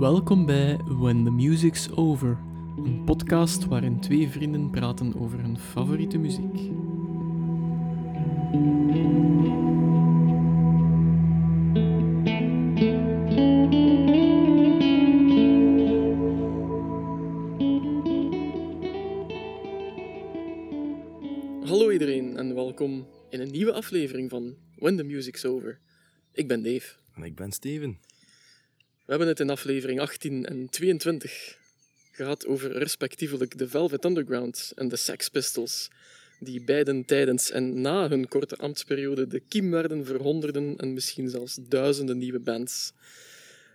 Welkom bij When the Music's Over, een podcast waarin twee vrienden praten over hun favoriete muziek. Hallo iedereen en welkom in een nieuwe aflevering van When the Music's Over. Ik ben Dave. En ik ben Steven. We hebben het in aflevering 18 en 22 gehad over respectievelijk de Velvet Underground en de Sex Pistols, die beiden tijdens en na hun korte ambtsperiode de kiem werden voor honderden en misschien zelfs duizenden nieuwe bands.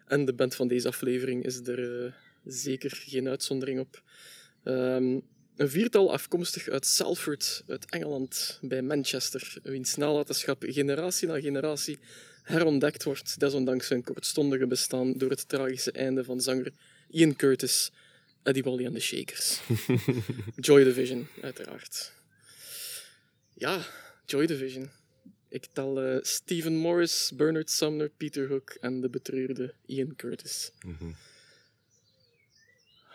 En de band van deze aflevering is er eh, zeker geen uitzondering op. Ehm, een viertal afkomstig uit Salford, uit Engeland, bij Manchester, wiens nalatenschap generatie na generatie herontdekt wordt, desondanks zijn kortstondige bestaan door het tragische einde van zanger Ian Curtis, Eddie Wally en de Shakers. Joy Division, uiteraard. Ja, Joy Division. Ik tel eh, Stephen Morris, Bernard Sumner, Peter Hook en de betreurde Ian Curtis.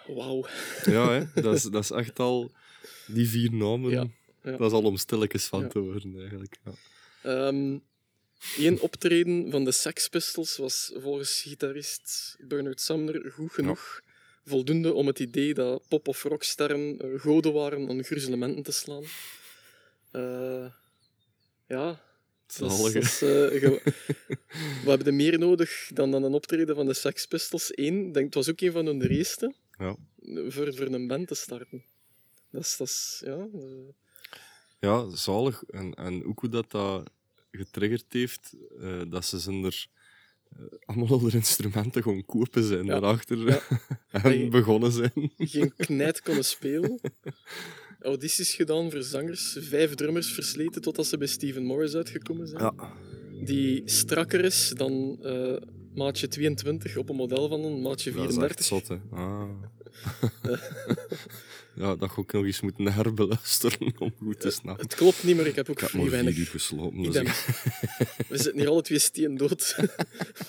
Wauw. Ja, hè? Dat, is, dat is echt al... Die vier namen, Ja, ja. dat is al om stilletjes van Ja. te worden, eigenlijk. Ja. Eén optreden van de Sex Pistols was volgens gitarist Bernard Sumner goed genoeg. Voldoende om het idee dat pop- of rocksterren eh, goden waren om gruzelementen te slaan. Eh, ja, dat is, eh, we hebben er meer nodig dan, dan een optreden van de Sex Pistols. Eén, ik denk, het was ook een van hun eerste Ja. voor, voor een band te starten. Dat is, dat is ja, ja, zalig. En, en ook hoe dat, dat getriggerd heeft, eh, dat ze zonder eh, allemaal onder instrumenten gewoon kopen zijn Ja. daarachter Ja. en begonnen zijn. geen knijt konden spelen. Audities gedaan voor zangers, vijf drummers versleten totdat ze bij Steven Morris uitgekomen zijn. Ja. Die strakker is dan eh, maatje 22 op een model van een maatje Dat is echt 34. zot, hè. Ah. ja, dat ga ik nog eens moeten herbeluisteren om goed te snappen. Het klopt niet, maar ik heb ook Ik heb vrij weinig. uur geslopen, dus ik- We zitten hier alle twee steen dood.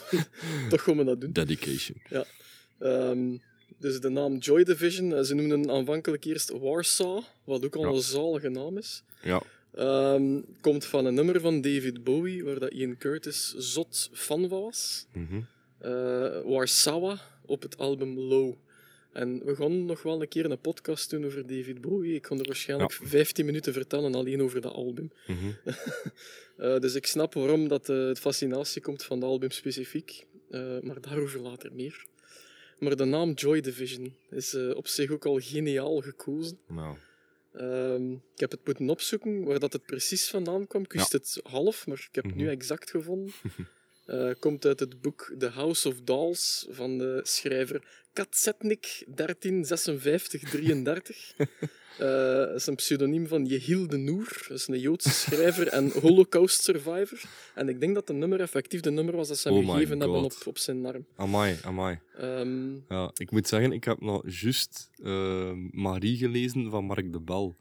Toch gaan we dat doen. dedication. Ehm, dus de naam Joy Division, eh, ze noemden aanvankelijk eerst Warsaw, wat ook al Ja. een zalige naam is. Ja, Ehm, komt van een nummer van David Bowie, waar dat Ian Curtis zot fan van was. mhm. Eh Warsaw op het album Low. En we gaan nog wel een keer een podcast doen over David Bowie. Ik kan er waarschijnlijk 15 minuten vertellen alleen over dat album. mhm. Eh, dus ik snap waarom dat, eh, het fascinatie komt van de album specifiek. Eh, maar daarover later meer. Maar de naam Joy Division is eh, op zich ook al geniaal gekozen. Nou, Ehm, ik heb het moeten opzoeken waar dat het precies vandaan kwam. Ik wist het half, maar ik heb het nu Mhm. exact gevonden. Eh, komt uit het boek The House of Dolls van de schrijver Katzetnik 1356-33. Eh, dat is een pseudoniem van Yehiel de Noor. Dat is een Joodse schrijver en Holocaust survivor. En ik denk dat de nummer effectief de nummer was dat ze hem Oh gegeven hebben op, op zijn arm. amai, amai. Ehm, Ja, ik moet zeggen, ik heb nog juist eh, Marie gelezen van Mark de Bel.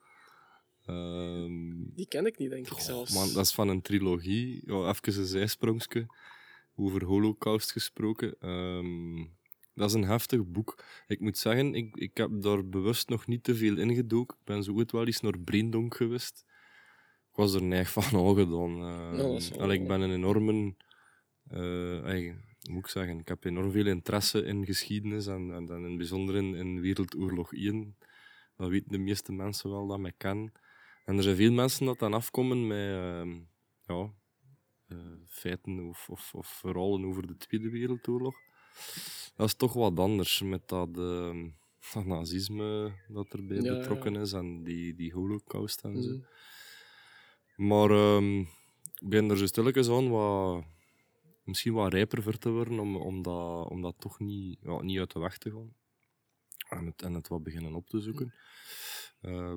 Ehm, die ken ik niet, denk ik zelfs. man, dat is van een trilogie. Ja, even een zijsprongske over Holocaust gesproken. Ehm, dat is een heftig boek. Ik moet zeggen, ik, ik heb daar bewust nog niet te veel ingedoken. Ik ben zo goed wel eens naar Breendonk geweest. Ik was er neig van aangedaan. Ehm, dat is wel- allee, ik ben een enorme... eh, ey, moet ik zeggen? Ik heb enorm veel interesse in geschiedenis en, en dan in bijzonder in, in Wereldoorlog 1. Dat weten de meeste mensen wel dat mij kennen. En er zijn veel mensen dat dan afkomen met ehm, ja, feiten of, of, of verhalen over de Tweede Wereldoorlog. Dat is toch wat anders met dat, dat nazisme dat erbij Ja, betrokken is en die, die holocaust en zo. Mm. Maar ehm, ik ben er zo stilletjes aan wat, misschien wat rijper voor te worden om, om, dat, om dat toch niet, ja, niet uit de weg te gaan. En het, en het wat beginnen op te zoeken. Eh,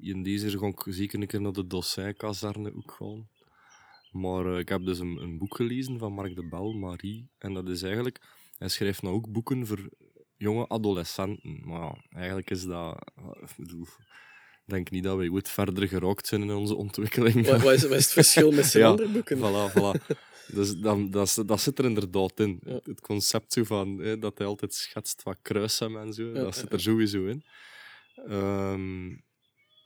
in deze ga ik zeker een keer naar de Dossin-kazerne ook gaan. Maar eh, ik heb dus een, een boek gelezen van Mark de Bel, Marie. En dat is eigenlijk... Hij schrijft nou ook boeken voor jonge adolescenten. Maar ja, eigenlijk is dat... Ik bedoel, denk niet dat wij ooit verder geraakt zijn in onze ontwikkeling. Wat, wat is, wat is het verschil met zijn Ja, andere boeken? Voilà, voilà. Dus dan, dat, zit- dat zit er inderdaad in. Ja. Het, concept zo van, hè, dat hij altijd schetst wat kruisen en zo, dat zit er sowieso in. Ehm,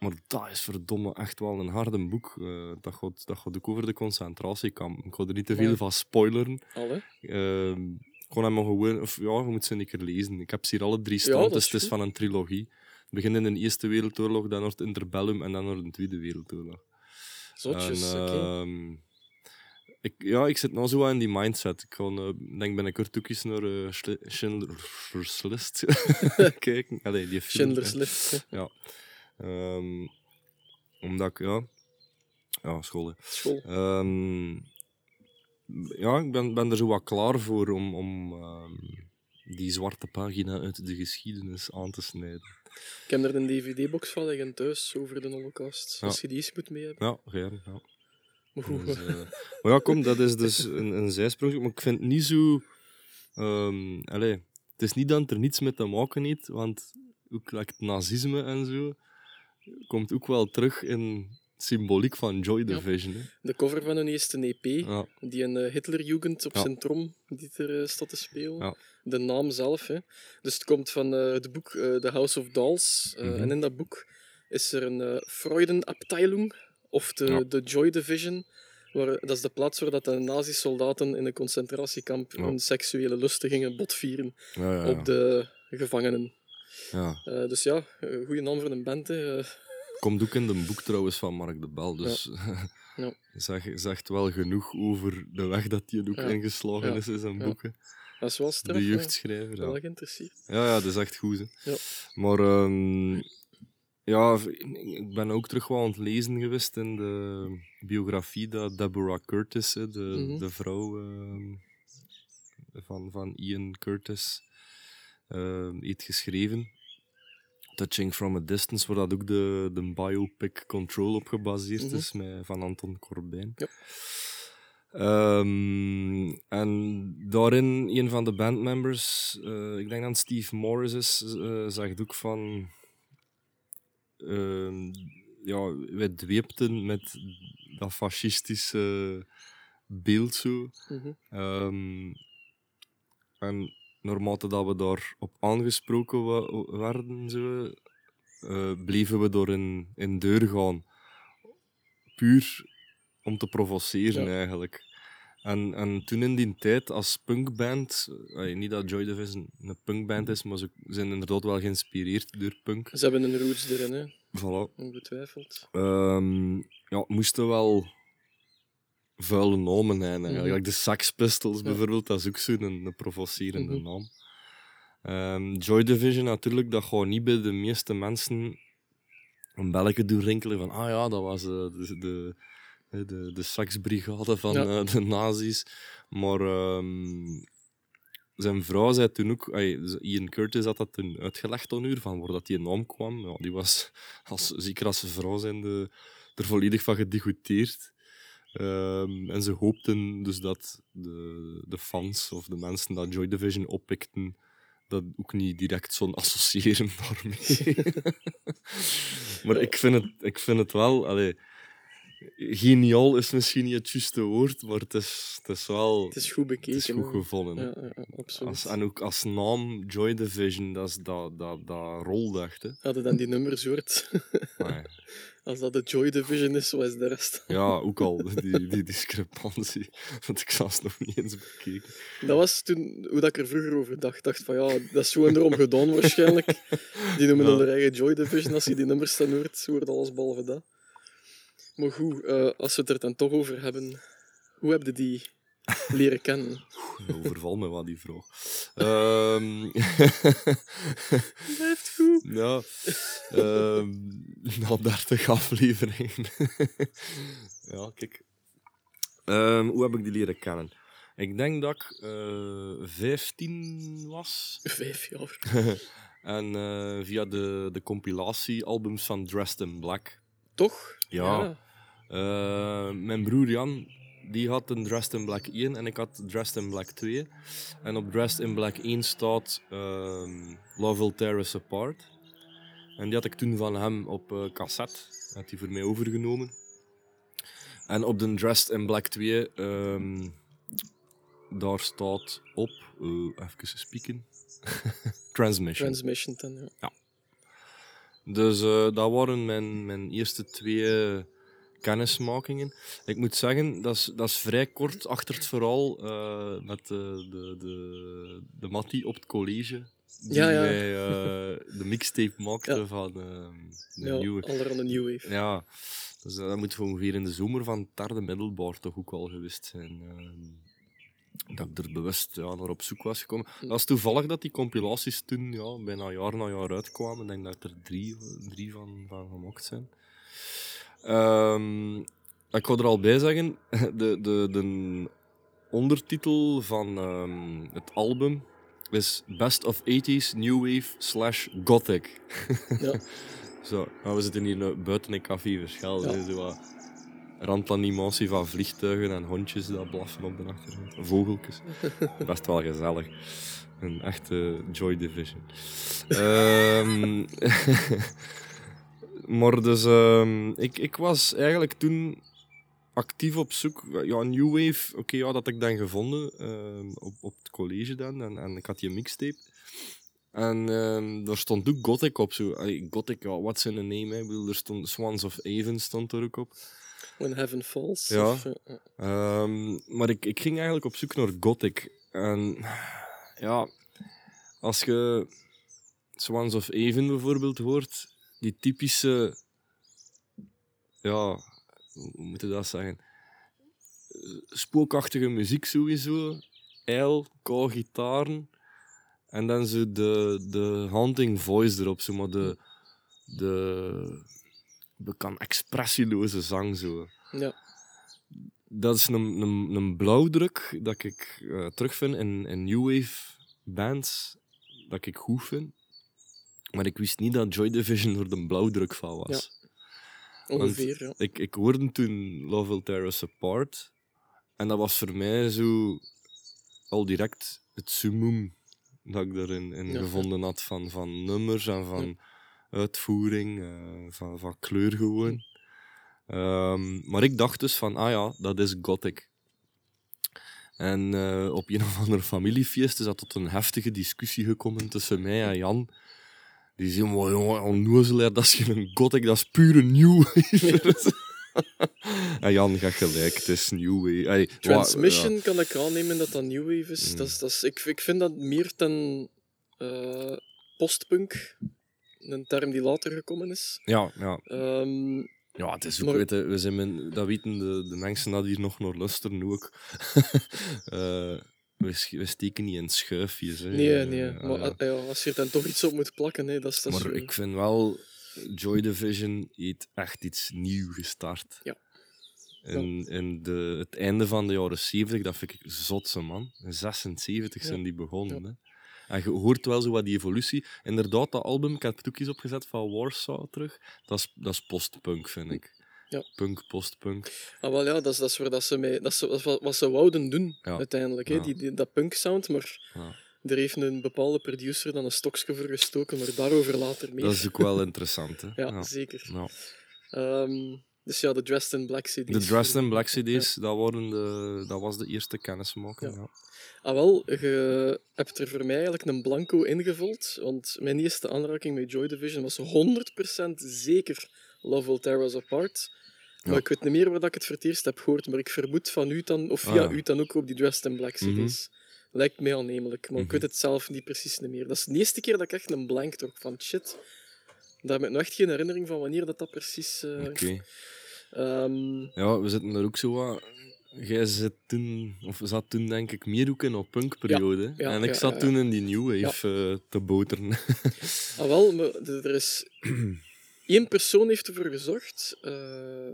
maar dat is verdomme echt wel een harde boek. Eh, dat, gaat, dat gaat ook over de concentratiekamp. Ik ga er niet te veel van spoileren. Al, hè? Ik kon hem gewoon, of ja, je moet ze een keer lezen. Ik heb ze hier alle drie staan, dus het is van een trilogie. Het begint in de Eerste Wereldoorlog, dan wordt interbellum en dan wordt de Tweede Wereldoorlog. Zotjes, En, ehm, ik, ja, ik zit nou zo in die mindset. Ik ga, eh, denk binnenkort ook eens naar eh, Schindler's List kijken. Allee, die film, Schindler's. List. Ja. Ehm, omdat ik, ja... Ja, school. Ehm, ja, ik ben, ben er zo wat klaar voor om, om ehm, die zwarte pagina uit de geschiedenis aan te snijden. Ik heb er een dvd-box van liggen thuis over de holocaust. Ja. Als je die eens moet mee hebben. Ja, ja. Dus, eh, maar ja, kom, dat is dus een, een zijsprong. Maar ik vind het niet zo... ehm allee, het is niet dat het er niets mee te maken heeft, want ook like, het nazisme en zo komt ook wel terug in symboliek van Joy Division. hè. de cover van hun eerste EP, Ja, die een eh, Hitlerjugend op Ja. zijn trom die er eh, staat te spelen. De naam zelf. Hè. Dus het komt van eh, het boek The House of Dolls. Mhm. En in dat boek is er een eh Freudenabteilung, of de, de Joy Division. Waar, dat is de plaats waar dat de nazi-soldaten in een concentratiekamp hun seksuele lusten gingen botvieren op de gevangenen. Ja. Eh, dus ja, goede naam voor een band. Hè. Eh, Komt ook in de boek trouwens van Mark de Bel. Dus Ja. zeg, zegt wel genoeg over de weg dat hij ook ingeslagen is in zijn boeken. dat is wel straf. De jeugdschrijver. Ja. wel geïnteresseerd. Ja, ja, dat is echt goed. Hè. Maar ehm, ja, ik ben ook terug wel aan het lezen geweest in de biografie dat Deborah Curtis, de, Mhm. de vrouw ehm, van, van Ian Curtis, ehm, heeft geschreven. Touching from a Distance, waar dat ook de, de biopic Control op gebaseerd Mhm. is, met, van Anton Corbijn. Ehm, en daarin, een van de bandmembers, eh, ik denk dat het Steve Morris is, eh, zegt ook van... ehm, ja, wij dweepten met dat fascistische beeld zo. Mhm. En naarmate dat we daarop aangesproken wa- werden, zo, eh, bleven we door in, in deur gaan. Puur om te provoceren, Ja. eigenlijk. En, en toen in die tijd, als punkband, niet dat Joy Division een punkband is, maar ze zijn inderdaad wel geïnspireerd door punk. Ze hebben een roots erin, hè. Voilà. ongetwijfeld. Ehm, ja, moesten wel vuile namen zijn. Like de Sex Pistols Ja. bijvoorbeeld, dat is ook zo'n een, een provocerende Mhm. naam. Ehm, Joy Division natuurlijk, dat gaat niet bij de meeste mensen een belletje doen rinkelen van ah ja, dat was eh, de, de, de, de, de seksbrigade van Ja. eh, de nazi's. Maar ehm, zijn vrouw zei toen ook, Ian Curtis had dat toen uitgelegd aan u, van waar dat die naam kwam. Ja, die was, als, zeker als vrouw zijnde, er volledig van gedegoteerd. Ehm, en ze hoopten dus dat de, de fans of de mensen dat Joy Division oppikten, dat ook niet direct zo'n associëren daarmee. maar ik vind het, ik vind het wel... Allee, geniaal is misschien niet het juiste woord, maar het is, het is wel... Het is goed bekeken. Het is goed gevonden. Ja, ja, absoluut. Als, en ook als naam Joy Division, dat, is, dat, dat, dat. Hè. Hadden dan die nummers hoort. Als dat de Joy Division is, wat is de rest? ja, ook al die, die discrepantie. Want ik zelfs nog niet eens bekeken. Dat was toen hoe dat ik er vroeger over dacht. Dacht van ja, dat is gewoon erom gedaan waarschijnlijk. Die noemen Ja. hun eigen Joy Division. Als je die nummers dan hoort, hoort alles behalve dat. Maar goed, eh, als we het er dan toch over hebben, hoe heb je die leren kennen? Overval me wat die vraag. Ehm Blijft goed. ja, ehm na 30 afleveringen. ja, kijk. Ehm, hoe heb ik die leren kennen? Ik denk dat ik eh 15 was. Vijf jaar. En eh, via de, de compilatiealbums van Dressed in Black. Toch? Ja. Eh, mijn broer Jan, die had een Dressed in Black 1 en ik had Dressed in Black 2. En op Dressed in Black 1 staat ehm, Love Will Tear Us Apart. En die had ik toen van hem op eh, cassette. Had hij voor mij overgenomen. En op de Dressed in Black 2 ehm, daar staat op, eh, even spieken, Transmission. Transmission dan, ja. Dus eh, dat waren mijn, mijn eerste twee kennismakingen. Ik moet zeggen, dat is, dat is vrij kort achter het verhaal eh, met de, de, de, de Mattie op het college. Die Ja, ja. mij eh, de mixtape maakte Ja. van eh, de ja nieuwe. New Wave. Ja, dus dat moet ongeveer in de zomer van het derde middelbaar toch ook al geweest zijn. dat ik er bewust ja, naar op zoek was gekomen. Dat is toevallig dat die compilaties toen ja, bijna jaar na jaar uitkwamen. Ik denk dat er drie, drie van, van gemaakt zijn. Ehm, ik ga er al bij zeggen, de, de, de ondertitel van ehm, het album is Best of 80s New Wave slash Gothic. Ja. Zo, maar we zitten hier nou buiten een café verschil. Ja. Zo wat randanimatie van vliegtuigen en hondjes dat blaffen op de achtergrond. Vogeltjes. Best wel gezellig. Een echte Joy Division. Ehm, maar dus, ehm, ik, ik was eigenlijk toen actief op zoek. Ja, New Wave, oké, ja, dat had ik dan gevonden ehm, op, op het college dan. En, en ik had die mixtape. En ehm daar stond ook Gothic op. Zo. Allee, Gothic, ja, what's in a name? Hè? Bedoel, Er stond Swans of Avon stond er ook op. When Heaven Falls. Ja. of, eh, eh, maar ik, ik ging eigenlijk op zoek naar Gothic. En ja, als je Swans of Avon bijvoorbeeld hoort, die typische, ja, hoe moet je dat zeggen? Spookachtige muziek sowieso, ijl, kou gitaren. En dan zo de, de haunting voice erop, zo maar de, de bekend expressieloze zang zo ja. dat is een, een, een blauwdruk dat ik eh, terugvind in, in New Wave bands dat ik goed vind. Maar ik wist niet dat Joy Division er de blauwdruk van was. Ongeveer, ja. Ik, ik hoorde toen Love Will Tear Us Apart. En dat was voor mij zo al direct het summum dat ik erin in Ja. gevonden had van, van nummers en van uitvoering, eh, van, van kleur gewoon. Ehm, maar ik dacht dus van, ah ja, dat is gothic. En eh, op een of andere familiefeest is dat tot een heftige discussie gekomen tussen mij en Jan. Die zei, maar jongen, onnozelaar, dat is geen gothic, dat is pure new wave. en Jan gaat gelijk, het is new wave. Allee, wa- Transmission kan ik aannemen dat dat New Wave is. Mm. Dat is, dat is ik, ik vind dat meer ten eh, postpunk, een term die later gekomen is. Ja, ja, Ehm, ja, het is ook, Maar- je, we zijn men- dat weten de, de mensen dat hier nog naar luisteren ook. Eh, we, steken niet in schuifjes. Hè. nee, nee. Eh, maar ja. ah, ja, als je er dan toch iets op moet plakken, hè, dat is... Dat Maar zo- ik vind wel, Joy Division heeft echt iets nieuw gestart. Ja. In, in de, het einde van de jaren 70, dat vind ik zotse man. In 76 zijn die begonnen. Hè. En je hoort wel zo wat die evolutie. Inderdaad, dat album, ik heb het ook eens opgezet van Warsaw terug. Dat is, dat is postpunk, vind ik. Ja. Punk, postpunk. Ah, wel ja, dat is, dat is waar dat ze mee, dat is, wat, wat ze wouden doen, Ja. uiteindelijk. Hè? Die, die, dat punk-sound, maar Ja. er heeft een bepaalde producer dan een stokje voor gestoken, maar daarover later meer. Dat is ook wel interessant. Hè. Ja, zeker. Ja. Dus ja, de Dressed in Black CD's. De Dressed in Black CD's, dat, waren de, dat was de eerste kennismaking. Ja. Ja. Ah wel, je hebt er voor mij eigenlijk een blanco ingevuld, want mijn eerste aanraking met Joy Division was 100% zeker Love Will Tear Us Apart. Maar ik weet niet meer waar ik het voor het eerst heb gehoord, maar ik vermoed van u dan, of via Ah, u dan ook op die Dressed in Black CD's. Mhm. Lijkt mij aannemelijk, maar ik Mhm. weet het zelf niet precies niet meer. Dat is de eerste keer dat ik echt een blank trok van shit. Daar heb ik nog echt geen herinnering van wanneer dat, dat precies... eh, Oké. ehm, Ja, we zitten er ook zo wat. Jij zit toen, of zat toen denk ik meer ook in op punkperiode. ja, en ik ja, zat toen in die new wave eh, te boteren. Ah, wel, maar er is... Eén persoon heeft ervoor gezorgd, eh,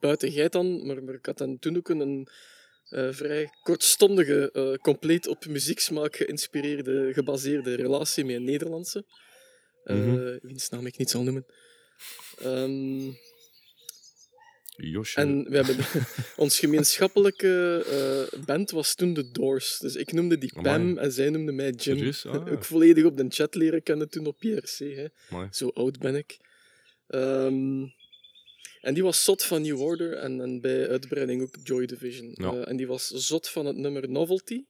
buiten jij dan, maar, maar ik had dan toen ook een eh, vrij kortstondige, compleet op muzieksmaak geïnspireerde, gebaseerde relatie met een Nederlandse, eh, Mhm. wiens naam ik niet zal noemen. Ehm, Josje. en we hebben ons gemeenschappelijke eh, band was toen de Doors. Dus ik noemde die Pam Amai. en zij noemde mij Jim. Ah. ook volledig op de chat leren kennen toen op PRC. Hè. Amai. Zo oud ben ik. Ehm, En die was zot van New Order en, en bij uitbreiding ook Joy Division. Ja. Eh, en die was zot van het nummer Novelty.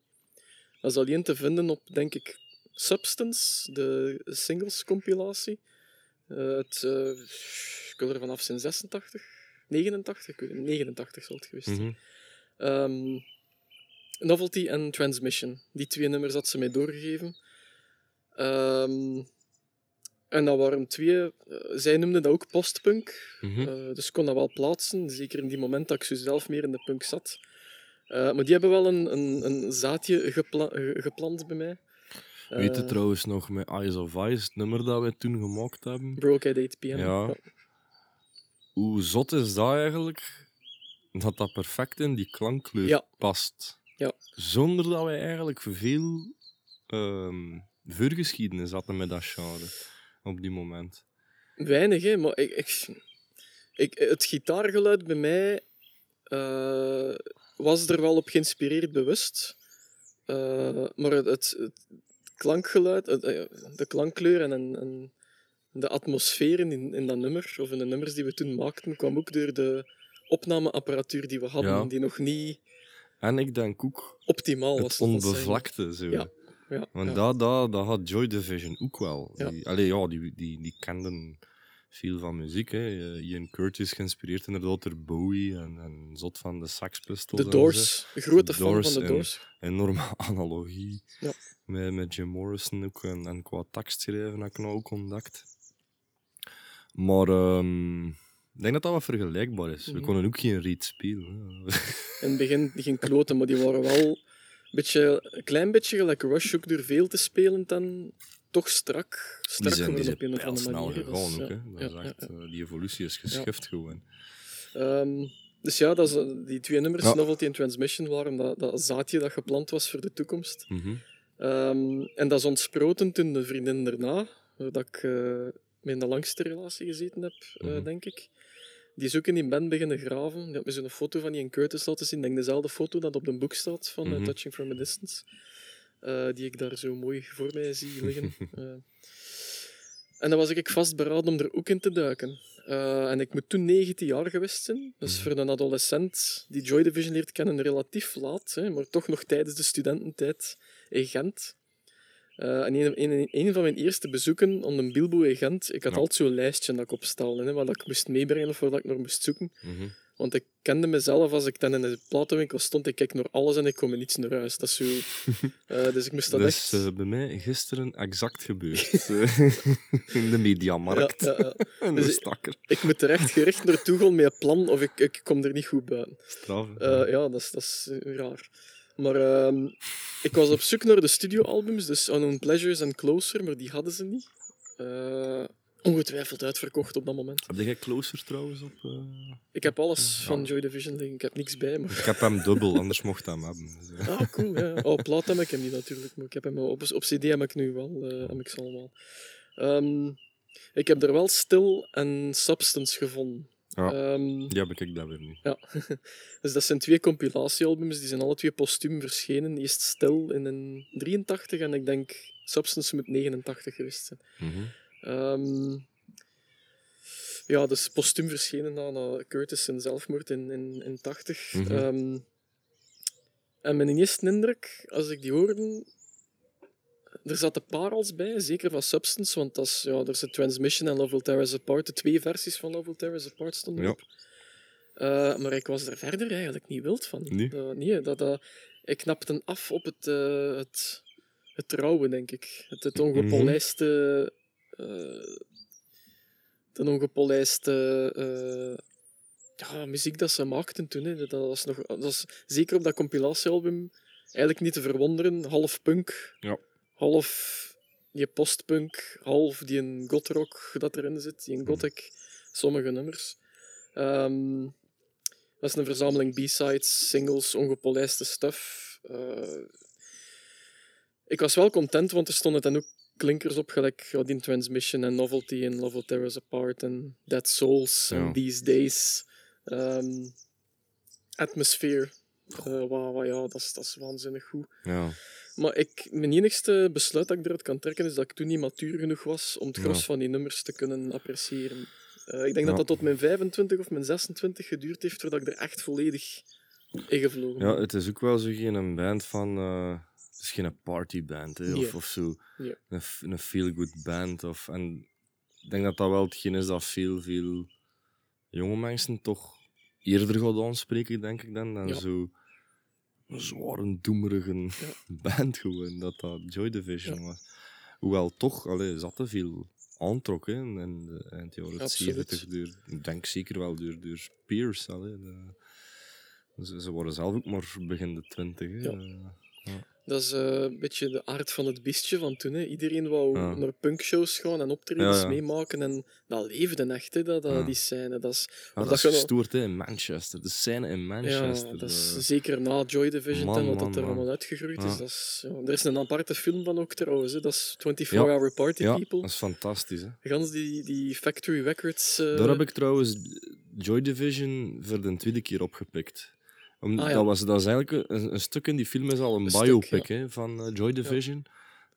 Dat is alleen te vinden op, denk ik, Substance, de singles compilatie. Eh, het, eh, ik wil er vanaf zijn 86, 89, ik weet het, 89 zal het geweest zijn. Mhm. Ehm, Novelty en Transmission. Die twee nummers had ze mij doorgegeven. Ehm, en dat waren twee... eh, zij noemden dat ook postpunk. Mhm. Dus ik kon dat wel plaatsen. Zeker in die moment dat ik zo zelf meer in de punk zat. Maar die hebben wel een, een, een zaadje gepla- geplant bij mij. Weet je Eh, trouwens nog met Eyes of Ice, het nummer dat wij toen gemaakt hebben? Broke at 8 pm. Ja. Hoe zot is dat eigenlijk? Dat dat perfect in die klankkleur Ja. past. Ja. Zonder dat wij eigenlijk veel ehm voorgeschiedenis hadden met dat genre op die moment. Weinig, hè, maar ik, ik, ik, het gitaargeluid bij mij eh, was er wel op geïnspireerd bewust. Eh, maar het, het klankgeluid, het, eh, de klankkleur en, de atmosfeer in, in dat nummer, of in de nummers die we toen maakten, kwam ook door de opnameapparatuur die we hadden, Ja. die nog niet En ik denk ook optimaal was. het onbevlakte. Zo. Ja, Ja, Want ja. dat, dat, dat had Joy Division ook wel. Ja. Die, allee, ja, die, die, die kenden veel van muziek. Hè. Eh, Ian Curtis geïnspireerd inderdaad door Bowie en, en zot van de Sex Pistols. De. Doors, een grote fan van de Doors. Enorme analogie Ja. met, met Jim Morrison ook. En, en qua tekstschrijven heb ik nou ook ontdekt. Maar ehm, ik denk dat dat wat vergelijkbaar is. We Mhm. konden ook geen reed spelen. In het begin geen kloten, maar die waren wel een, beetje, een klein beetje gelijk Rush ook door veel te spelen dan toch strak, Die strak zijn, die zijn op een of andere manier. gegaan Dus, ook. ja. Dat ja, is echt, ja. eh, die evolutie is geschift gewoon. Ehm, dus ja, dat is, eh, die twee nummers. Novelty en Transmission, waren dat, dat zaadje dat geplant was voor de toekomst. Mhm. Ehm, en dat is ontsproten toen de vriendin daarna, dat ik eh, mee in de langste relatie gezeten heb, eh, Mhm. denk ik. Die is ook in die band beginnen graven. Die had me zo'n foto van die in Curtis laten zien. Ik denk dezelfde foto dat op de boek staat van eh, Mhm. Touching From a Distance. Eh, die ik daar zo mooi voor mij zie liggen. Eh, en dan was ik vastberaden om er ook in te duiken. Eh, en ik moet toen 19 jaar geweest zijn. Dus voor een adolescent die Joy Division leert kennen, relatief laat. Hè, maar toch nog tijdens de studententijd in Gent. En een, een, een van mijn eerste bezoeken aan een Bilbo in Gent, ik had Ja. altijd zo'n lijstje dat ik opstelde, hè, wat ik moest meebrengen of ik naar moest zoeken. Mhm. Want ik kende mezelf als ik dan in de platenwinkel stond, ik kijk naar alles en ik kom met niets naar huis. Dat is zo... Eh, dus ik moest dat Dat echt... is eh, bij mij gisteren exact gebeurd. Eh, in de mediamarkt. Ja, Dus ik- stakker. Ik moet er echt gericht naartoe gaan met een plan of ik, ik kom er niet goed buiten. Straf. Ja, dat is, dat is raar. Maar ehm, ik was op zoek naar de studioalbums, dus Unknown Pleasures en Closer, maar die hadden ze niet. Ongetwijfeld uitverkocht op dat moment. Heb jij Closer trouwens op? eh? Ik heb alles Ja. van Joy Division liggen, ik heb niks bij, maar... Ik heb hem dubbel, anders mocht hij hem hebben. Dus, eh. Ah, cool, ja. Oh, op plaat heb ik hem niet natuurlijk, maar ik heb hem op, op CD heb ik nu wel, eh, heb ik ze allemaal. Ehm, ik heb er wel Stil en Substance gevonden. Ja. Ehm, Die heb ik dat weer niet. Ja, dus dat zijn twee compilatiealbums, die zijn alle twee postuum verschenen. Eerst Stil in een 83 en ik denk Substance moet 89 geweest zijn. Mhm. Ehm, ja, dus postuum verschenen na, na Curtis zijn zelfmoord in, in, in 80. Mhm. Ehm, en mijn eerste indruk, als ik die hoorde, er zaten parels bij, zeker van Substance, want dat is, ja, er Transmission en Love Will Tear Us Apart, de twee versies van Love Will Tear Us Apart stonden Ja. op. Eh, maar ik was er verder eigenlijk niet wild van. Nee? Dat- nee, dat, dat, ik knapte af op het, eh, het, het rauwe, denk ik. Het, het ongepolijste... eh, de ongepolijste eh, ja, muziek dat ze maakten toen. Hè. Dat, was nog, dat was zeker op dat compilatiealbum eigenlijk niet te verwonderen. Half punk, Ja. half die postpunk, half die een gothrock dat erin zit, die een gothic, sommige nummers. Ehm, dat is een verzameling B-sides, singles, ongepolijste stuff. Eh, ik was wel content, want er stonden dan ook klinkers op, gelijk ja, die Transmission en Novelty en Love Will Tear Us Apart en Dead Souls en Ja. These Days. Ehm, Atmosphere. Eh, wa- wa- ja, dat is, dat is waanzinnig goed. Ja. Maar ik, mijn enigste besluit dat ik eruit kan trekken is dat ik toen niet matuur genoeg was om het Ja. gros van die nummers te kunnen appreciëren. Eh, ik denk dat dat tot mijn 25 of mijn 26 geduurd heeft voordat ik er echt volledig in gevlogen Ja, ben. het is ook wel zo geen een band van. eh, het is geen partyband hè, of, of zo. Een, een feel-good band. Of, en ik denk dat dat wel hetgeen is dat veel, veel jonge mensen toch eerder gaat aanspreken, denk ik, dan, dan Ja. zo een zware, doemerige band gewoon. Dat dat Joy Division Ja. was. Hoewel toch, allee, zat er veel aantrok hè, in de eind jaren Absoluut. 70. Door, ik denk zeker wel door, door Spears. Allee, de- ze, ze worden zelf ook maar begin de twintig. Ja. Dat is eh, een beetje de aard van het beestje van toen. Hè. Iedereen wou Ja. naar punkshows gaan en optredens Ja, ja. meemaken. En dat leefde echt, hè, dat, dat, Ja. die scène. Dat is, Ja, dat is gestoord hè, in Manchester. De scène in ja, Manchester. dat is eh, zeker na Joy Division Man, en wat man, dat er man. allemaal uitgegroeid Ja. is. Dat is ja, er is een aparte film van ook trouwens. Hè. Dat is 24 Ja. Hour Party ja, People. dat is fantastisch. Hè. Gans die, die Factory Records. eh, Daar heb ik trouwens Joy Division voor de tweede keer opgepikt. Om, Ah, ja. dat, was, dat is eigenlijk een, een stuk in die film is al een, Een stuk, biopic hè, van eh, Joy Division.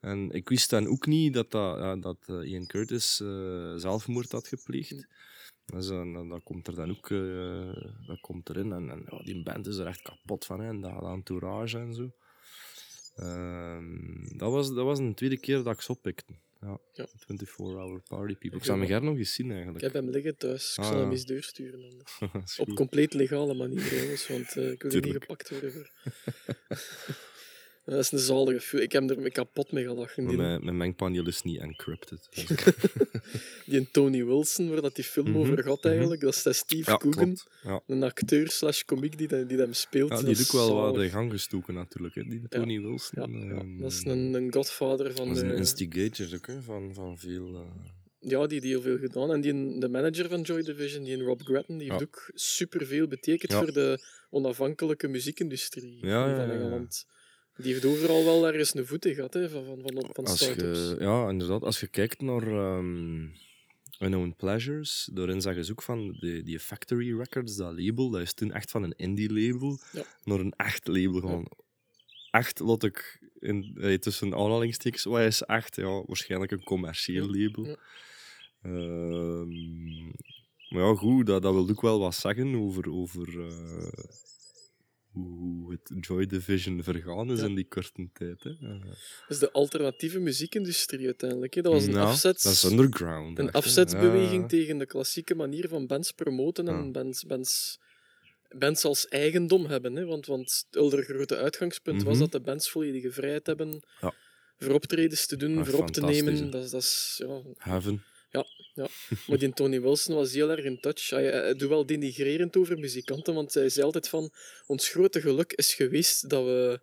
En ik wist dan ook niet dat, dat, ja, dat eh, Ian Curtis eh, zelfmoord had gepleegd. Dus, eh, dat, komt er dan ook dat komt erin. En, en ja, die band is er echt kapot van, hè, en dat entourage en zo. Ehm, dat, was, dat was een tweede keer dat ik ze oppikte. Ja, Ja. 24-hour party people. Ik Ik zou heb- graag nog eens zien Ik eigenlijk. heb hem liggen thuis. Ik Ah, zal hem eens doorsturen. Op compleet legale manier, jongens, want eh, ik wil niet gepakt worden. Voor. dat is een zalige film. Ik heb er me kapot mee gelachen. Die, mijn, mijn mengpaneel is niet encrypted. Dus- die en Tony Wilson, waar dat die film Mhm, over gaat mhm. eigenlijk, dat is dat Steve ja, Coogan. Ja. een acteur slash komiek die, dat- die hem speelt. Ja, die Dat is ook wel wat in gang gestoken natuurlijk. Hè. Die Tony Wilson. Ja, ja, ehm, dat is een, een godvader van dat is een de... instigator ook, hè, van, van veel... eh, Ja, die, die heel veel gedaan. En die, de manager van Joy Division, die Rob Gretton, die heeft Ja. ook superveel betekend Ja. voor de onafhankelijke muziekindustrie Ja, van ja, van ja, ja. Engeland. Die heeft overal wel ergens een voet in gehad, hè, van, van, van, van start-ups. je, ja, inderdaad. Als je kijkt naar ehm Unknown Pleasures, daarin zeggen ze ook van die, die Factory Records, dat label, dat is toen echt van een indie-label Ja. naar een echt label gaan. Echt, laat ik in, eh, tussen aanhalingstekens, wat is echt? Ja, waarschijnlijk een commercieel Ja, label. ja. Ehm, maar ja, goed, dat, dat wil ook wel wat zeggen over, over eh, hoe het Joy Division vergaan is Ja. in die korte tijd. Hè. Dat is de alternatieve muziekindustrie uiteindelijk. Hè. Dat was een, nou, afzets, Dat is underground. een echt, afzetsbeweging Ja. tegen de klassieke manier van bands promoten en Ja. bands, bands, bands als eigendom hebben. Hè. Want, want het grote uitgangspunt was Mhm. dat de bands volledige vrijheid hebben Ja. voor optredens te doen, Ah, voor op te nemen. hè. Dat, is- dat is, ja, Heaven. Maar die Tony Wilson was heel erg in touch. Hij, hij doet wel denigrerend over muzikanten, want hij zei altijd van ons grote geluk is geweest dat we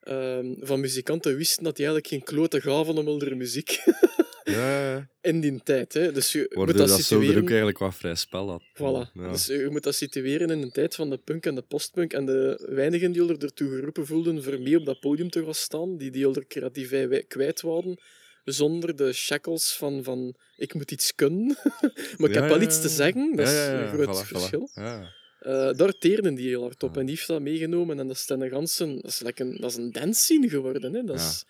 ehm, van muzikanten wisten dat die eigenlijk geen klote gaven om hun muziek Ja, ja. in die tijd. Hè. Dus je moet dat, dat zo er situeren... ook eigenlijk wat vrij spel had. Voilà. Ja. Dus je moet dat situeren in een tijd van de punk en de postpunk en de weinigen die er ertoe geroepen voelden voor mee op dat podium te gaan staan, die die er creativiteit kwijt waren, zonder de shackles van, van ik moet iets kunnen, maar ik heb wel iets te zeggen. Dat Ja, is een groot voilà, verschil. Eh, daar teerden die heel hard op en die heeft dat meegenomen en dat is ten een ganse, dat is, like een, dat is een dance scene geworden. Hè. Dat is,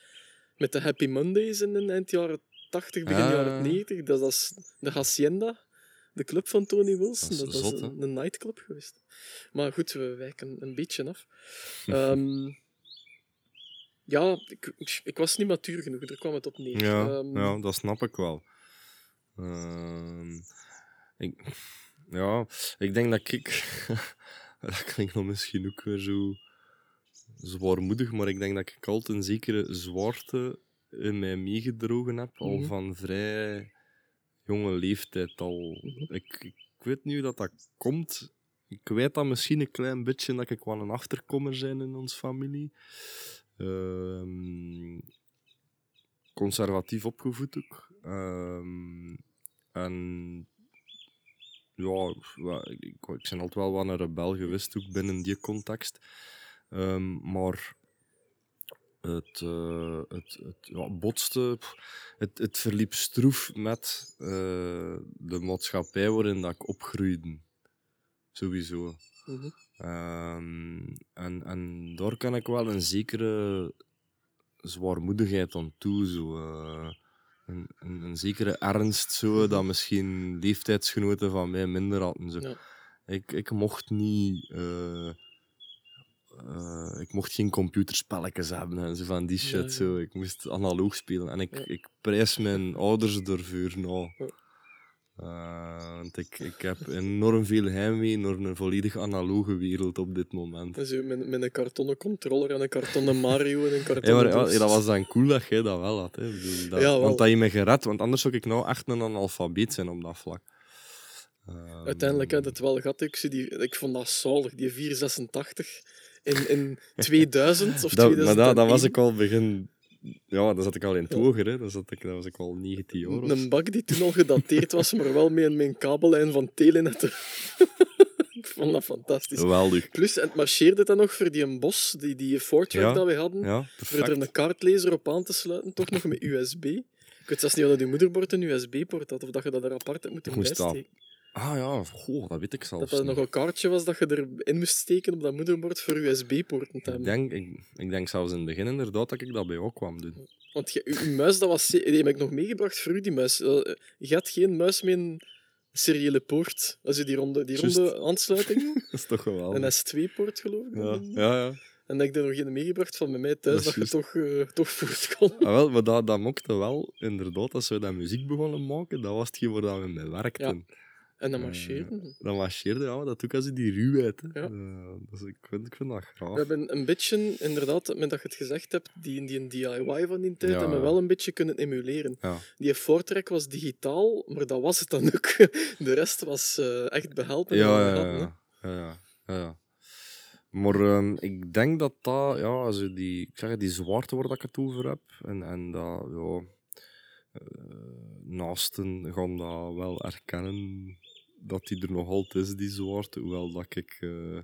met de Happy Mondays in de eind jaren 80, begin Ja. jaren 90, dat, is de Hacienda, de club van Tony Wilson. Dat is zot, een, een nightclub geweest. Maar goed, we wijken een beetje af. Ehm, ja, ik, ik was niet matuur genoeg, daar kwam het op neer. Ja, Ehm, ja, dat snap ik wel. Ehm, ik, ja, ik denk dat ik... dat klinkt dan misschien ook weer zo zwaarmoedig, maar ik denk dat ik altijd een zekere zwaarte in mij meegedrogen heb, al Mhm. van vrij jonge leeftijd al. Mhm. ik, ik weet hoe dat, dat komt. Ik weet dat misschien een klein beetje dat ik wel een achterkommer zijn in ons familie. Ehm, conservatief opgevoed ook. Ehm, en ja, ik, ik, ben altijd wel wat een rebel geweest, ook binnen die context. Ehm, maar het, eh, het, het ja, botste, het, het verliep stroef met eh, de maatschappij waarin dat ik opgroeide. Sowieso. mhm. Ehm, en, en daar kan ik wel een zekere zwaarmoedigheid aan toe. Zo, eh. een, een, een zekere ernst, zo, dat misschien leeftijdsgenoten van mij minder hadden. Zo. Ja. Ik, ik mocht niet... eh, eh, ik mocht geen computerspelletjes hebben en zo van die shit. ja. Zo. Ik moest analoog spelen. En ik, ik prijs mijn ouders ervoor nou. Eh, want ik, ik heb enorm veel heimwee naar een volledig analoge wereld op dit moment. En zo met, met een kartonnen controller en een kartonnen Mario en een Ja, kartonnen maar ja, doos. dat was dan cool dat jij dat wel had. Hè. Dat, Ja, want dat je me gered, want anders zou ik nou echt een analfabeet zijn op dat vlak. Ehm, Uiteindelijk had het wel gehad. Ik, zie die, ik vond dat zalig, die 486 in, in 2000 of dat, 2001. maar dat, dat was ik al begin. Ja, dan zat ik al in het Ja. hoger, hè. Dan zat ik, dat was ik al 19 jaar. of Een bak die toen al gedateerd was, maar wel met een kabellijn van Telenet. ik vond dat fantastisch. Geweldig. Plus, en het marcheerde dan nog voor die een bos, die, die Fortrack Ja, dat we hadden, Ja, voor er een kaartlezer op aan te sluiten, toch nog met USB. Ik weet zelfs niet of dat je moederbord een USB-poort had, of dat je dat er apart hebt moeten dat bijsteken. Ah ja, goh, dat weet ik zelfs Dat dat niet. nog een kaartje was dat je erin moest steken op dat moederbord voor USB-poorten te Ik hebben. denk, ik, ik denk zelfs in het begin inderdaad dat ik dat bij jou kwam doen. Want je, uw muis, dat was... ze- Die heb ik nog meegebracht voor u, die muis. Eh, Je had geen muis met een seriële poort. Als je die ronde, die Juist. ronde aansluiting... Dat is toch geweldig. een S2-poort, geloof ik. ja, ja, ja. En dat ik er nog geen meegebracht van bij mij thuis, Dat dat, is je toch, eh, toch voort kon. Ah, wel, maar dat, dat mokte wel, inderdaad, als we dat muziek begonnen maken, dat was hetgeen waar dat we mee werkten. En dan Eh, marcheerde. Dat marcheerde, ja, maar dat ik als je die ruwheid. Hè. Ja. Eh, dus ik, vind, ik vind dat graag. We hebben een beetje, inderdaad, met dat je het gezegd hebt, die, die een DIY van die tijd, Ja. hebben we wel een beetje kunnen emuleren. Ja. Die Fortrack was digitaal, maar dat was het dan ook. De rest was eh, echt behelpen. Ja, ja, ja. ja. Maar ehm, ik denk dat dat, ja, als je die, ik zeg die zwaarte waar dat ik het over heb, en, en dat, ja, naasten gaan dat wel erkennen dat die er nog altijd is, die zwaarte, hoewel dat ik eh,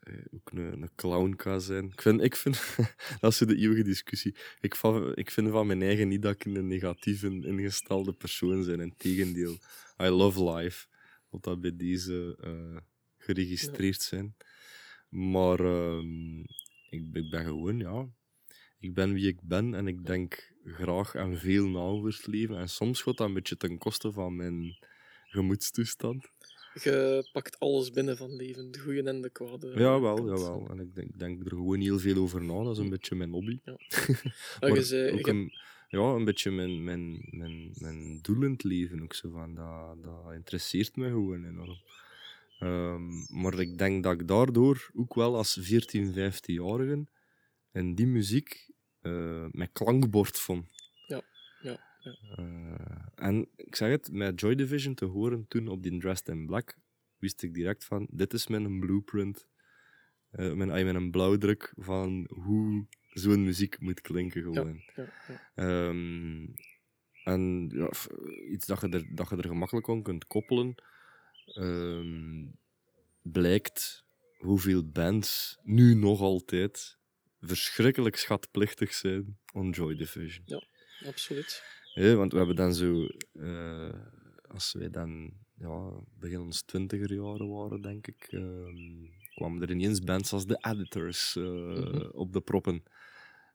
eh, ook een, een clown kan zijn. Ik vind, ik vind dat is de eeuwige discussie. Ik, ik vind van mijn eigen niet dat ik een negatief in- ingestelde persoon ben. Integendeel, I love life. Wat dat bij deze eh, geregistreerd zijn. Maar ehm, ik, ben gewoon, ja. Ik ben wie ik ben en ik denk graag en veel na leven. En soms gaat dat een beetje ten koste van mijn gemoedstoestand. Je pakt alles binnen van leven, de goede en de kwade. Jawel, jawel. En ik denk, ik denk er gewoon heel veel over na. Dat is een beetje mijn hobby. Ja. maar je zei, ook een, ja, een beetje mijn, mijn, mijn, mijn doel in het leven. Ook zo van, dat, dat interesseert me gewoon enorm. Ehm, maar ik denk dat ik daardoor ook wel als 14, 15-jarige in die muziek eh mijn klankbord vond. Ja, ja, ja. Eh, en ik zeg het, met Joy Division te horen toen op die Dressed in Black, wist ik direct van, dit is mijn blueprint, eh mijn, ah, mijn blauwdruk van hoe zo'n muziek moet klinken gewoon. ja, ja. Ehm, en ja, iets dat je, er, dat je er gemakkelijk aan kunt koppelen, ehm, blijkt hoeveel bands nu nog altijd verschrikkelijk schatplichtig zijn on Joy Division. absoluut. Ja, want we hebben dan zo, eh, als wij dan ja, begin ons twintiger jaren waren, denk ik, ehm, kwamen er ineens bands als de Editors eh, Mhm. op de proppen.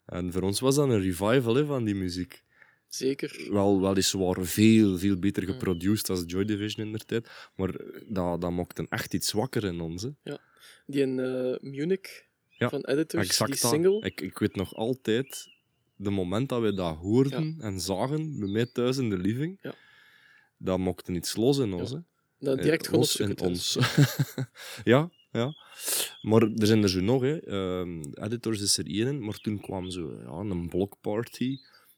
En voor ons was dat een revival hè, van die muziek. Zeker. Wel, weliswaar veel, veel beter Mhm. geproduced als Joy Division in der tijd, maar dat, dat maakte echt iets zwakker in ons. Hè. Die in eh, Munich Ja, van Editors, exact die single. Ik, ik weet nog altijd, de moment dat we dat hoorden en zagen, bij mij thuis in de living, Ja. dat maakte iets los in ons. Ja. Dat Eh, direct gewoon ons zoek ons. ja, ja. Maar er zijn er zo nog, hè. Ehm, editors is er één, maar toen kwam zo ja, een blockparty.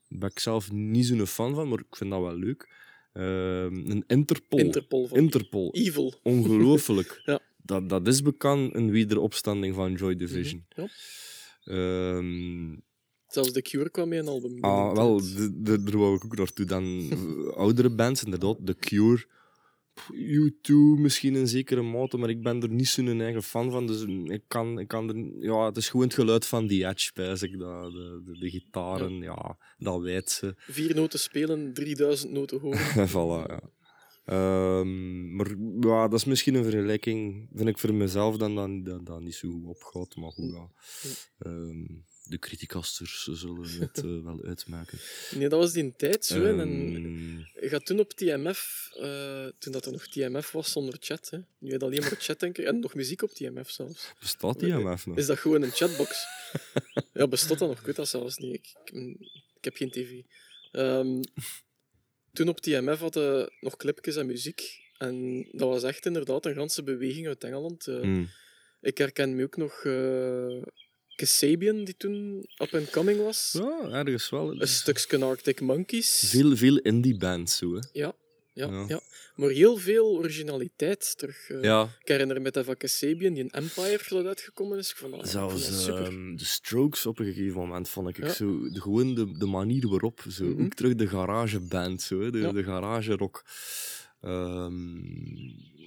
Daar ben ik zelf niet zo'n fan van, maar ik vind dat wel leuk. Ehm, een Interpol. Interpol van Interpol. Evil. Ongelooflijk. Ja. dat, dat is bekend een wederopstanding van Joy Division. Ja. Ehm, Zelfs The Cure kwam met een album. ah, wel, de- de- daar wou ik ook naartoe. Dan eh, oudere bands, inderdaad. The Cure. Pff, U2 misschien in zekere mate, maar ik ben er niet zo'n eigen fan van. Dus ik kan, ik kan er... Ja, het is gewoon het geluid van die Edge, spijs ik. Dat, de, de, de gitaren, ja. dat weet ze. Vier noten spelen, 3000 noten horen. voilà, ja. Ehm, maar ja, dat is misschien een vergelijking, vind ik voor mezelf, dan dat dat, dat niet zo goed opgaat. Maar goed, ja. Ehm, de criticasters zullen het eh, wel uitmaken. Nee, dat was die tijd zo. en Ehm, je gaat toen op TMF, eh, toen dat er nog TMF was zonder chat. Hè. Nu heb je alleen maar chat, denk ik. En nog muziek op TMF zelfs. bestaat die MF nog? Is dat gewoon een chatbox? ja, bestaat dat nog? Ik weet dat zelfs niet. Ik, ik, ik heb geen tv. Ehm, toen op TMF hadden nog clipjes en muziek. En dat was echt inderdaad een ganse beweging uit Engeland. Eh, Mm. Ik herken me ook nog uh, Kasabian, die toen up and coming was. Ja, ergens wel. Een stukje Arctic Monkeys. Veel, veel indie bands zo, hè. Ja, ja, Ja. ja. Maar heel veel originaliteit terug. eh. Ja, Ik herinner me dat van Kasabian, die een Empire dat uitgekomen is. Ik vond dat, ik vond dat zelfs super. ehm, de Strokes op een gegeven moment vond ik Ja. zo, de, gewoon de, de manier waarop, zo, Mhm. ook terug de garageband, zo, hè, de, Ja. de garage rock.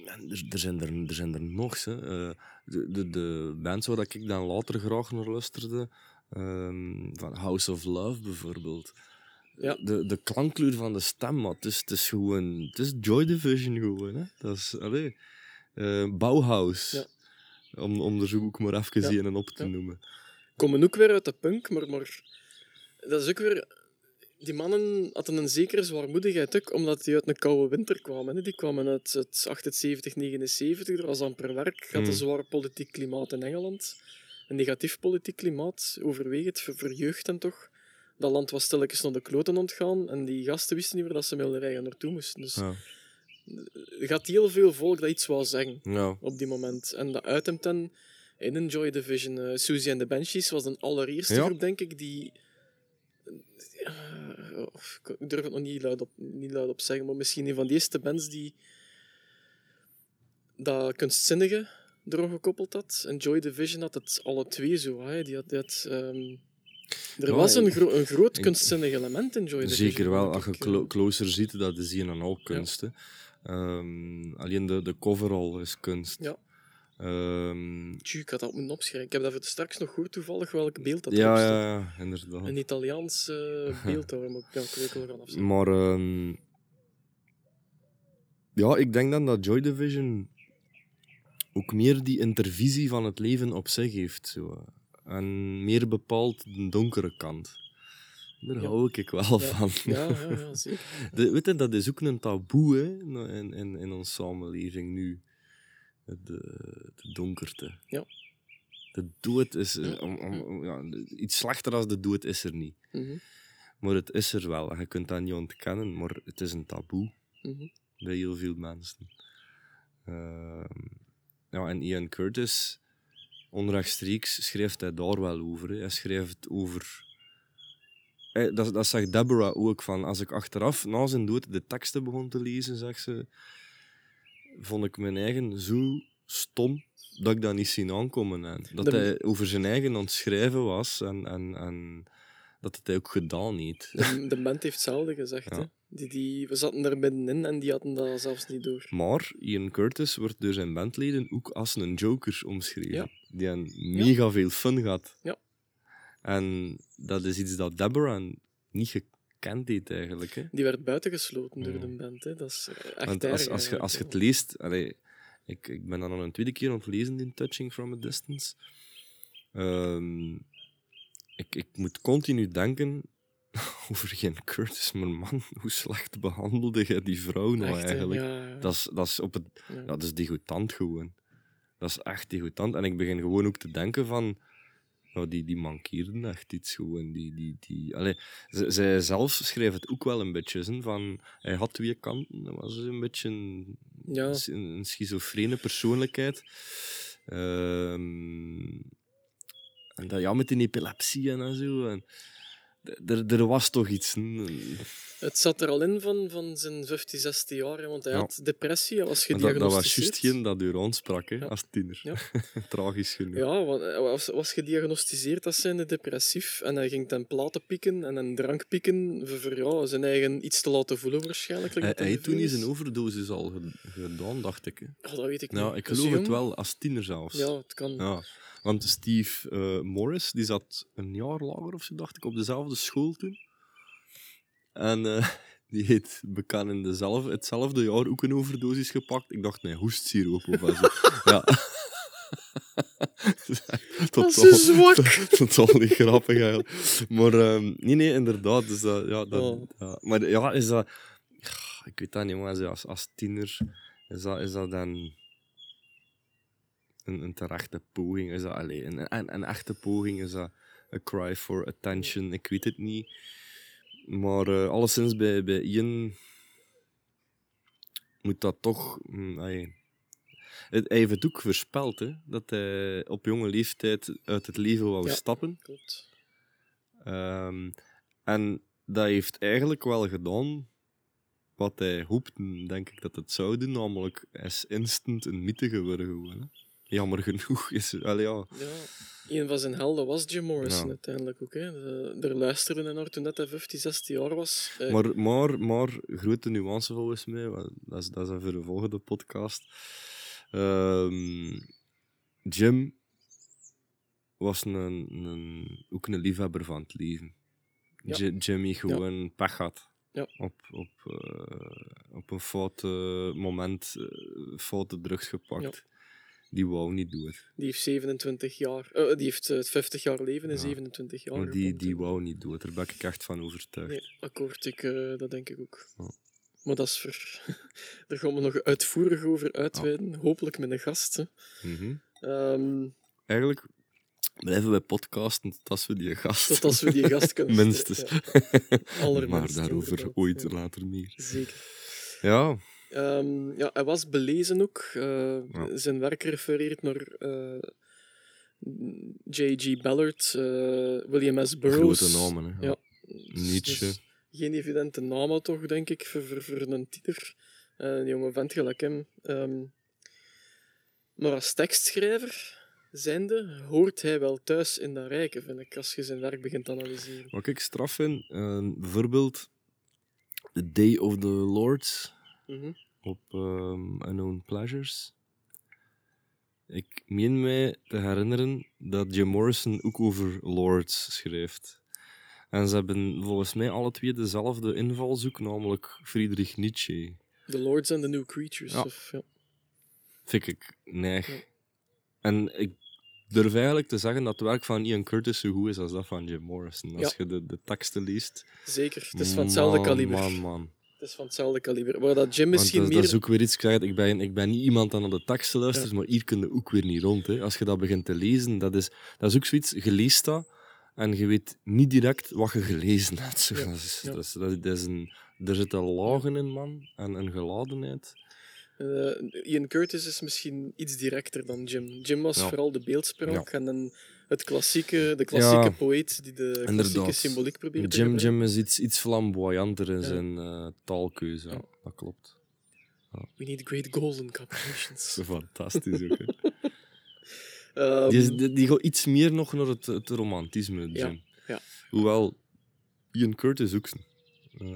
En er, er, zijn er, er zijn er nog, hè. Eh, de, de, de bands waar ik dan later graag naar luisterde, ehm, van House of Love bijvoorbeeld. Ja. De, de klankkleur van de stem, maar het is, het is gewoon... Het is Joy Division gewoon, hè. Dat is... Allee, eh, Bauhaus. Ja. Om, om er zo ook maar even Ja. een op te noemen. komen ook weer uit de punk, maar, maar dat is ook weer... Die mannen hadden een zekere zwaarmoedigheid ook, omdat die uit een koude winter kwamen. Hè. Die kwamen uit het 78, 79, er was amper werk. Had een Mm. zwaar politiek klimaat in Engeland. Een negatief politiek klimaat, overwegend, voor, voor jeugd en toch. Dat land was stilletjes naar de kloten ontgaan en die gasten wisten niet meer dat ze met hun rijden naartoe moesten. Dus Ja. er gaat heel veel volk dat iets wou zeggen Ja. op die moment. En dat uit hem ten in een Joy Division. Susie and the Banshees was de allereerste Ja. groep, denk ik, die... ik durf het nog niet luid, op, niet luid op zeggen, maar misschien een van de eerste bands die dat kunstzinnige erop gekoppeld had. En Joy Division had het alle twee zo. Hè. Die had, die had, ehm, er Ja, was een, gro- een groot kunstzinnig element in Joy Division. Zeker wel, als je clo- eh. closer ziet, dat is hier een al kunst. hè. Ehm, alleen de, de coverall is kunst. Ja. Tju, ik had dat moeten opschrijven. Ik heb dat straks nog goed toevallig welk beeld dat ja, ja, inderdaad. Een Italiaans eh beeld daar, maar ja, ik wel gaan afzetten. Maar ehm, ja, ik denk dan dat Joy Division ook meer die intervisie van het leven op zich heeft. Zo. En meer bepaalt de donkere kant. Daar Ja. hou ik wel Ja. van. Ja, ja, ja, zeker. De, weet je, dat is ook een taboe hè, in, in, in onze samenleving nu. De, de donkerte. Ja. De dood is... eh, om, om, ja, iets slechter dan de dood is er niet. Mhm, Maar het is er wel. en Je kunt dat niet ontkennen, maar het is een taboe mhm. bij heel veel mensen. Ehm, ja, en Ian Curtis, onrechtstreeks, schrijft hij daar wel over. Hè. Hij schrijft over... Hij- dat, dat zegt Deborah ook, van als ik achteraf, na zijn dood, de teksten begon te lezen, zegt ze, vond ik mijn eigen zo stom dat ik dat niet zien aankomen. En dat De- hij over zijn eigen aan het schrijven was en, en, en dat het hij ook gedaan heeft. De, de band heeft hetzelfde gezegd. Ja. Hè. Die, die, we zaten er middenin en die hadden dat zelfs niet door. Maar Ian Curtis wordt door zijn bandleden ook als een joker omschreven. Ja. Die een mega veel fun had. Ja. En dat is iets dat Deborah niet gekend heeft eigenlijk. Hè. Die werd buitengesloten door Ja. de band. Hè. Dat is eh, echt Want als, als, je, als je het leest... Allee, ik, ik ben dan al een tweede keer aan het lezen in Touching from a Distance. Ehm, ik, ik moet continu denken over geen Curtis, maar man, hoe slecht behandelde jij die vrouw nou Echt, eigenlijk? Ja, ja, Dat is, dat is op het ja. Ja, dat is degoutant gewoon. Dat is echt degoutant. En ik begin gewoon ook te denken van... Nou, die, die mankeerden echt iets gewoon. Die, die, die, allee, zij zelf schreef het ook wel een beetje. hè, van, hij had twee kanten. Hij was een beetje een, Ja. een, een schizofrene persoonlijkheid. Ehm, en dat, ja, met die epilepsie en zo. En, er, was toch iets. Het zat er al in van, van zijn 15, 16 jaar, want hij Ja. had depressie, hij was dat, dat was juist geen dat u aansprak hè, Ja. als tiener. Ja. Tragisch genoeg. Ja, want hij was, was gediagnosticeerd als zijnde depressief en hij ging ten platen pieken en een drank pieken voor, zijn eigen iets te laten voelen waarschijnlijk. Hij, heeft toen is. zijn overdosis al ge- gedaan, dacht ik. Hè. Dat weet ik niet. Nou, ik geloof het wel, als tiener zelfs. Ja, het kan. Want Steve eh, Morris, die zat een jaar lager of zo, dacht ik, op dezelfde school toen. En eh, die heeft bekend in dezelfde, hetzelfde jaar ook een overdosis gepakt. Ik dacht, nee, hoestsiroop of zo. ja. Totaal ze zwak. Totaal niet grappig eigenlijk. Maar ehm, nee, nee, inderdaad. Dus dat, ja, dat, Oh. ja. Maar ja, is dat... Ik weet dat niet, maar als, als tiener is dat, is dat dan een, een terechte poging? Is dat allee, een, een, een echte poging? Is dat een cry for attention? Ik weet het niet. Maar eh, alleszins bij, bij Ian moet dat toch... mm, het- hij heeft het ook voorspeld, hè, dat hij op jonge leeftijd uit het leven wou Ja. stappen. Klopt. Ehm, en dat heeft eigenlijk wel gedaan wat hij hoopte, denk ik, dat het zou doen. Namelijk, hij is instant een mythe geworden. Gewoon, hè. Jammer genoeg is... Allee, ja. Ja, een van zijn helden was Jim Morrison Ja. uiteindelijk ook. Hè. De, er luisterde naar toen net hij 15, 16 jaar was. Eh, Maar, maar, maar, grote nuance volgens mij, dat is, dat is voor de volgende podcast. Ehm, Jim was een, een, ook een liefhebber van het leven. Ja. Ji- Jimmy gewoon pech had. Ja. Op, op, eh, op een fout eh, moment eh, foute drugs gepakt. Die wou niet doen. Die heeft 27 jaar, eh, die heeft eh, 50 jaar leven in Ja. 27 jaar. Maar die, die wou niet doen. Daar ben ik echt van overtuigd. Nee, akkoord, ik, eh, dat denk ik ook. Ja. Maar dat is voor... Daar gaan we nog uitvoerig over uitweiden. Hopelijk met een gast. Hè. Mhm. Ehm, Eigenlijk blijven wij podcasten tot als we die gast tot als we die gast kunnen Minstens. Ja. Maar daarover ooit later meer. Zeker. Ja, Ehm, ja, hij was belezen ook. Eh, Ja. Zijn werk refereert naar eh, J.G. Ballard, eh, William S. Burroughs. grote namen. Hè. Ja. Nietzsche. Dus geen evidente naam toch, denk ik, voor, voor, voor een tiener. Eh, een jonge vent gelijk hem. Ehm, maar als tekstschrijver zijnde hoort hij wel thuis in dat rijke, vind ik, als je zijn werk begint te analyseren. Wat ik straf vind, bijvoorbeeld The Day of the Lords Mhm. op ehm, Unknown Pleasures. Ik meen mij te herinneren dat Jim Morrison ook over Lords schrijft. En ze hebben volgens mij alle twee dezelfde invalshoek, namelijk Friedrich Nietzsche. The Lords and the New Creatures. Ja. Of, ja. Vind ik neig. Ja. En ik durf eigenlijk te zeggen dat het werk van Ian Curtis zo goed is als dat van Jim Morrison. Als Ja. je de, de teksten leest. Zeker, het is van hetzelfde kaliber. Man, man. Het is van hetzelfde kaliber. Waar dat Jim misschien dat, meer... dat is ook weer iets, ik, ben, ik ben niet iemand naar de teksten luistert, maar hier kun je ook weer niet rond. Hè. Als je dat begint te lezen, dat is, dat is ook zoiets, je leest dat en je weet niet direct wat je gelezen hebt. Zo. Ja, Dat is, ja. dat is, dat is een, er zitten lagen in, man, en een geladenheid. Eh, Ian Curtis is misschien iets directer dan Jim. Jim was vooral de beeldspraak en dan het klassieke, de klassieke Ja. poëet die de klassieke Inderdaad. symboliek probeert te Jim, gebruiken. Jim is iets, iets flamboyanter in Ja. zijn eh, taalkeuze, ja. Dat klopt. We need great golden combinations. Fantastisch ook. Ehm, Die, die, die gaat iets meer nog naar het, het romantisme, Jim. Hoewel, Ian Curtis ook. eh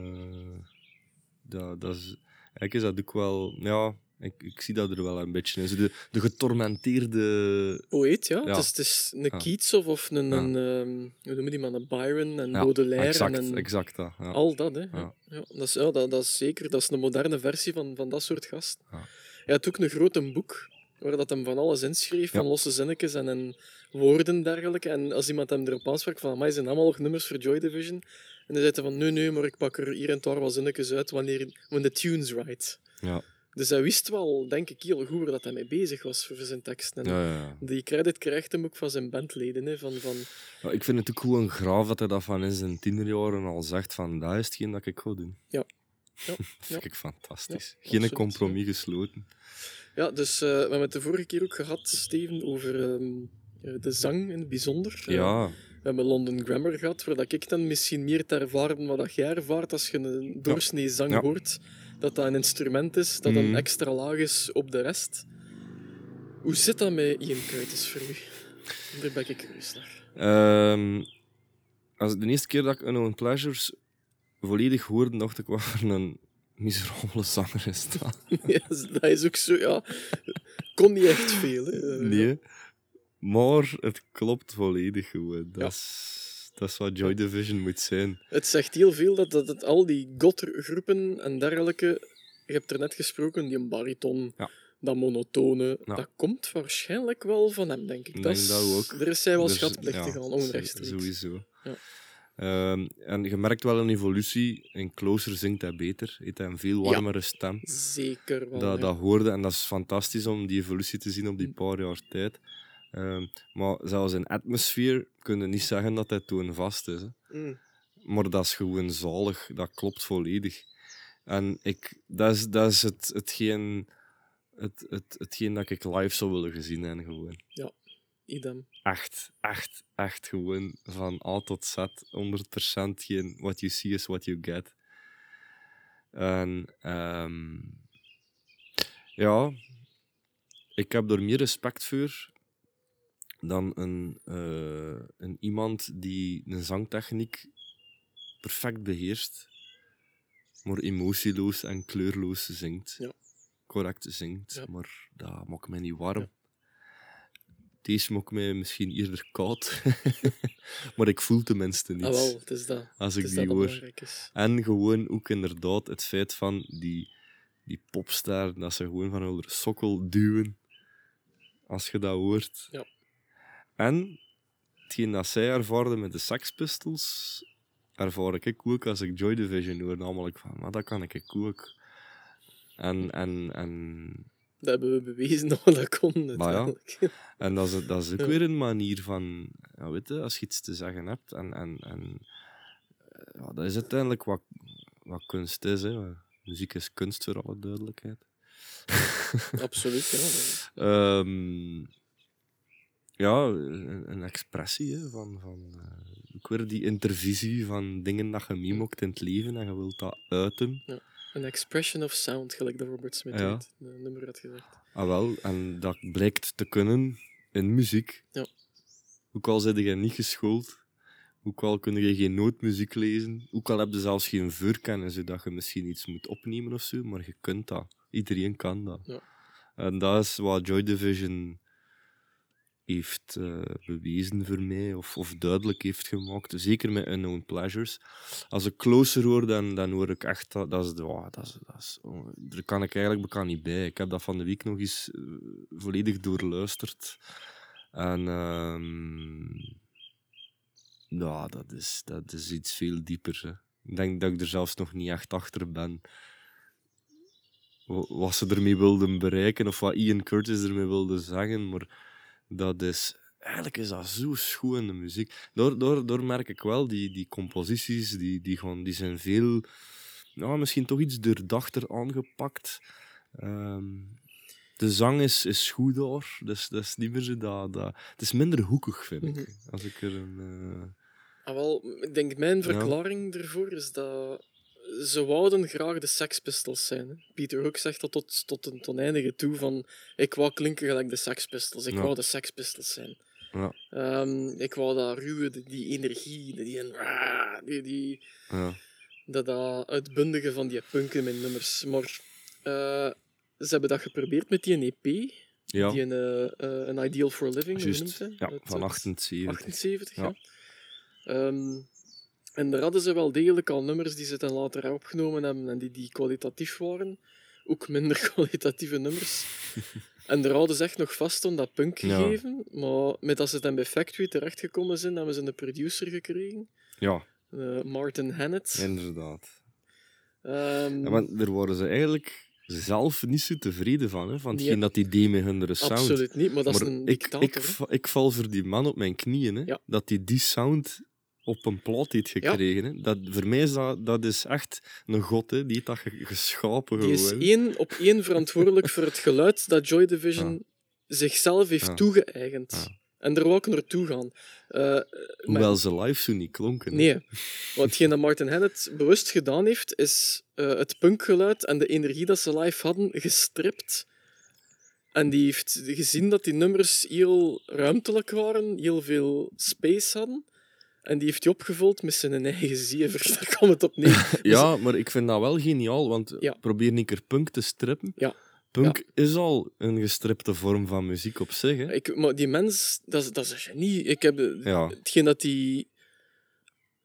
dat, dat is, eigenlijk is dat ook wel... Ja, ik, ik zie dat er wel een beetje in. De, de getormenteerde... poëet, ja. Ja. Het, is, het is een Ja. Keats of, of een, Ja. een ehm, hoe noem je die man, een Byron en Baudelaire. exact, en een, exact dat. Ja. Al dat, hè. Ja. Dat, is, ja, dat, dat is zeker. Dat is een moderne versie van, van dat soort gast. Ja. Hij had ook een grote boek waar dat hem van alles inschreef, van losse zinnetjes en, en woorden dergelijke. En als iemand hem erop aansprak van, mij zijn allemaal nog nummers voor Joy Division. En dan zei hij van, nee, nee, maar ik pak er hier en daar wat zinnetjes uit wanneer when the tune's right. Ja. Dus hij wist wel, denk ik, heel goed waar dat hij mee bezig was voor zijn teksten. En Ja. Die credit krijgt hem ook van zijn bandleden. Hè, van, van, Ja, Ik vind het ook gewoon graaf dat hij dat van in zijn tienerjaren al zegt van dat is hetgeen dat ik ga doen. Ja. Ja, dat vind ik fantastisch. Geen absoluut, compromis gesloten. Ja, dus eh, we hebben het de vorige keer ook gehad, Steven, over ehm, eh, de zang in het bijzonder. Eh, Ja, we hebben London Grammar gehad, waar dat ik dan misschien meer te ervaren wat jij ervaart als je een doorsnee zang hoort. Dat dat een instrument is, dat een Mhm. extra laag is op de rest. Hoe zit dat met Ian Curtis voor u? Daar ben ik curieus naar. Ehm, als de eerste keer dat ik Unknown Pleasures volledig hoorde, dacht ik, wat voor een miserabele zanger is dat. ja, dat is ook zo, ja. Kon niet echt veel, hè. Nee. Maar het klopt volledig gewoon. Dat, Ja. is, dat is wat Joy Division moet zijn. Het zegt heel veel dat, dat al die gottergroepen en dergelijke. Je hebt er net gesproken, die een bariton, Ja. dat monotone, Ja. dat komt waarschijnlijk wel van hem, denk ik. Dat denk is, dat ook. Daar is hij wel Dus, schatplichtig ja, aan, onrechtstreeks. Sowieso. Ja. Ehm, en je merkt wel een evolutie. In Closer zingt hij beter. Heeft hij een veel Ja. warmere stem. Zeker wel. dat, ja. dat hoorde en dat is fantastisch om die evolutie te zien op die Mm. paar jaar tijd. Ehm, maar zelfs in atmosfeer kun je niet zeggen dat hij toen vast is. Hè. Mm. Maar dat is gewoon zalig. Dat klopt volledig. En ik, dat is, dat is het, hetgeen, het, het, hetgeen dat ik live zou willen gezien hebben. Gewoon. Idem. Echt, echt, echt gewoon van A tot Z. 100% geen what you see is what you get. En ehm, ja, ik heb er meer respect voor dan een, eh, een iemand die een zangtechniek perfect beheerst, maar emotieloos en kleurloos zingt. Ja. Correct zingt, Ja. maar dat maakt mij niet warm. Ja. Deze maakt mij misschien eerder koud, maar ik voel tenminste niets Ah, wel, het is dat. als Het ik die hoor. En gewoon ook inderdaad het feit van die, die popster, dat ze gewoon van hun sokkel duwen als je dat hoort. Ja. En hetgeen dat zij ervaarde met de Sex Pistols, ervaar ik ook als ik Joy Division hoor. Namelijk van, maar dat kan ik ook. En, en, en, Dat hebben we bewezen dat we dat konden, ja. en dat is, dat is ook weer een manier van, ja, weet je, als je iets te zeggen hebt. En, en, en eh, ja, dat is uiteindelijk wat, wat kunst is. Hè. Muziek is kunst, voor alle duidelijkheid. Absoluut, ja. Ehm, ja, een, een expressie hè, van, van eh, ook weer die intervisie van dingen dat je meemokt in het leven en je wilt dat uiten. Een expression of sound, gelijk dat Robert Smith Ja. een nummer had gezegd. Ah wel, en dat blijkt te kunnen in muziek. Ja. Ook al zit je niet geschoold, ook al kun je geen nootmuziek lezen, ook al heb je zelfs geen voorkennis, zodat je misschien iets moet opnemen of zo, maar je kunt dat. Iedereen kan dat. Ja. En dat is wat Joy Division heeft eh, bewezen voor mij, of, of duidelijk heeft gemaakt. Zeker met Unknown Pleasures. Als ik closer hoor, dan, dan hoor ik echt dat, is, dat is, dat is, oh, daar kan ik eigenlijk bekend niet bij. Ik heb dat van de week nog eens eh, volledig doorluisterd. En ja, dat is, dat is iets veel dieper. Ik denk dat ik er zelfs nog niet echt achter ben. Wa- Wat ze ermee wilden bereiken, of wat Ian Curtis ermee wilde zeggen, maar dat is... Eigenlijk is dat zo schoon, de muziek. Door, door, door merk ik wel, die, die composities, die, die, gaan, die zijn veel... Nou, misschien toch iets doordachter aangepakt. Ehm, de zang is, is goed daar, dus dat is niet meer zo dat, dat... Het is minder hoekig, vind ik. Mhm. Als ik er een... eh, Ah, wel, ik denk mijn verklaring ervoor is dat ze wouden graag de Sex Pistols zijn. Hè. Peter Hook zegt dat tot, tot een oneindige toe van ik wou klinken gelijk de Sex Pistols. Ik Ja. wou de Sex Pistols zijn. Ja. Ehm, ik wou dat ruwe, die, die energie, die, die, die, ja. dat, dat uitbundige van die punken in mijn nummers. Maar eh, ze hebben dat geprobeerd met die EP, Ja, die een, eh, eh, een Ideal for Living, juist. noemt hij? Ja, van uit 78. 78, ja. Ja. Ehm, en daar hadden ze wel degelijk al nummers die ze dan later opgenomen hebben en die, die kwalitatief waren. Ook minder kwalitatieve nummers. en daar hadden ze echt nog vast aan dat punk Ja. gegeven. Maar met als ze dan bij Factory terechtgekomen zijn, hebben ze een producer gekregen. Ja, eh, Martin Hannett. inderdaad. Ehm, Ja, want daar waren ze eigenlijk zelf niet zo tevreden van, hè, van Nee. hetgeen dat die deed met hun sound. absoluut niet, maar dat is een ik, dictator. ik, ik val voor die man op mijn knieën, hè, Ja. dat hij die sound op een plaat heeft gekregen. Hè. Dat, voor mij is dat, dat is echt een god, hè. die dat ge- geschapen. Die is één op één verantwoordelijk voor het geluid dat Joy Division zichzelf heeft Ja. toegeëigend. En daar wou ik naartoe gaan. Maar- Hoewel ze live zo niet klonken. hè. Nee. Want hetgeen dat Martin Hannett bewust gedaan heeft, is eh, het punkgeluid en de energie dat ze live hadden gestript. En die heeft gezien dat die nummers heel ruimtelijk waren, heel veel space hadden. En die heeft hij opgevuld met zijn eigen zever. Daar kwam het op neer. Ja, maar ik vind dat wel geniaal, want Ja. probeer keer punk te strippen. Ja. Punk is al een gestripte vorm van muziek op zich. Hè. Ik, maar die mens, dat is, dat is een genie. Ik heb de- Ja. hetgeen dat die.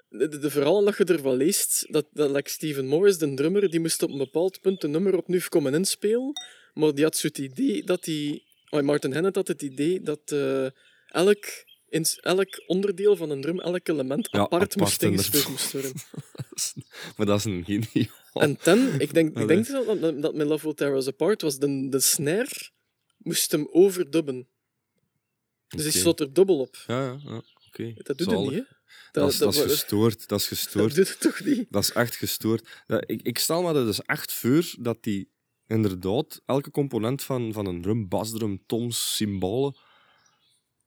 De, de, de verhalen dat je ervan leest, dat, dat like Steven Morris, de drummer, die moest op een bepaald punt een nummer opnieuw komen inspelen, Maar die had zo het idee dat die... Oh, Martin Hennett had het idee dat eh, elk, in, elk onderdeel van een drum, elk element Ja, apart, moest ingespeeld moest worden. maar dat is een genio. En ten, ik denk, ik denk dat, dat, dat met Love Will Tear Us Apart was, de, de snare moest hem overdubben. Dus die Oké. stond er dubbel op. Ja, ja, ja. oké. Dat doet het niet, hè? Dat, is, dat is dat- gestoord. Dat is dat gestoord. doet het toch niet? Dat is echt gestoord. Dat, ik, ik stel me er dus echt voor dat die inderdaad elke component van, van een drum, basdrum, toms, symbolen,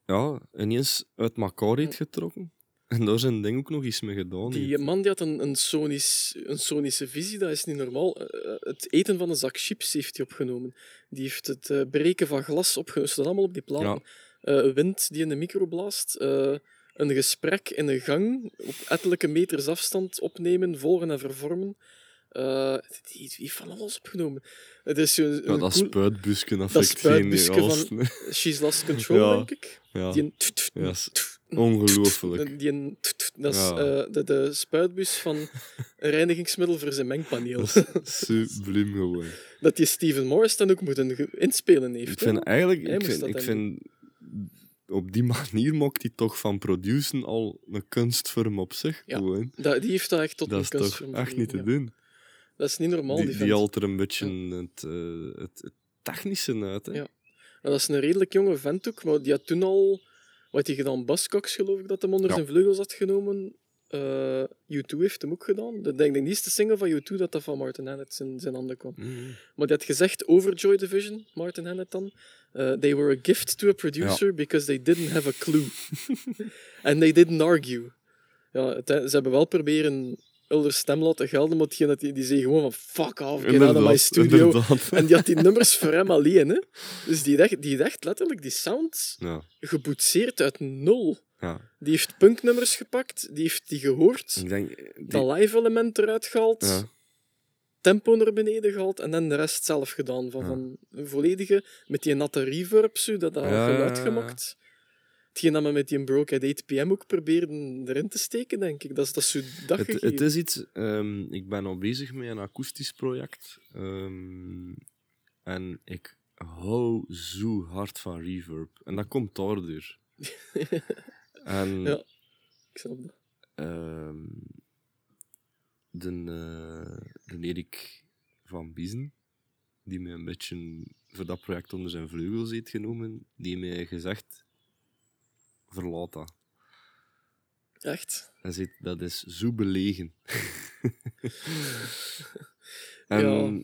ja, ineens uit elkaar heeft getrokken. En daar zijn ding ook nog iets mee gedaan. Die heeft. man die had een, een, Sonisch, een sonische visie, dat is niet normaal. Eh, eh, Het eten van een zak chips heeft hij opgenomen. Die heeft het eh, breken van glas opgenomen. Dat staat allemaal op die platen. Wind die in de micro blaast. een gesprek in een gang op ettelijke meters afstand opnemen, volgen en vervormen. Eh, die die heeft van alles opgenomen. Het is zo'n Ja, dat cool- spuitbusken dat spuitbusken van- She's Lost Control, Ja. denk ik. Ja, Die een is ongelooflijk. Die een, dat is Ja. eh, de, de spuitbus van reinigingsmiddel voor zijn mengpaneel. Dat subliem gewoon. dat die Steven Morris dan ook moeten ge- inspelen heeft. Ik vind eigenlijk, Hij ik vind, dat ik vind op die manier maakt hij toch van produceren al een kunstvorm op zich. Ja, gewoon. Dat, die heeft dat echt tot Dat een is toch kunstvorm echt niet te doen. Dat is niet normaal, die, Die, vent. die haalt er een beetje het, eh, het, het technische uit. Hè? Ja. Maar Dat is een redelijk jonge vent ook, maar die had toen al... Wat hij gedaan? Buzzcocks, geloof ik, dat hem onder Ja. zijn vleugels had genomen. Eh, U2 heeft hem ook gedaan. De, denk ik, de eerste single van U2 dat dat van Martin Hannett in zijn handen kwam. Mhm. Maar die had gezegd over Joy Division, Martin Hannett dan. eh, they were a gift to a producer because they didn't have a clue. And they didn't argue. Ja, het- ze hebben wel proberen Ulder stem laten gelden, maar hetgeen dat die, die zei gewoon van fuck off, get out of my studio. inderdaad. En die had die nummers voor hem alleen. Hè. Dus die dacht, die dacht letterlijk die sound Ja, geboetseerd uit nul. ja. Die heeft punknummers gepakt, die heeft die gehoord, Ik denk... Die, dat live-element eruit gehaald, ja. tempo naar beneden gehaald en dan de rest zelf gedaan. Van, van een volledige, met die natte reverb, zo, dat dat geluid gemaakt. Hetgeen dat we met die Broke at 8 pm ook probeerden erin te steken, denk ik. Dat is, dat is Het, het is iets... ehm, ik ben al bezig met een akoestisch project. ehm, en ik hou zo hard van reverb. En dat komt daardoor. en... Ja. Ik snap dat. Ehm, de, eh, de Erik van Biezen, die mij een beetje voor dat project onder zijn vleugels heeft genomen, die mij gezegd: verlaat dat. Echt. Hij zegt: dat is zo belegen. en Ja.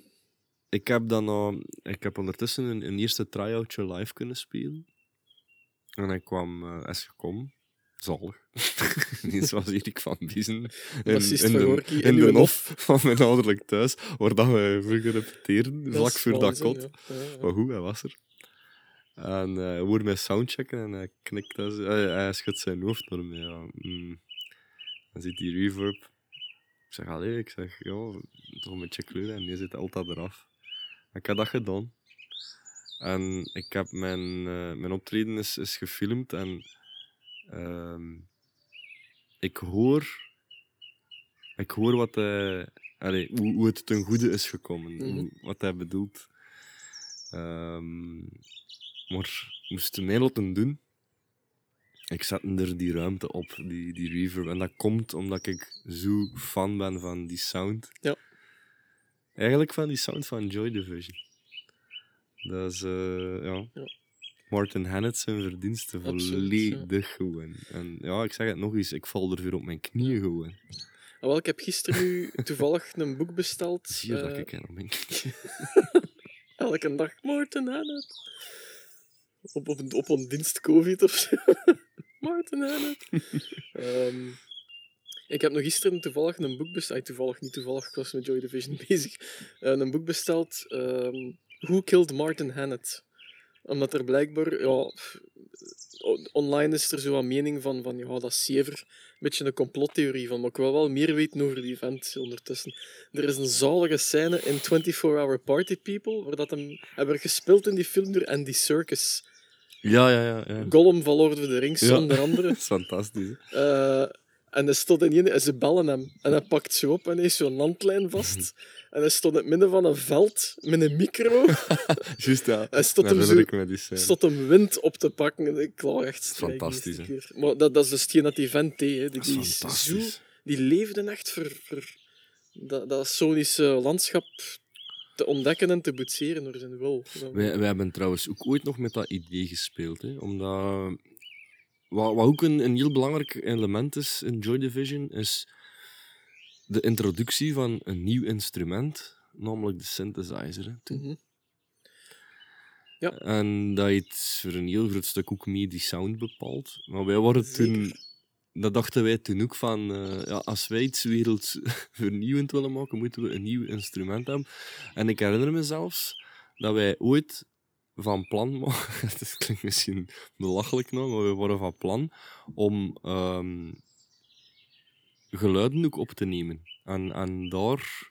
ik heb dan ik heb ondertussen een, een eerste try-outje live kunnen spelen. En hij kwam, is gekomen. Zalig. Ineens was Erik van Biezen in, in van de, in de van mijn ouderlijk thuis, waar dat wij vroeger repeteerden, Dat vlak is voor dat kot. ja. Ja, ja. Maar goed, hij was er. En eh, hij hoorde mij soundchecken en hij knikt, dat hij, schudt zijn hoofd naar mij. Ja. Mm. Dan ziet die reverb. Ik zeg, allee, ik zeg, ja, toch een beetje kleur en die zit altijd eraf. Ik heb dat gedaan. En ik heb mijn, eh, mijn optreden is, is gefilmd en ehm, ik hoor, ik hoor wat hij, allee, hoe, hoe het ten goede is gekomen, Mhm. wat hij bedoelt. Ehm, maar moest hij mij laten doen, ik zette er die ruimte op, die, die reverb. En dat komt omdat ik zo fan ben van die sound. Ja. Eigenlijk van die sound van Joy Division. Dat is, eh, ja. Ja. Martin Hannett zijn verdiensten volledig gewoon. En ja, ik zeg het nog eens, ik val er weer op mijn knieën gewoon. Ah, wel, ik heb gisteren nu toevallig een boek besteld. Zie je dat eh, ik er op mijn knieën... Elke dag Martin Hannett. Op, op, een, op een dienst COVID of zo. Martin. Ehm, ik heb nog gisteren toevallig een boek besteld. Toevallig, niet toevallig, ik was met Joy Division bezig. Eh, een boek besteld. ehm Who Killed Martin Hannett? Omdat er blijkbaar... Ja, online is er zo een mening van, van ja, dat is zever. Een beetje een complottheorie van, maar ik wil wel meer weten over die event ondertussen. Er is een zalige scène in 24 Hour Party People, waar dat hem hebben gespeeld in die film door Andy Serkis. Ja, ja, ja. ja. Gollum van Lord of the Rings, Ja. onder andere. Dat is fantastisch. Eh, En hij stond in en ze bellen hem. En hij pakt ze op en hij heeft zo'n landlijn vast. En hij stond in het midden van een veld met een micro. Juist, ja. Hij stond hem zo ik stond wind op te pakken. Ik lag echt Fantastisch. Maar dat, dat is dus hetgeen dat die vent deed. Die, die, zo, die leefde echt voor, voor dat, dat Sonische landschap te ontdekken en te boetseren door zijn wil. Wij, wij hebben trouwens ook ooit nog met dat idee gespeeld. Hè? Omdat, wat, wat ook een, een heel belangrijk element is in Joy Division, is de introductie van een nieuw instrument, namelijk de synthesizer. Hè. Mhm. En dat heeft voor een heel groot stuk ook mee die sound bepaald. Maar wij waren toen. Dat dachten wij toen ook van, eh, ja, als wij iets werelds vernieuwend willen maken, moeten we een nieuw instrument hebben. En ik herinner me zelfs dat wij ooit van plan waren, het klinkt misschien belachelijk nou, maar we waren van plan om ehm, geluiden ook op te nemen. En, en daar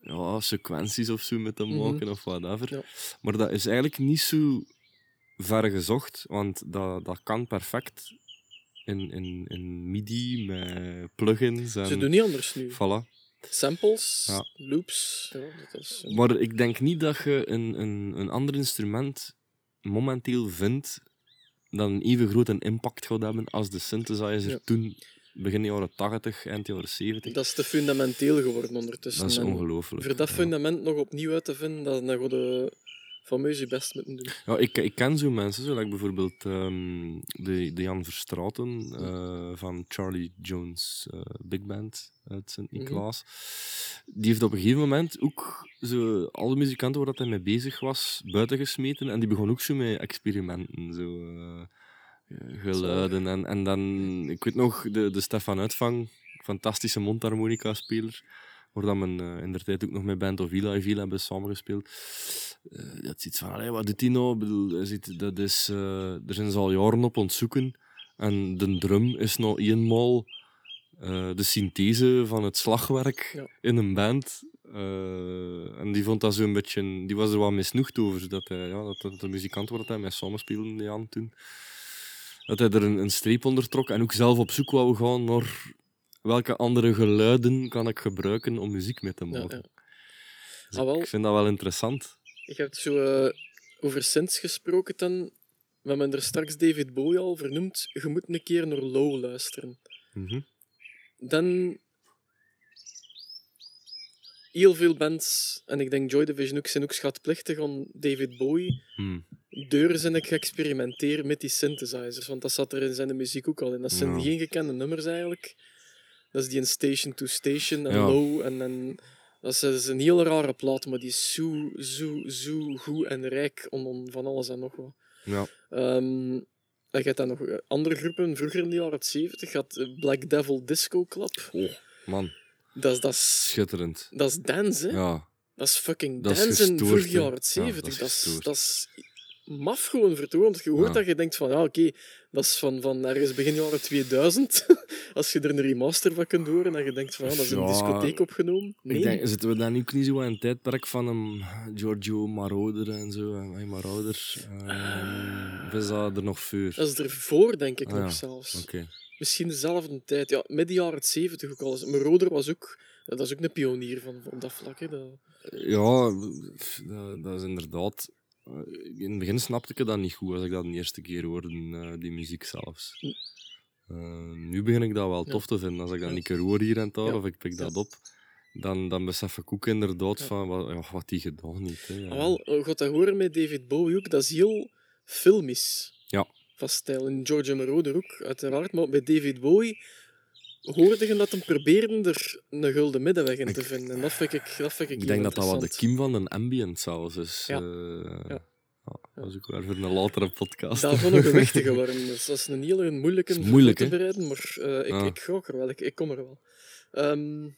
ja, sequenties of zo mee te Mhm. maken of whatever. Ja. Maar dat is eigenlijk niet zo ver gezocht, want dat, dat kan perfect in, in, in MIDI met plugins. En, Ze doen niet anders nu. Voilà. Samples, Ja. loops. Ja, dat is, eh, Maar ik denk niet dat je een, een, een ander instrument momenteel vindt dat een even grote impact gaat hebben als de synthesizer Ja. toen, begin jaren 80, eind jaren 70. dat is te fundamenteel geworden ondertussen. Dat is ongelooflijk. Voor dat ja. fundament nog opnieuw uit te vinden, dat, je fameus je best moeten doen. Ja, ik, ik ken zo mensen, zo, like bijvoorbeeld ehm, de, de Jan Verstraeten eh, van Charlie Jones eh, Big Band uit Sint-Niklaas. Die heeft op een gegeven moment ook zo, alle muzikanten waar dat hij mee bezig was, buiten gesmeten. En die begon ook zo met experimenten. Zo, eh, geluiden. En, en dan, ik weet nog, de, de Stefan Uitvang, fantastische mondharmonica-speler. Waar dan men eh, in der tijd ook nog met Band of Villa Villa hebben samengespeeld. Eh dat is iets van, allee, wat doet hij nou? Bedoel, dat is, eh, er zijn ze al jaren op ontzoeken. En de drum is nou eenmaal de synthese van het slagwerk Ja. in een band. En die vond dat zo'n beetje... Die was er wat misnoegd over. Dat, hij, ja, dat, dat de muzikant waar hij mee samenspeelde Jan toen... Dat hij er een, een streep onder trok en ook zelf op zoek wou gaan naar welke andere geluiden kan ik gebruiken om muziek mee te maken. ja. Dus Ah, wel. Ik vind dat wel interessant. Ik heb zo eh, over synths gesproken dan. We hebben er straks David Bowie al vernoemd. Je moet een keer naar Low luisteren. Mhm. Dan... Heel veel bands, en ik denk Joy Division ook, zijn ook schatplichtig aan David Bowie. Hm. Deur zijn ik geëxperimenteerd met die synthesizers, want dat zat er in zijn muziek ook al in. Dat zijn Ja. geen gekende nummers eigenlijk. Dat is die een Station to Station en Ja. Low. En, en, dat is, dat is een heel rare plaat, maar die is zo, zo, zo goed en rijk om, om van alles en nog wat. Ja. Ehm, en je hebt dan nog eh, andere groepen, vroeger in de jaren 70 had eh, Black Devil Disco Club. Oh, man, Dat is, dat is, schitterend. dat is dance, hè? Ja, Dat is fucking dance in gestoord, vroege hè. jaren Ja, 70. dat is dat, is, gestoord. dat is maf gewoon vertoond. Je hoort Ja. dat je denkt van, ja, oké, dat is van, van ergens begin jaren 2000. Als je er een remaster van kunt horen en je denkt van, ja, dat is in een Ja, discotheek opgenomen. Nee, ik denk, zitten we dan ook niet zo aan het tijdperk van een Giorgio Moroder en zo, en hey, Marauder? Of is dat er nog voor? dat is ervoor, denk ik Ah, nog zelfs. Oké. Misschien dezelfde tijd. Ja, midden jaren 70 ook al. eens. Maar Roder was ook... Dat is ook een pionier van, van op dat vlak. Hè. Dat, Ja, dat, dat is inderdaad... eh, In het begin snapte ik dat niet goed als ik dat de eerste keer hoorde, eh, die muziek zelfs. Eh, nu begin ik dat wel tof te vinden. Als ik dat een keer hoor hier en daar, of ik pik dat op, dan, dan besef ik ook inderdaad van wat, wat die gedaan heeft. Hè. Ja. Ah, wel, gaat dat horen met David Bowie ook. Dat is heel filmisch. Ja. Van stijl. En George Moroder ook, uiteraard. Maar bij David Bowie hoorde je dat hem probeerde er een gulden middenweg in te vinden. En dat vind ik, dat vind ik, Ik heel denk dat dat wat de kiem van een ambient zelfs is. Ja. Eh, Ja. ja, dat is ook weer voor een latere podcast. Dat vond ik een gewichtige worden. Dus dat is een hele moeilijke moeilijk, te bereiden, maar eh, ik, Ja. ik ga ook er wel. Ik, ik kom er wel. Ehm,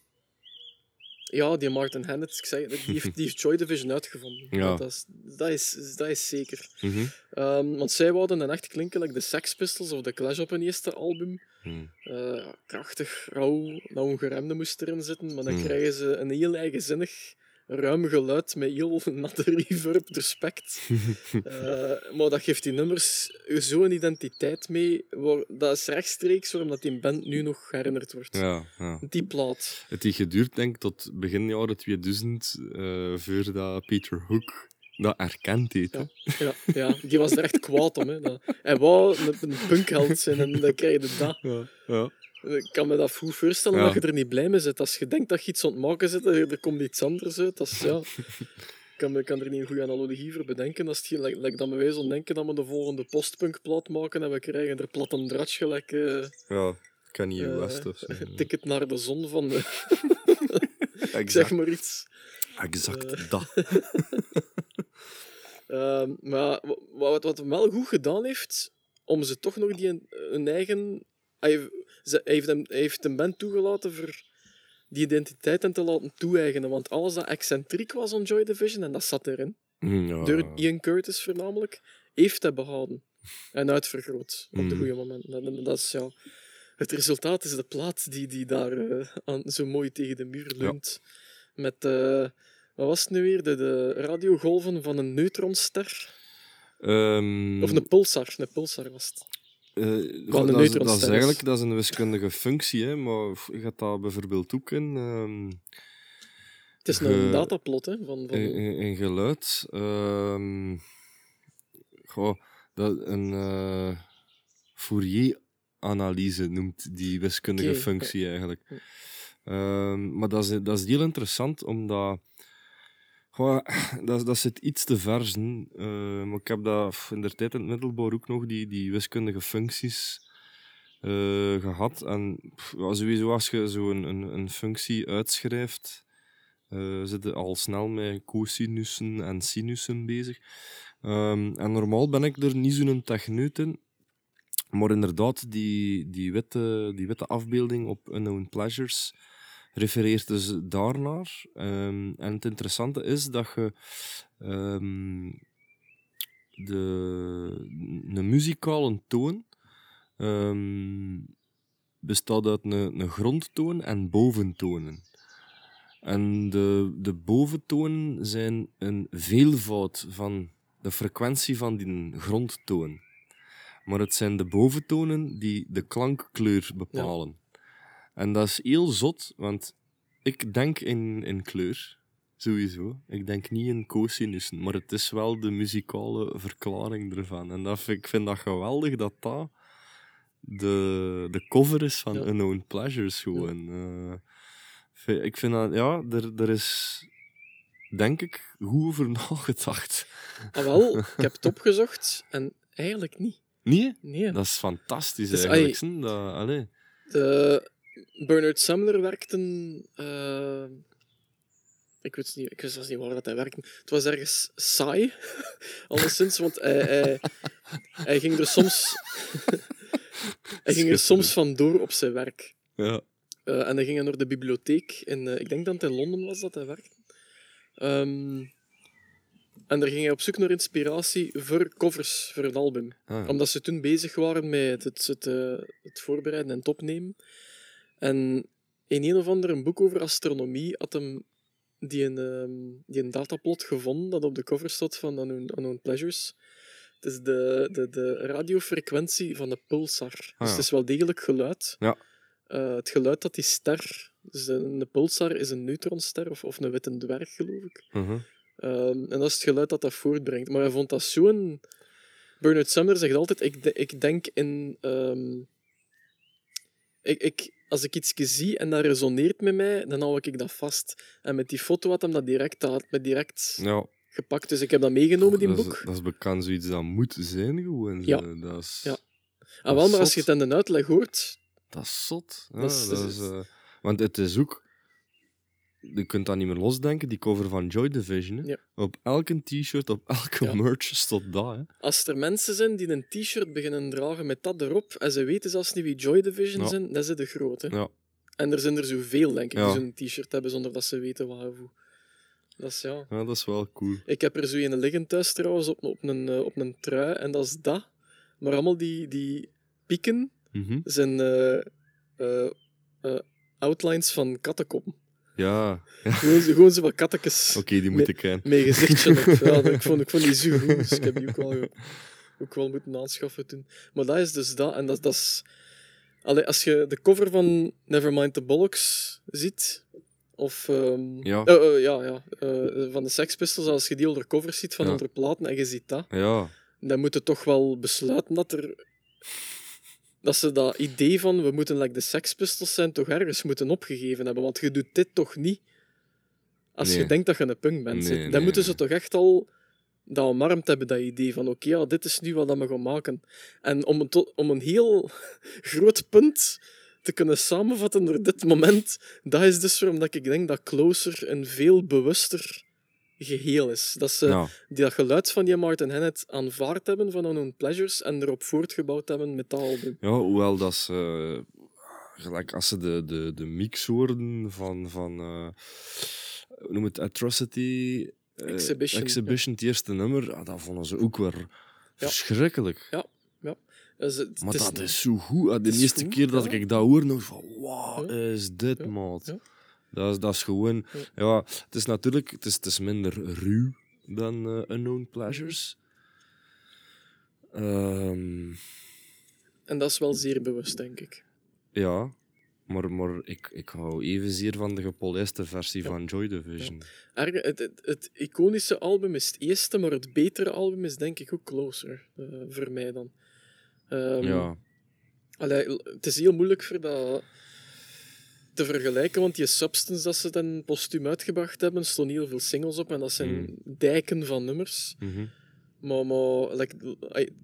ja, die Martin ik zei, het, die, heeft, die heeft Joy Division uitgevonden. Ja. Dat, is, dat, is, dat is zeker. Mhm. Ehm, want zij wouden dan echt klinken like de Sex Pistols of The Clash op hun eerste album. Hm. Eh, krachtig, rauw, nou een geremde moest erin zitten, maar dan Hmm. krijgen ze een heel eigenzinnig ruim geluid met heel natte reverb, respect. Eh, maar dat geeft die nummers zo'n identiteit mee. Waar, dat is rechtstreeks waarom dat die band nu nog herinnerd wordt. Ja, ja. Die plaat. Het heeft geduurd, denk ik, tot begin jaren 2000, eh voordat Peter Hook dat erkend heeft. Ja, ja, ja, die was er echt kwaad om. Hè. Dat, hij wou een, een punkheld zijn en dan krijg je dat. Ja, ja. Ik kan me dat goed voorstellen Ja. dat je er niet blij mee zit. Als je denkt dat je iets aan het maken zit, er komt iets anders uit. Dat is, ja, ik kan, kan er niet een goede analogie voor bedenken. Als het like, like dat we wij zo denken dat we de volgende postpunkplaat maken en we krijgen er plat een dratsch gelijk eh, ja. Kanye eh, West of zo. Ticket naar de zon van... de- ik Exact, zeg maar iets. exact dat. Ehm, maar wa- wat, wat hem wel goed gedaan heeft, om ze toch nog die hun eigen... Hij, heeft- ze, hij heeft, hem, hij heeft een band toegelaten voor die identiteit en te laten toe-eigenen. Want alles dat excentriek was aan Joy Division, en dat zat erin, Mm, Ja. door Ian Curtis voornamelijk, heeft hij behouden. En uitvergroot op de Mhm. goede moment. Dat, is, ja, het resultaat is de plaat die, die daar eh, aan, zo mooi tegen de muur leunt. Met, eh, wat was het nu weer? De, de radiogolven van een neutronster. Ehm, Of een pulsar. Een pulsar was het. Eh, dat, is, dat eigenlijk dat is een wiskundige functie, hè, maar je gaat dat bijvoorbeeld ook in, ehm, Het is een dataplot hè, van, van in, in- in geluid. ehm goh, dat een eh, Fourier-analyse noemt die wiskundige functie eigenlijk. Ehm, maar dat is, dat is heel interessant, omdat goh, dat, dat zit iets te versen. Eh, maar ik heb dat in de tijd in het middelbaar ook nog, die, die wiskundige functies eh, gehad. En pff, sowieso als je zo een, een, functie uitschrijft, eh zit je al snel met cosinussen en sinussen bezig. Ehm, en normaal ben ik er niet zo'n techneut in. Maar inderdaad, die, die, witte, die witte afbeelding op Unknown Pleasures refereert dus daarnaar. Ehm, en het interessante is dat je ehm, de, een muzikale toon ehm, bestaat uit een, een grondtoon en boventonen. En de, de boventonen zijn een veelvoud van de frequentie van die grondtoon. Maar het zijn de boventonen die de klankkleur bepalen. En dat is heel zot, want ik denk in, in kleur, sowieso. Ik denk niet in cosinussen, maar het is wel de muzikale verklaring ervan. En dat ik vind dat geweldig dat dat de, de cover is van Ja. Unknown Pleasures gewoon. Eh, ik vind dat, ja, er, er is, denk ik, goed over nagedacht. Ah, wel, ik heb het opgezocht en eigenlijk niet. Nee? Nee. Dat is fantastisch Dus, eigenlijk. ai- Dat. De Bernard Sumner werkte... eh, ik weet niet, ik wist zelfs niet waar dat hij werkte. Het was ergens saai, alleszins, want hij, hij, hij ging er soms... hij ging er soms vandoor op zijn werk. Ja. Eh, en dan ging hij naar de bibliotheek. In, eh, ik denk dat het in Londen was dat hij werkte. Ehm, en daar ging hij op zoek naar inspiratie voor covers voor een album. Ah, ja. Omdat ze toen bezig waren met het, het, het voorbereiden en het opnemen. En in een of ander een boek over astronomie had hem die een, ehm, die een dataplot gevonden dat op de cover staat van Unknown, Unknown Pleasures. Het is de, de, de radiofrequentie van de pulsar. Dus ja. het is wel degelijk geluid. Ja. Eh, het geluid dat die ster... Dus de, een pulsar is een neutronster of, of een witte dwerg, geloof ik. Mhm. Ehm, en dat is het geluid dat dat voortbrengt. Maar hij vond dat zo'n... Bernard Sumner zegt altijd, ik, de- ik denk in... ehm, ik, ik, als ik iets zie en dat resoneert met mij, dan hou ik dat vast. En met die foto had hem dat direct, dat had me direct Ja, gepakt. Dus ik heb dat meegenomen, die dat, boek. Is, dat is bekend zoiets dat moet zijn gewoon. Ja. zo. Dat is, Ja. Ah, wel, maar als je het in de uitleg hoort... Dat is zot. Ja, Dat is- dat is, eh, want het is ook... Je kunt dat niet meer losdenken, die cover van Joy Division. Hè. Ja. Op elke t-shirt, op elke Ja. merch staat dat. Hè. Als er mensen zijn die een t-shirt beginnen dragen met dat erop, en ze weten zelfs niet wie Joy Division Ja. zijn, dat is de grote. Ja. En er zijn er zoveel, denk ik, die zo'n t-shirt hebben zonder dat ze weten of hoe. Dat is ja... ja, dat is wel cool. Ik heb er zo een liggen thuis trouwens op, op, een, eh, op een trui en dat is dat. Maar allemaal die, die pieken Mhm. zijn eh, eh, outlines van kattenkoppen. Ja. Gewoon, gewoon zo wat kattekes Oké, die moet ik kennen. met gezichtje op. Ja, ik, vond, ik vond die zo goed, dus ik heb die ook wel, ook wel moeten aanschaffen toen. Maar dat is dus dat. En dat, dat is... Allee, als je de cover van Nevermind the Bollocks ziet, of... ehm, Ja. eh, eh, ja, ja. eh, van de Sex Pistols, als je die onder covers ziet van Ja. andere platen en je ziet dat, Ja. dan moet je toch wel besluiten dat er... Dat ze dat idee van we moeten like de Sex Pistols zijn toch ergens moeten opgegeven hebben. Want je doet dit toch niet als je denkt dat je een punk bent. Nee, dan nee, moeten ze toch echt al dat omarmd hebben, dat idee van oké, ja, dit is nu wat we gaan maken. En om een, om een heel groot punt te kunnen samenvatten door dit moment, dat is dus waarom dat ik denk dat Closer een veel bewuster geheel is. Dat ze ja. die dat geluid van die Martin Hannett aanvaard hebben van Unknown Pleasures en erop voortgebouwd hebben met dat album. Ja, hoewel dat ze... eh, gelijk als ze de, de, de mix hoorden van... van eh, noem het? Atrocity... eh, Exhibition, Exhibition, het eerste nummer. ah, dat vonden ze ook weer verschrikkelijk. Dus het, Maar het dat is zo goed. Ah, De eerste goed, keer dat ja. ik dat hoor, nog van... Wat Ja. is dit, Ja, maat? Dat, is, dat is gewoon... Ja. Het is natuurlijk... Het is, het is minder ruw dan eh, Unknown Pleasures. Ehm, En dat is wel zeer bewust, denk ik. ja, maar, maar ik, ik hou evenzeer van de gepolijste versie Ja. van Joy Division. Erg- het, het, het iconische album is het eerste, maar het betere album is denk ik ook Closer, eh, voor mij dan. Ehm, Ja, allee, het is heel moeilijk voor dat te vergelijken, want die Substance dat ze dan postuum uitgebracht hebben, stonden heel veel singles op en dat zijn Mm. dijken van nummers. mhm. Maar, maar like,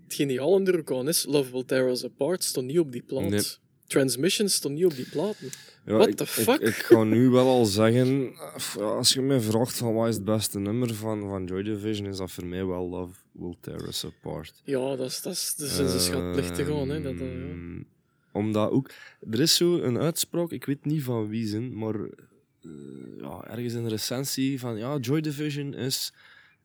het ook aan is, Love Will Tear Us Apart stond niet op die plaat. Nee. Transmission stond niet op die platen. Ja, What the fuck? Ik, ga nu wel al zeggen, als je mij vraagt van wat is het beste nummer van, van Joy Division, is dat voor mij wel Love Will Tear Us Apart. Ja, dat is, dat is, dat is een schatplichtig aan. Hè, dat, dat, ja. Omdat ook, er is zo een uitspraak, ik weet niet van wie zijn, maar eh, ja, ergens in een recensie van ja, Joy Division is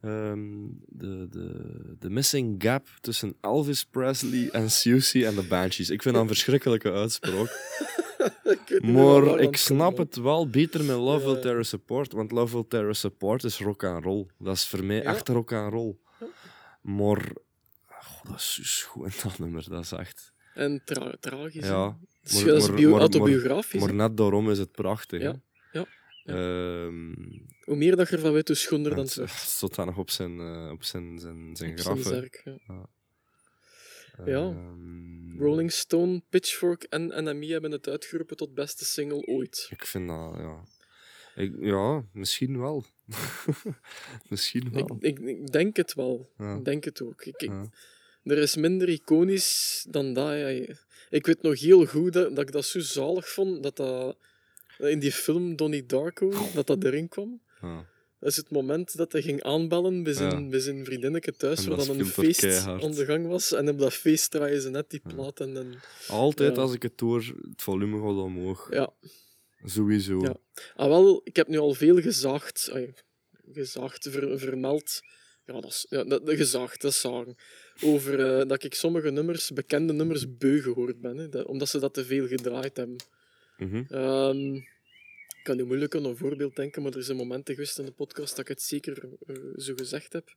ehm, de, de, de missing gap tussen Elvis Presley en Siouxsie en de Banshees. Ik vind dat een verschrikkelijke uitspraak. Ik Maar ik snap het wel beter met Love. Will Tear Us Apart, want Love Will Tear Us Apart is rock and roll. Dat is voor mij Ja. echt rock and roll. Maar goh, dat is schoon dat nummer, dat is echt. En tra tragisch. Ja, maar- dat is maar- bio- maar- autobiografisch. maar net daarom is het prachtig. Ja, ja, ja. Ehm, Hoe meer dat je ervan weet, hoe schoner dan het stond dan nog op zijn, eh, op zijn, zijn, zijn graf. zerk, ja. ja. Ehm, Rolling Stone, Pitchfork en NME hebben het uitgeroepen tot beste single ooit. Ik vind dat, ja. Ik, ja, misschien wel. misschien Ik, wel. ik, ik denk het wel. Ja. Ik denk het ook. Ik, ik- Ja. Er is minder iconisch dan dat. Ja. Ik weet nog heel goed dat, dat ik dat zo zalig vond, dat dat in die film Donnie Darko, dat dat erin kwam. Ja. Dat is het moment dat hij ging aanbellen bij zijn, Ja. bij zijn vriendinnetje thuis, waar dan een feest keihard. aan de gang was. En op dat feest draaien ze net die plaat. En, en, Altijd als ik het hoor, het volume gaat omhoog. ja. Sowieso. Ja. Ah, wel, ik heb nu al veel gezaagd, ver- vermeld. Ja, dat is ja, dat, gezaagd, dat is zagen. Over eh, dat ik sommige nummers, bekende nummers, beu gehoord ben. Hè, dat- omdat ze dat te veel gedraaid hebben. Mhm. Ehm, ik kan nu moeilijk aan een voorbeeld denken, maar er zijn momenten geweest in de podcast dat ik het zeker eh, zo gezegd heb.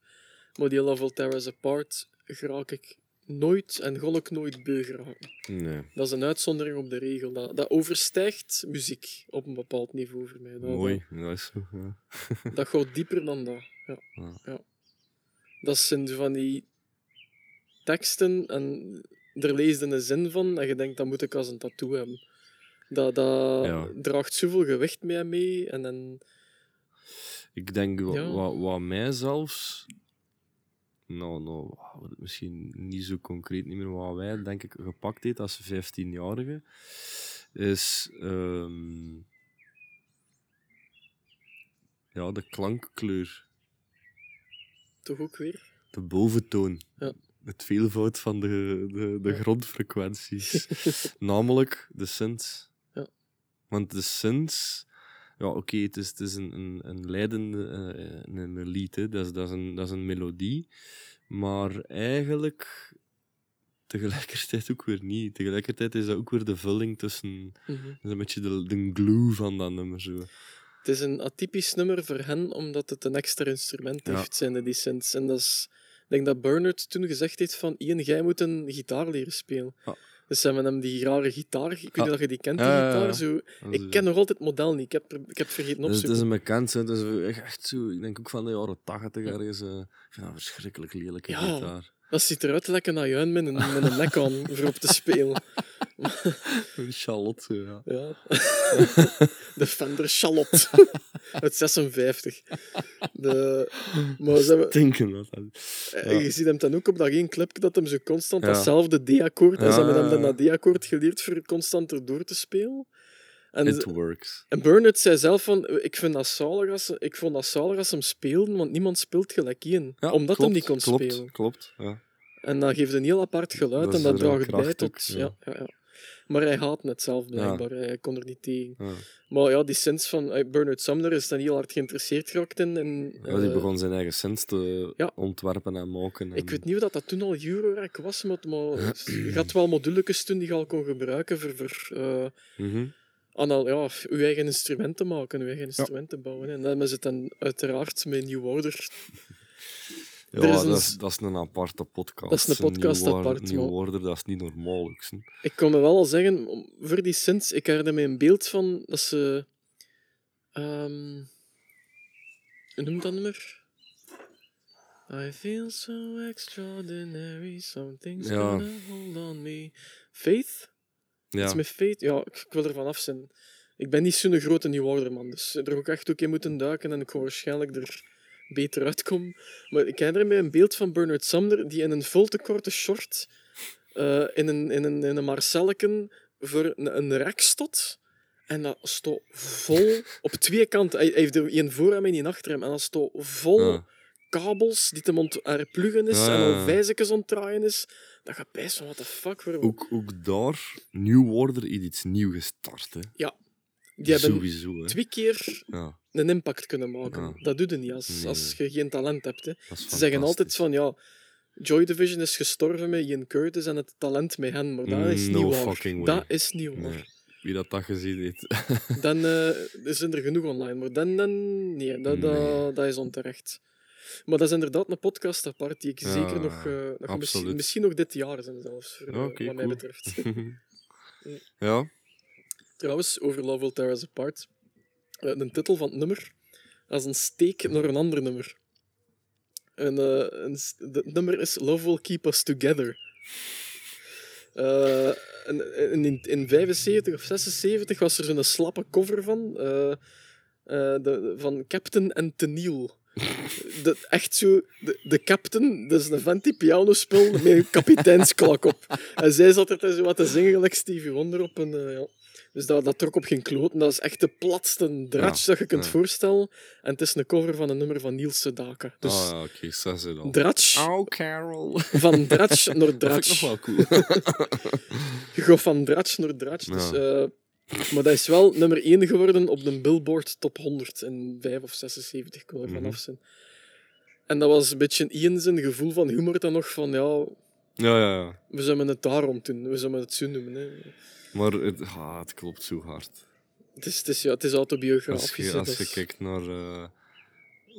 Maar die Love Tear Us Apart geraak ik nooit en gol ik nooit beu geraken. Nee, Dat is een uitzondering op de regel. Dat, dat overstijgt muziek op een bepaald niveau voor mij. Dat, mooi. Dat is zo. Ja. Dat, dat gaat dieper dan dat. Ja. Ja. Ja. Dat zijn van die teksten en er leest een zin van en je denkt, dat moet ik als een tattoo hebben. Dat, dat Ja. draagt zoveel gewicht mee mee. En dan, Ik denk Ja. wat, wat mij zelfs. Nou, nou, misschien niet zo concreet niet meer wat wij denk ik gepakt heeft als 15-jarige, is ehm, ja, de klankkleur, toch ook weer. de boventoon. Ja. Het veelvoud van de, de, de Ja. grondfrequenties. Namelijk de synths. Ja. Want de synths, ja, oké, het is, het is een, een, een leidende eh, een, een lied, hè. Dat, is, dat, is een, dat is een melodie, maar eigenlijk tegelijkertijd ook weer niet. Tegelijkertijd is dat ook weer de vulling tussen, Mhm. dat is een beetje de, de glue van dat nummer. Zo. Het is een atypisch nummer voor hen, omdat het een extra instrument Ja. heeft, zijn die synths. En dat is... Ik denk dat Bernard toen gezegd heeft van Ian, jij moet een gitaar leren spelen. Ja. Dus ze hebben hem die rare gitaar... Ik weet niet of je die kent, die Ja, gitaar. Zo... Ik ken nog altijd het model niet. Ik heb, ik heb het vergeten Dus het is een bekend, het is echt, echt zo, ik denk ook van de jaren 80 ergens. eh, ik vind dat een verschrikkelijk lelijke gitaar. Dat ziet eruit lekker naar juin met een, met een nek aan voor op te spelen. Charlotte, ja. Ja. De Fender Charlotte. Uit 56. De... Maar ze hebben... Dat Eh, Ja. Je ziet hem dan ook op dat één clipje dat hem zo constant Ja. datzelfde D-akkoord. En ze hebben hem dan dat D-akkoord geleerd voor constant erdoor te spelen. En, It works. en Bernard zei zelf van, ik, vind dat zalig als, ik vond dat zalig als hem speelde, want niemand speelt gelijk. Ja, omdat klopt, hem niet kon klopt, spelen. Klopt, ja. En dat geeft een heel apart geluid Dat en dat draagt bij tot... ja. Ja, ja, Maar hij haat het zelf blijkbaar. Hij kon er niet tegen. ja. Maar ja, die synths van eh, Bernard Sumner is dan heel hard geïnteresseerd geraakt in. En, Ja, die eh, begon zijn eigen synths te ja. ontwerpen en maken. En... Ik weet niet of dat, dat toen al Eurorack was, maar, maar je had wel moduletjes toen die je al kon gebruiken voor, voor eh, Mhm. anal, ja, je eigen instrumenten maken, je eigen instrumenten bouwen. En dan ze het dan uiteraard met New Order. Ja, is een dat, is, dat is een aparte podcast. Dat is een podcast apart, maar- Order, dat is niet normaal. Ik kan me wel al zeggen, voor die synths, ik herinner me een beeld van dat ze... ehm hoe noemt dat nummer? I feel so extraordinary, something's Ja. gonna hold on me. Faith? Ja. Iets met Fate? Ja, ik, ik wil ervan af zijn. Ik ben niet zo'n grote New Order man, dus er ook echt ook in moeten duiken en ik ga waarschijnlijk er beter uitkomen. Maar ik herinner me een beeld van Bernard Sumner die in een veel te korte short eh, in, een, in, een, in een Marcelleken voor een, een rek stond. En dat stond vol op twee kanten. Hij, hij heeft er één voor hem en één achter hem. En dat stond vol Ja. kabels die hem ont er pluggen is Ja, en ja, al ja. vijzekjes ontdraaien is. Dat gaat best van, what the fuck. Waarom? Ook, ook daar, New Order, iets nieuw gestart. Hè. Die hebben Sowieso. Hè. twee keer Ja, een impact kunnen maken. Ja. Dat doe je niet als, Nee, als je geen talent hebt. Hè. Ze zeggen altijd van ja, Joy Division is gestorven met Ian Curtis en het talent met hen, maar dat Mm, is no niet waar. Dat is niet waar. Nee. Wie dat, dat gezien heeft. Dan eh, zijn er genoeg online, maar dan, dan nee, dat, Nee. Dat, dat is onterecht. Maar dat is inderdaad een podcast apart die ik Ja, zeker nog, eh, nog misschien, misschien nog dit jaar zijn zelfs, voor, eh, wat mij cool. betreft. ja, Trouwens, over Love Will Tear Us Apart. eh, de titel van het nummer als een steek naar een ander nummer. En, eh, een, het nummer is Love Will Keep Us Together. En in, in 75 of 76 was er zo'n slappe cover van. de, van Captain en Tennille. De, echt zo, de, captain, dat is een vent die piano met een kapiteinsklok op. En zij zat er zo wat te zingen, gelijk Stevie Wonder op een... ja. Dus dat, dat trok op geen kloten. Dat is echt de platste dratch dat je kunt ja. voorstellen. En het is een cover van een nummer van Niels Sedaka. Dus ah, ja, oké, zes ze dan. dratch, Oh, Carol. van dratch naar Dat vind ik dratch. nog wel cool. Je gaat van dratch naar dratch. Dus, Ja. eh, maar dat is wel nummer 1 geworden op de Billboard Top 100 in 5 of 76, ik wil er Mhm. vanaf zijn. En dat was een beetje Ian zijn gevoel van humor dan nog van, ja, ja, ja, ja. we zullen het daarom doen, we zullen het zo noemen. Hè. Maar het, ah, het klopt zo hard. Het is, het is, ja, het is Als autobiografisch. je, hè, als je kijkt naar eh,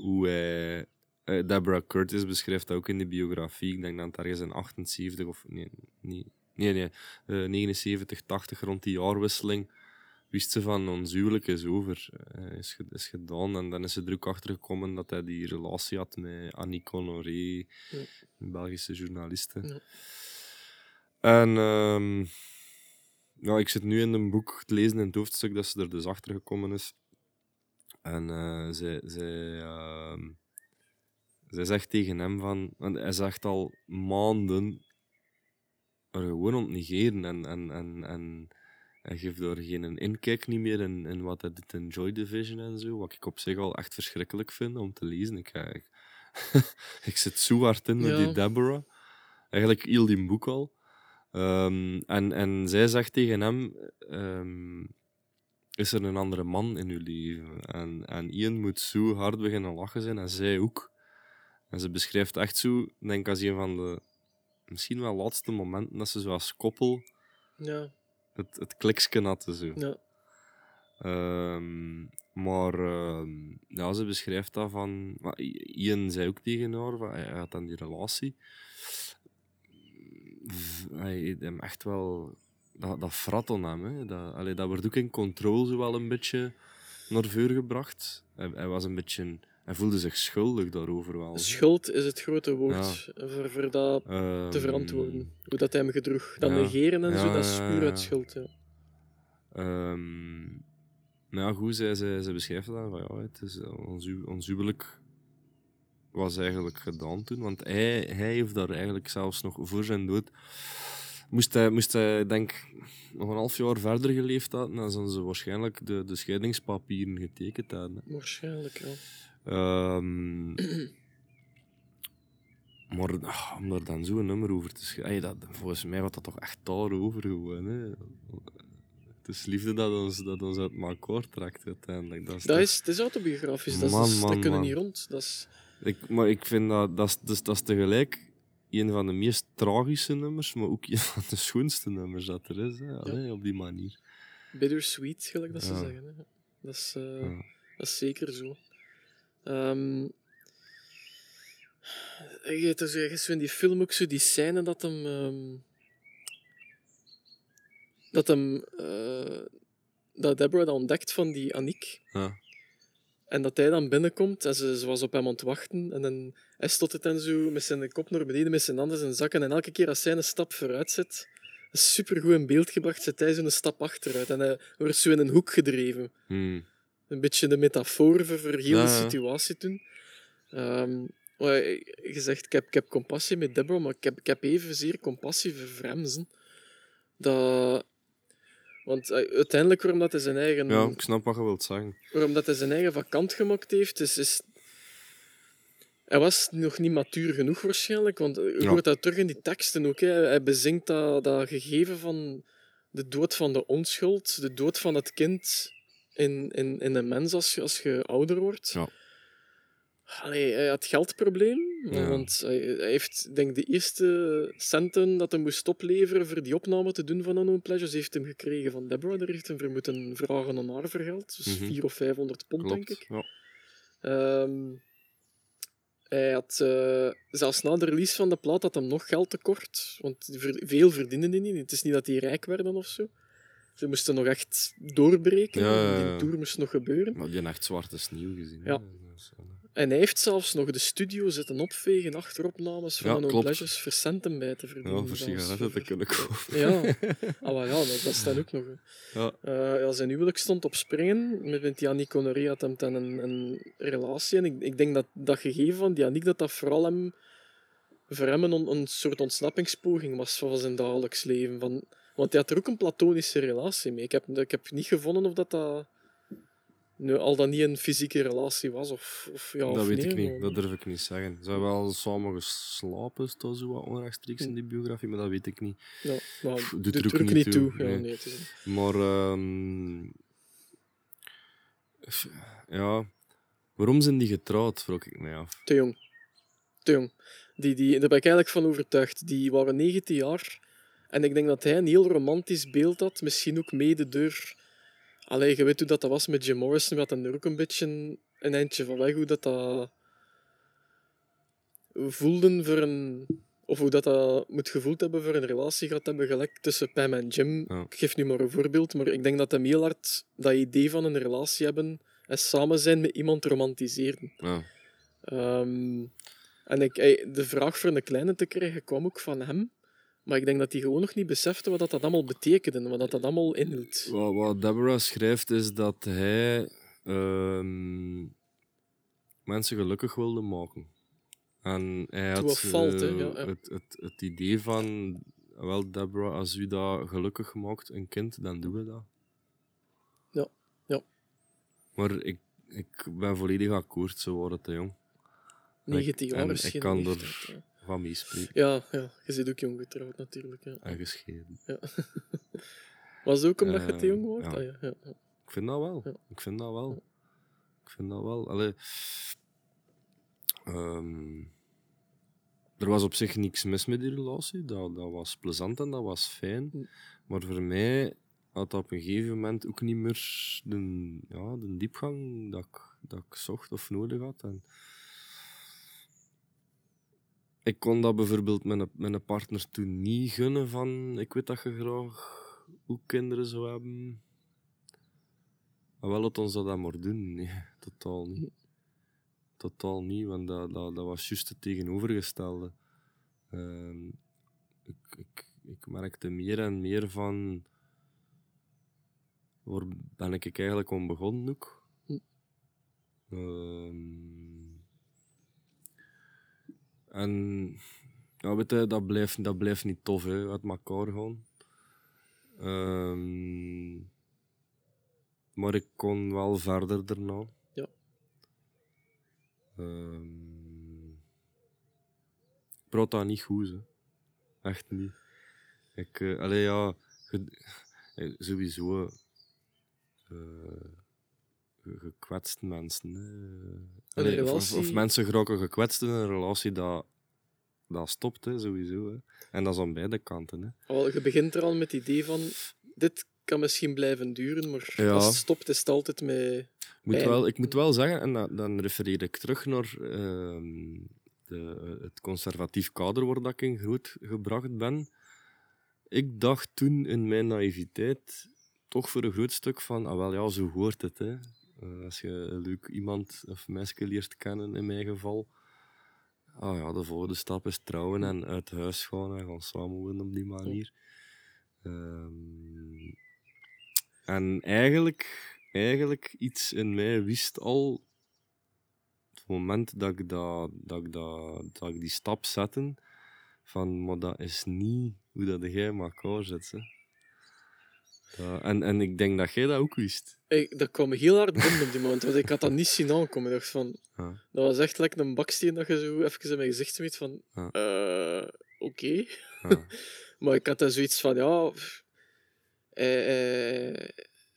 hoe hij... eh, Deborah Curtis beschrijft dat ook in de biografie. Ik denk dat het ergens in 78 of... Nee, nee, nee, nee eh, 79, 80, rond die jaarwisseling, wist ze van ons huwelijk is over. eh, is, is gedaan. En dan is ze er ook achter gekomen dat hij die relatie had met Annie Honoré, Ja. een Belgische journaliste. Ja. En ehm, ja, ik zit nu in een boek te lezen in het hoofdstuk dat ze er dus achter gekomen is. En eh, zij, zij, ehm, zij zegt tegen hem van... Want hij zegt al maanden er gewoon ontnegeren en, en, en, en hij geeft daar geen inkijk niet meer in, in wat hij doet in Joy Division en zo. Wat ik op zich al echt verschrikkelijk vind om te lezen. Ik, ik, ik zit zo hard in met Ja. die Deborah. Eigenlijk heel die boek al. Ehm, en, en zij zegt tegen hem... ehm, is er een andere man in uw leven? En, en Ian moet zo hard beginnen lachen zijn en zij ook. En ze beschrijft echt zo, ik denk als een van de misschien wel laatste momenten dat ze zo als koppel Ja, het, het kliksken hadden. Zo. ja. Ehm, maar ja, ze beschrijft dat van. Ian zei ook tegen haar, van, hij had dan die relatie. V- Hij heeft hem echt wel. Dat, dat frat aan hem. Hè. Dat, allee, dat wordt ook in controle zo wel een beetje naar voren gebracht. Hij, hij was een beetje. Hij voelde zich schuldig daarover wel. Schuld is het grote woord voor, voor dat te Ehm, verantwoorden. Hoe dat hij hem gedroeg. Dat ja. negeren en zo, dat is puur uit schuld. Ja. Ehm, ja, goed, zij, zij, zij beschrijft dat van ja, het is, ons, ons huwelijk was eigenlijk gedaan toen, want hij, hij heeft daar eigenlijk zelfs nog voor zijn dood. Moest hij, moest hij denk ik, nog een half jaar verder geleefd hebben, dan zouden ze waarschijnlijk de, de scheidingspapieren getekend hebben. hè. Waarschijnlijk, ja. Ehm, maar ah, om daar dan zo'n nummer over te schrijven, dat, volgens mij gaat dat toch echt daarover gewoon. Hè. Het is liefde dat ons, dat ons uit elkaar trekt uiteindelijk. Dat is Dat toch- is, het is autobiografisch, dat, is, Man, dat, man, kunnen niet rond. Dat is, ik, maar ik vind dat, dat, is, dus, dat is tegelijk een van de meest tragische nummers, maar ook een van de schoonste nummers dat er is. Hè. Allee, op die manier. bittersweet, gelijk dat ze Ja. zeggen. Hè. Dat, is, eh, Ja. dat is zeker zo. Ehm je hebt er zo ergens in die film ook zo die scène dat hem... ehm, dat hem... eh, dat Deborah dat ontdekt van die Aniek. Ja. En dat hij dan binnenkomt en ze, ze was op hem aan het wachten. En dan hij stottert dan zo met zijn kop naar beneden, met zijn handen in zijn zakken. En elke keer als hij een stap vooruit zet, supergoed in beeld gebracht, zet hij zo een stap achteruit. En hij wordt zo in een hoek gedreven. Hmm. Een beetje de metafoor voor, voor heel de ja. situatie toen. Maar je zegt, ik heb, ik heb compassie met Deborah, maar ik heb, ik heb evenzeer compassie voor Vremsen. Dat... Want eh, uiteindelijk, waarom dat hij zijn eigen ja, ik snap wat je wilt zeggen. waarom dat hij zijn eigen vakant gemaakt heeft, is, is... Hij was nog niet matuur genoeg waarschijnlijk, want je Ja. hoort dat terug in die teksten ook. Hè. Hij bezinkt dat, dat gegeven van de dood van de onschuld, de dood van het kind in, in, in een mens als, je- als je ouder wordt. Ja. Allee, hij had geldprobleem, Ja. want hij, hij heeft denk de eerste centen dat hij moest opleveren voor die opname te doen van Unknown Pleasures, heeft hem gekregen van Deborah. Daar heeft hem voor moeten vragen aan haar voor geld. Dus Mhm. 400 of 500 pond, denk ik. Ja. Ehm, hij had eh, zelfs na de release van de plaat had hem nog geld tekort, want veel verdienden die niet. Het is niet dat die rijk werden of zo. Ze moesten nog echt doorbreken. Ja. Die tour moest nog gebeuren. Maar die echt zwarte sneeuw gezien. Ja. Eh, En hij heeft zelfs nog de studio zitten opvegen achter opnames van Ja, klopt. Pleasures voor centen bij te verdienen. Ja, voor sigaretten te kunnen kopen. Ja, ah, maar ja dat, dat staat ook nog. Ja. Eh, ja, zijn huwelijk stond op springen. Met, met Yannick Honoré had hem dan een, een relatie. En ik, ik denk dat dat gegeven van Yannick, dat dat vooral hem, voor hem een, een soort ontsnappingspoging was van zijn dagelijks leven. Van, want hij had er ook een platonische relatie mee. Ik heb, ik heb niet gevonden of dat dat nu, al dan niet een fysieke relatie was. Of, of, ja, dat of weet nee, ik niet, maar- dat durf ik niet zeggen. Ze hebben wel samen geslapen, dat zo wat onrechtstreeks in die biografie, maar dat weet ik niet. Ja, maar Doet doet er ook niet toe. toe, Ja, nee. nee, het is, Maar ehm, ja, waarom zijn die getrouwd, vroeg ik mij af. Te jong. Te jong. Die, die, daar ben ik eigenlijk van overtuigd. Die waren 19 jaar. En ik denk dat hij een heel romantisch beeld had. Misschien ook mede door... Allee, je weet hoe dat, dat was met Jim Morrison. We hadden er ook een beetje een eindje van weg. Hoe dat dat... Voelden voor een... Of hoe dat, dat moet gevoeld hebben voor een relatie gehad hebben. Gelijk tussen Pam en Jim. Ik geef nu maar een voorbeeld. Maar ik denk dat hem heel hard dat idee van een relatie hebben... En samen zijn met iemand romantiseerden. Ja. Ehm, en ik, de vraag voor een kleine te krijgen kwam ook van hem. Maar ik denk dat hij gewoon nog niet besefte wat dat, allemaal betekende en wat dat, allemaal inhield. Wat, Deborah schrijft is dat hij ehm, mensen gelukkig wilde maken. En hij had eh, ja, ja. Het, het, het idee van, wel Deborah, als u dat gelukkig maakt, een kind, dan doen we dat. Ja, ja. Maar ik, ik ben volledig akkoord, ze worden te jong. 19 en jaar ik is geen kan er-. Van meespreken Ja, ja, je zit ook jong getrouwd natuurlijk. Ja. en gescheiden. Was het ook omdat je Eh, te jong wordt? ja. Ah, ja, ja, ja. Ik vind dat wel. Ja. Ik vind dat wel. Ik vind dat wel. Allee, ehm, er was op zich niks mis met die relatie. Dat, dat was plezant en dat was fijn. Maar voor mij had op een gegeven moment ook niet meer de, ja, de diepgang dat ik, dat ik zocht of nodig had. En ik kon dat bijvoorbeeld met een partner toen niet gunnen van ik weet dat je graag ook kinderen zou hebben. Maar wel laat ons dat maar doen. Nee, totaal niet. Totaal niet, want dat, dat, dat was juist het tegenovergestelde. Ehm, ik, ik, ik merkte meer en meer van waar ben ik eigenlijk om begonnen ook. Hm. En ja, weet je, dat blijft, dat blijft niet tof, hè, uit elkaar gaan. Ehm, maar ik kon wel verder daarna. Ja. Ehm, ik praat dat niet goed, hè. echt niet. Ik, eh, allee, ja, eh, sowieso eh, gekwetst mensen. Hè. Allee, of- of, of, relatie- mensen geraken gekwetst in een relatie, dat, dat stopt hè, sowieso. Hè. En dat is aan beide kanten. Hè. Je begint er al met het idee van, dit kan misschien blijven duren, maar Ja. als het stopt, is het altijd met... Moet wel, ik moet wel zeggen, en dan, dan refereer ik terug naar ehm, de, het conservatief kader waar dat ik in groot gebracht ben. Ik dacht toen in mijn naïviteit toch voor een groot stuk van, ah wel ja, zo hoort het. Hè. Eh, als je leuk iemand of meisje leert kennen, in mijn geval. Ah ja, de volgende stap is trouwen en uit huis gaan en gaan samenwonen op die manier. Ehm, en eigenlijk, eigenlijk iets in mij wist al, het moment dat ik, dat, dat, ik, dat, dat ik die stap zette, van, maar dat is niet hoe dat jij in elkaar. Hè. Dat- en, en ik denk dat jij dat ook wist. Ik, dat kwam me heel hard binnen op die moment, want ik had dat niet zien aankomen. Ik dacht van, Ja. dat was echt lekker een baksteen dat je zo even in mijn gezicht smeet van, Ja. eh, oké. Ja. Maar ik had dan zoiets van, ja, hij, hij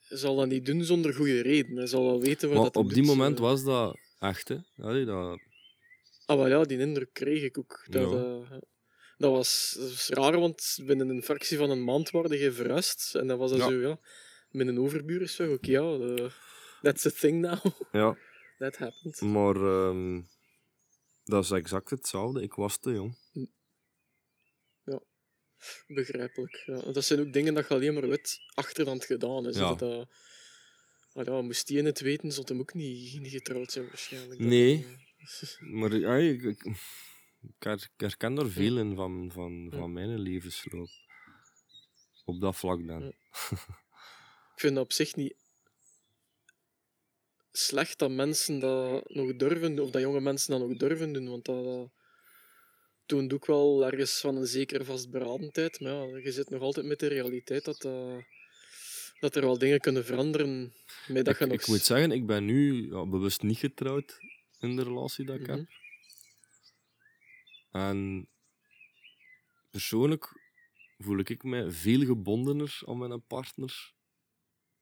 zal dat niet doen zonder goede reden. Hij zal wel weten wat dat op die moment eh. was dat echt. Hè. Allee, dat, Ah, maar ja, die indruk kreeg ik ook. Dat, Ja. Eh, dat, was, dat was raar, want binnen een fractie van een maand waren je. En dat was dan Ja. zo, ja, met een overbuur is zo, oké, ja, eh, that's the thing now. ja, that happened. maar ehm, dat is exact hetzelfde. Ik was te jong. Begrijpelijk. Ja. Dat zijn ook dingen dat je alleen maar weet achterhand gedaan is. Ja. Dat, dat, ah, ja, moest die in het weten, zou hem ook niet, niet getrouwd zijn waarschijnlijk. Dat- Nee. eh, Maar ja, ik, ik, ik her- ik herken er veel in van, van, van mijn levensloop. Op dat vlak dan. Ik vind dat op zich niet slecht dat mensen dat nog durven of dat jonge mensen dat nog durven doen, want dat, dat toont ook wel ergens van een zekere vastberadenheid. Maar ja, je zit nog altijd met de realiteit dat, dat, dat er wel dingen kunnen veranderen. Met dat Ik, je nog ik moet zeggen, ik ben nu ja, bewust niet getrouwd in de relatie dat ik Mhm. heb. En persoonlijk voel ik me veel gebondener aan mijn partner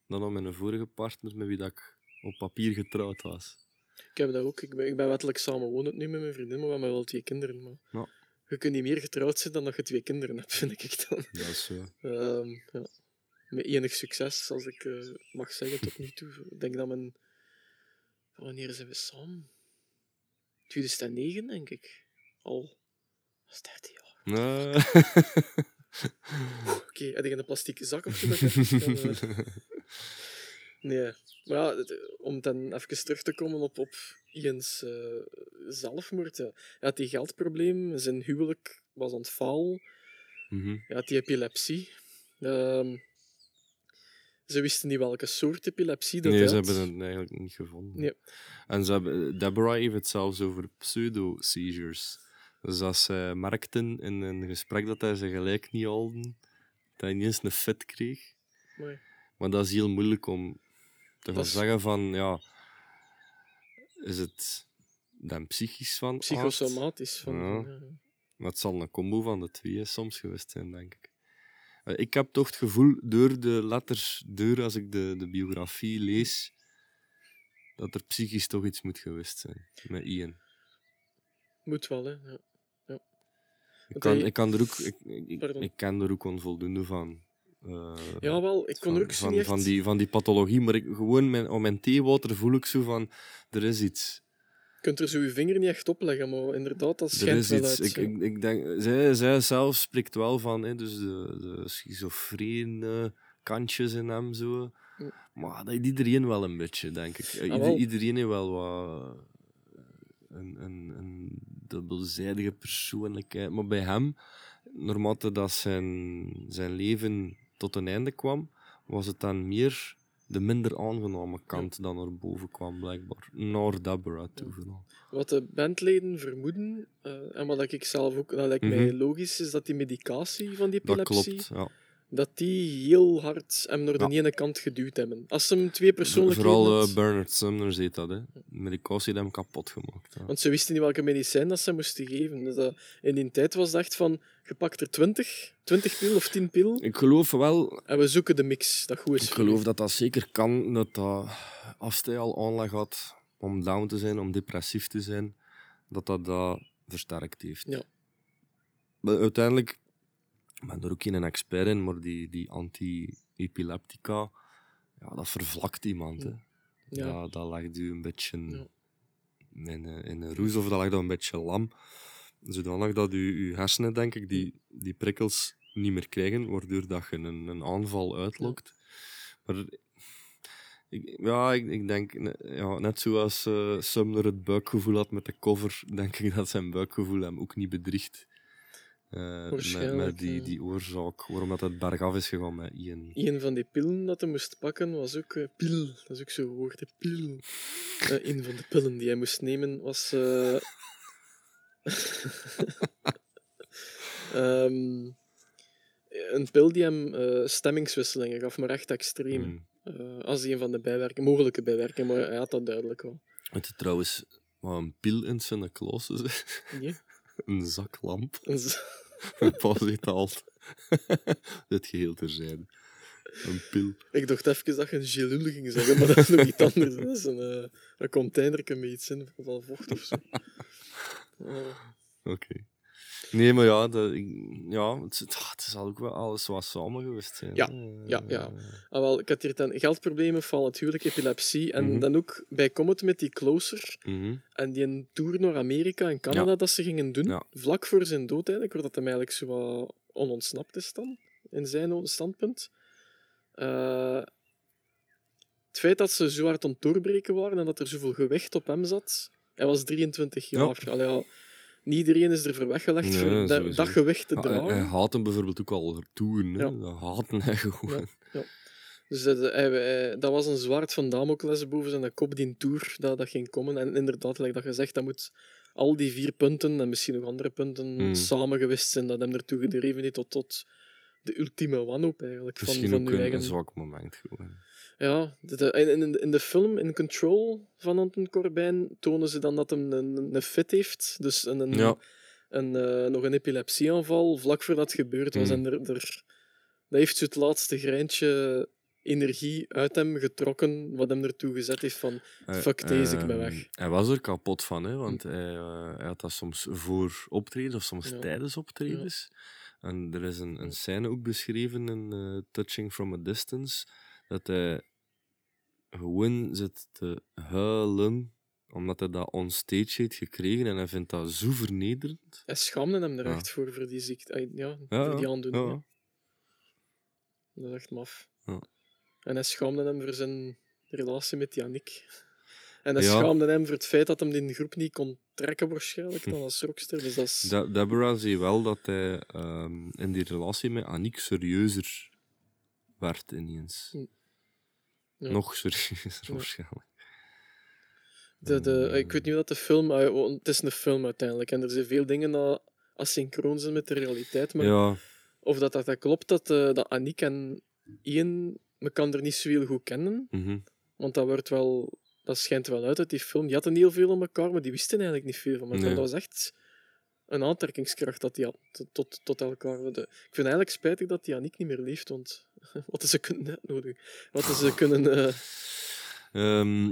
dan aan mijn vorige partner met wie dat ik op papier getrouwd was. Ik heb dat ook. Ik ben, ik ben wettelijk samenwonend nu met mijn vriendin, maar we hebben wel twee kinderen. Maar Ja. Je kunt niet meer getrouwd zijn dan dat je twee kinderen hebt, vind ik dan. Dat is zo. Ehm, ja. Met enig succes, als ik eh, mag zeggen, tot nu toe. Ik denk dat mijn... Wanneer zijn we samen? 2009, denk ik. Al. Dat is 13 jaar. Nee. Oké, heb je een plastieke zak of zo? eh, Nee. Maar ja, het- om dan even terug te komen op, op Iens eh, zelfmoord. Ja. Hij had die geldprobleem, zijn huwelijk was aan het falen. Mhm. Hij had die epilepsie. Ehm, ze wisten niet welke soort epilepsie dat Nee, ze hebben het eigenlijk niet gevonden. Nee. En ze hebben, Deborah heeft het zelfs over pseudo-seizures. Dus als ze merkten in een gesprek dat hij ze gelijk niet hielden, dat hij niet eens een fit kreeg. Mooi. Maar dat is heel moeilijk om te gaan is- zeggen van, ja, is het dan psychisch van? Psychosomatisch. Van, Ja. ja. Maar het zal een combo van de twee soms geweest zijn, denk ik. Eh, Ik heb toch het gevoel, door de letters, door als ik de, de biografie lees, dat er psychisch toch iets moet geweest zijn met Ian. Moet wel, hè. Ja. Ik Want kan, hij- ik kan er ook, ik, ik, ik ken er ook onvoldoende van. eh, Ja, wel, ik kon er van, ook zo van, niet echt... van, die, van die pathologie. Maar ik, gewoon mijn, om mijn theewater voel ik zo van, er is iets. Je kunt er zo je vinger niet echt opleggen, maar inderdaad, dat Er schijnt is wel iets. uit. Ik, ja. ik, ik denk, zij, zij zelf spreekt wel van hè, dus de, de schizofrene kantjes in hem. Zo. Ja. Maar dat iedereen wel een beetje, denk ik. Ah, ieder- iedereen heeft wel wat een, een, een dubbelzijdige persoonlijkheid. Maar bij hem, naarmate dat zijn, zijn leven tot een einde kwam, was het dan meer de minder aangename kant dan naar boven kwam, blijkbaar. Naar Deborah toe. Wat de bandleden vermoeden, eh, en wat ik zelf ook, dat lijkt Mhm. mij logisch, is dat die medicatie van die Dat epilepsie, klopt, ja. Dat die heel hard hem naar de Ja. ene kant geduwd hebben. Als ze hem twee persoonlijkheden Vooral eh, Bernard Sumner zegt dat, hè. Medicatie heeft hem kapot gemaakt. Ja. Want ze wisten niet welke medicijn dat ze moesten geven. Dus dat, in die tijd was het echt van, je pakt er 20, 20 pil of 10 pil, Ik geloof wel, en we zoeken de mix dat goed is. ik geloof dat dat zeker kan, dat dat, als hij al aanleg had om down te zijn, om depressief te zijn, dat dat dat versterkt heeft. Ja. Maar uiteindelijk, ik ben er ook geen expert in, maar die, die anti-epileptica, ja, dat vervlakt iemand. Hè. Ja. Dat, dat legt u een beetje Ja. in, een- in een roes of dat legt u een beetje lam. Zodanig dat u, uw hersenen, denk ik, die, die prikkels niet meer krijgen, waardoor dat je een, een aanval uitlokt. Maar ik, ja, ik, ik denk, ja, net zoals eh Sumner het buikgevoel had met de cover, denk ik dat zijn buikgevoel hem ook niet bedriegt. Eh, met, met die, oorzaak, waarom dat het bergaf is gegaan met Ian. Een van die pillen dat hij moest pakken was ook eh, pil. Dat is ook zo'n woord, hè, pil. Eh, een van de pillen die hij moest nemen was. eh, ehm, een pil die hem eh, stemmingswisselingen gaf, maar echt extreem. Mm. Eh, als een van de bijwerkingen, mogelijke bijwerkingen, maar hij had dat duidelijk wel. Weet je trouwens wat een pil in is? Nee? een zaklamp. En zo- Zegt altijd. Dit geheel terzijde. Een pil. Ik dacht even dat je een gelul ging zeggen, maar dat is nog iets anders. Dat is een, eh een containerke met iets in, van vocht of zo. Oh. Oké. Nee, maar ja, dat, ja het, het, ah, is ook wel alles wat samen geweest zijn. Ja, ja, ja. Ah, wel, ik had hier dan geldproblemen, val het huwelijk, epilepsie. En Mhm. dan ook bij Comet met die Closer Mhm. en die een tour naar Amerika en Canada Ja. dat ze gingen doen. Ja. Vlak voor zijn dood eigenlijk, dat hem eigenlijk zo wat onontsnapt is dan, in zijn standpunt. Eh, het feit dat ze zo hard aan het doorbreken waren en dat er zoveel gewicht op hem zat. Hij was 23 Ja. jaar. Allee, ja, niet iedereen is ervoor weggelegd Nee, voor dat, gewicht te Ja, hij, dragen. hij haat hem bijvoorbeeld ook al toen. Ja. Dat haatte hij gewoon. Dus dat, hij- hij- dat was een zwaard van Damocles boven zijn kop, die tour, dat, dat ging komen. En inderdaad, like dat gezegd, dat moet al die vier punten en misschien nog andere punten Mm. samen geweest zijn, dat hem ertoe gedreven heeft tot, tot de ultieme wanhoop eigenlijk. Van, Misschien van ook uw een, eigen... een zwak moment gewoon. Ja, de, in, in, de film, in Control van Anton Corbijn, tonen ze dan dat hij een, een, fit heeft. Dus een, een, Ja. een, eh, nog een epilepsieaanval, vlak voordat het gebeurd was. Mm. En er, er, dat heeft zo het laatste greintje energie uit hem getrokken, wat hem ertoe gezet heeft van Hij- fuck deze, ik ben ehm, weg. Hij was er kapot van, hè, want hij, eh, hij had dat soms voor optredens of soms Ja. tijdens optredens. En er is een, een scène ook beschreven in eh, Touching from a Distance, dat hij gewoon zit te huilen omdat hij dat on stage heeft gekregen en hij vindt dat zo vernederend. Hij schaamde hem er Ja. echt voor, voor die ziekte. Ja, Ja, voor die aandoening. ja. ja. Dat is echt maf. Ja. En hij schaamde hem voor zijn relatie met Yannick. En hij schaamde hem voor het feit dat hem die groep niet kon trekken, waarschijnlijk, dan als rockster. Dus dat is... De- Deborah zei wel dat hij ehm, in die relatie met Aniek serieuzer werd ineens. Ja. Nog serieuzer waarschijnlijk. De, de, ik weet niet dat de film... Het is een film uiteindelijk. En er zijn veel dingen dat asynchroon zijn met de realiteit. Maar Ja, of dat, dat, dat klopt, dat, eh dat en Ian elkaar er niet zo heel goed kennen. mhm. Want dat, wordt wel, dat schijnt wel uit uit die film. Die hadden heel veel om elkaar, maar die wisten eigenlijk niet veel van elkaar. Nee. Dat was echt een aantrekkingskracht dat die had tot, tot, elkaar. De, ik vind eigenlijk spijtig dat die Aniek niet meer leeft, want wat is ze kunnen uitnodigen? Wat is ze kunnen... eh, Ehm,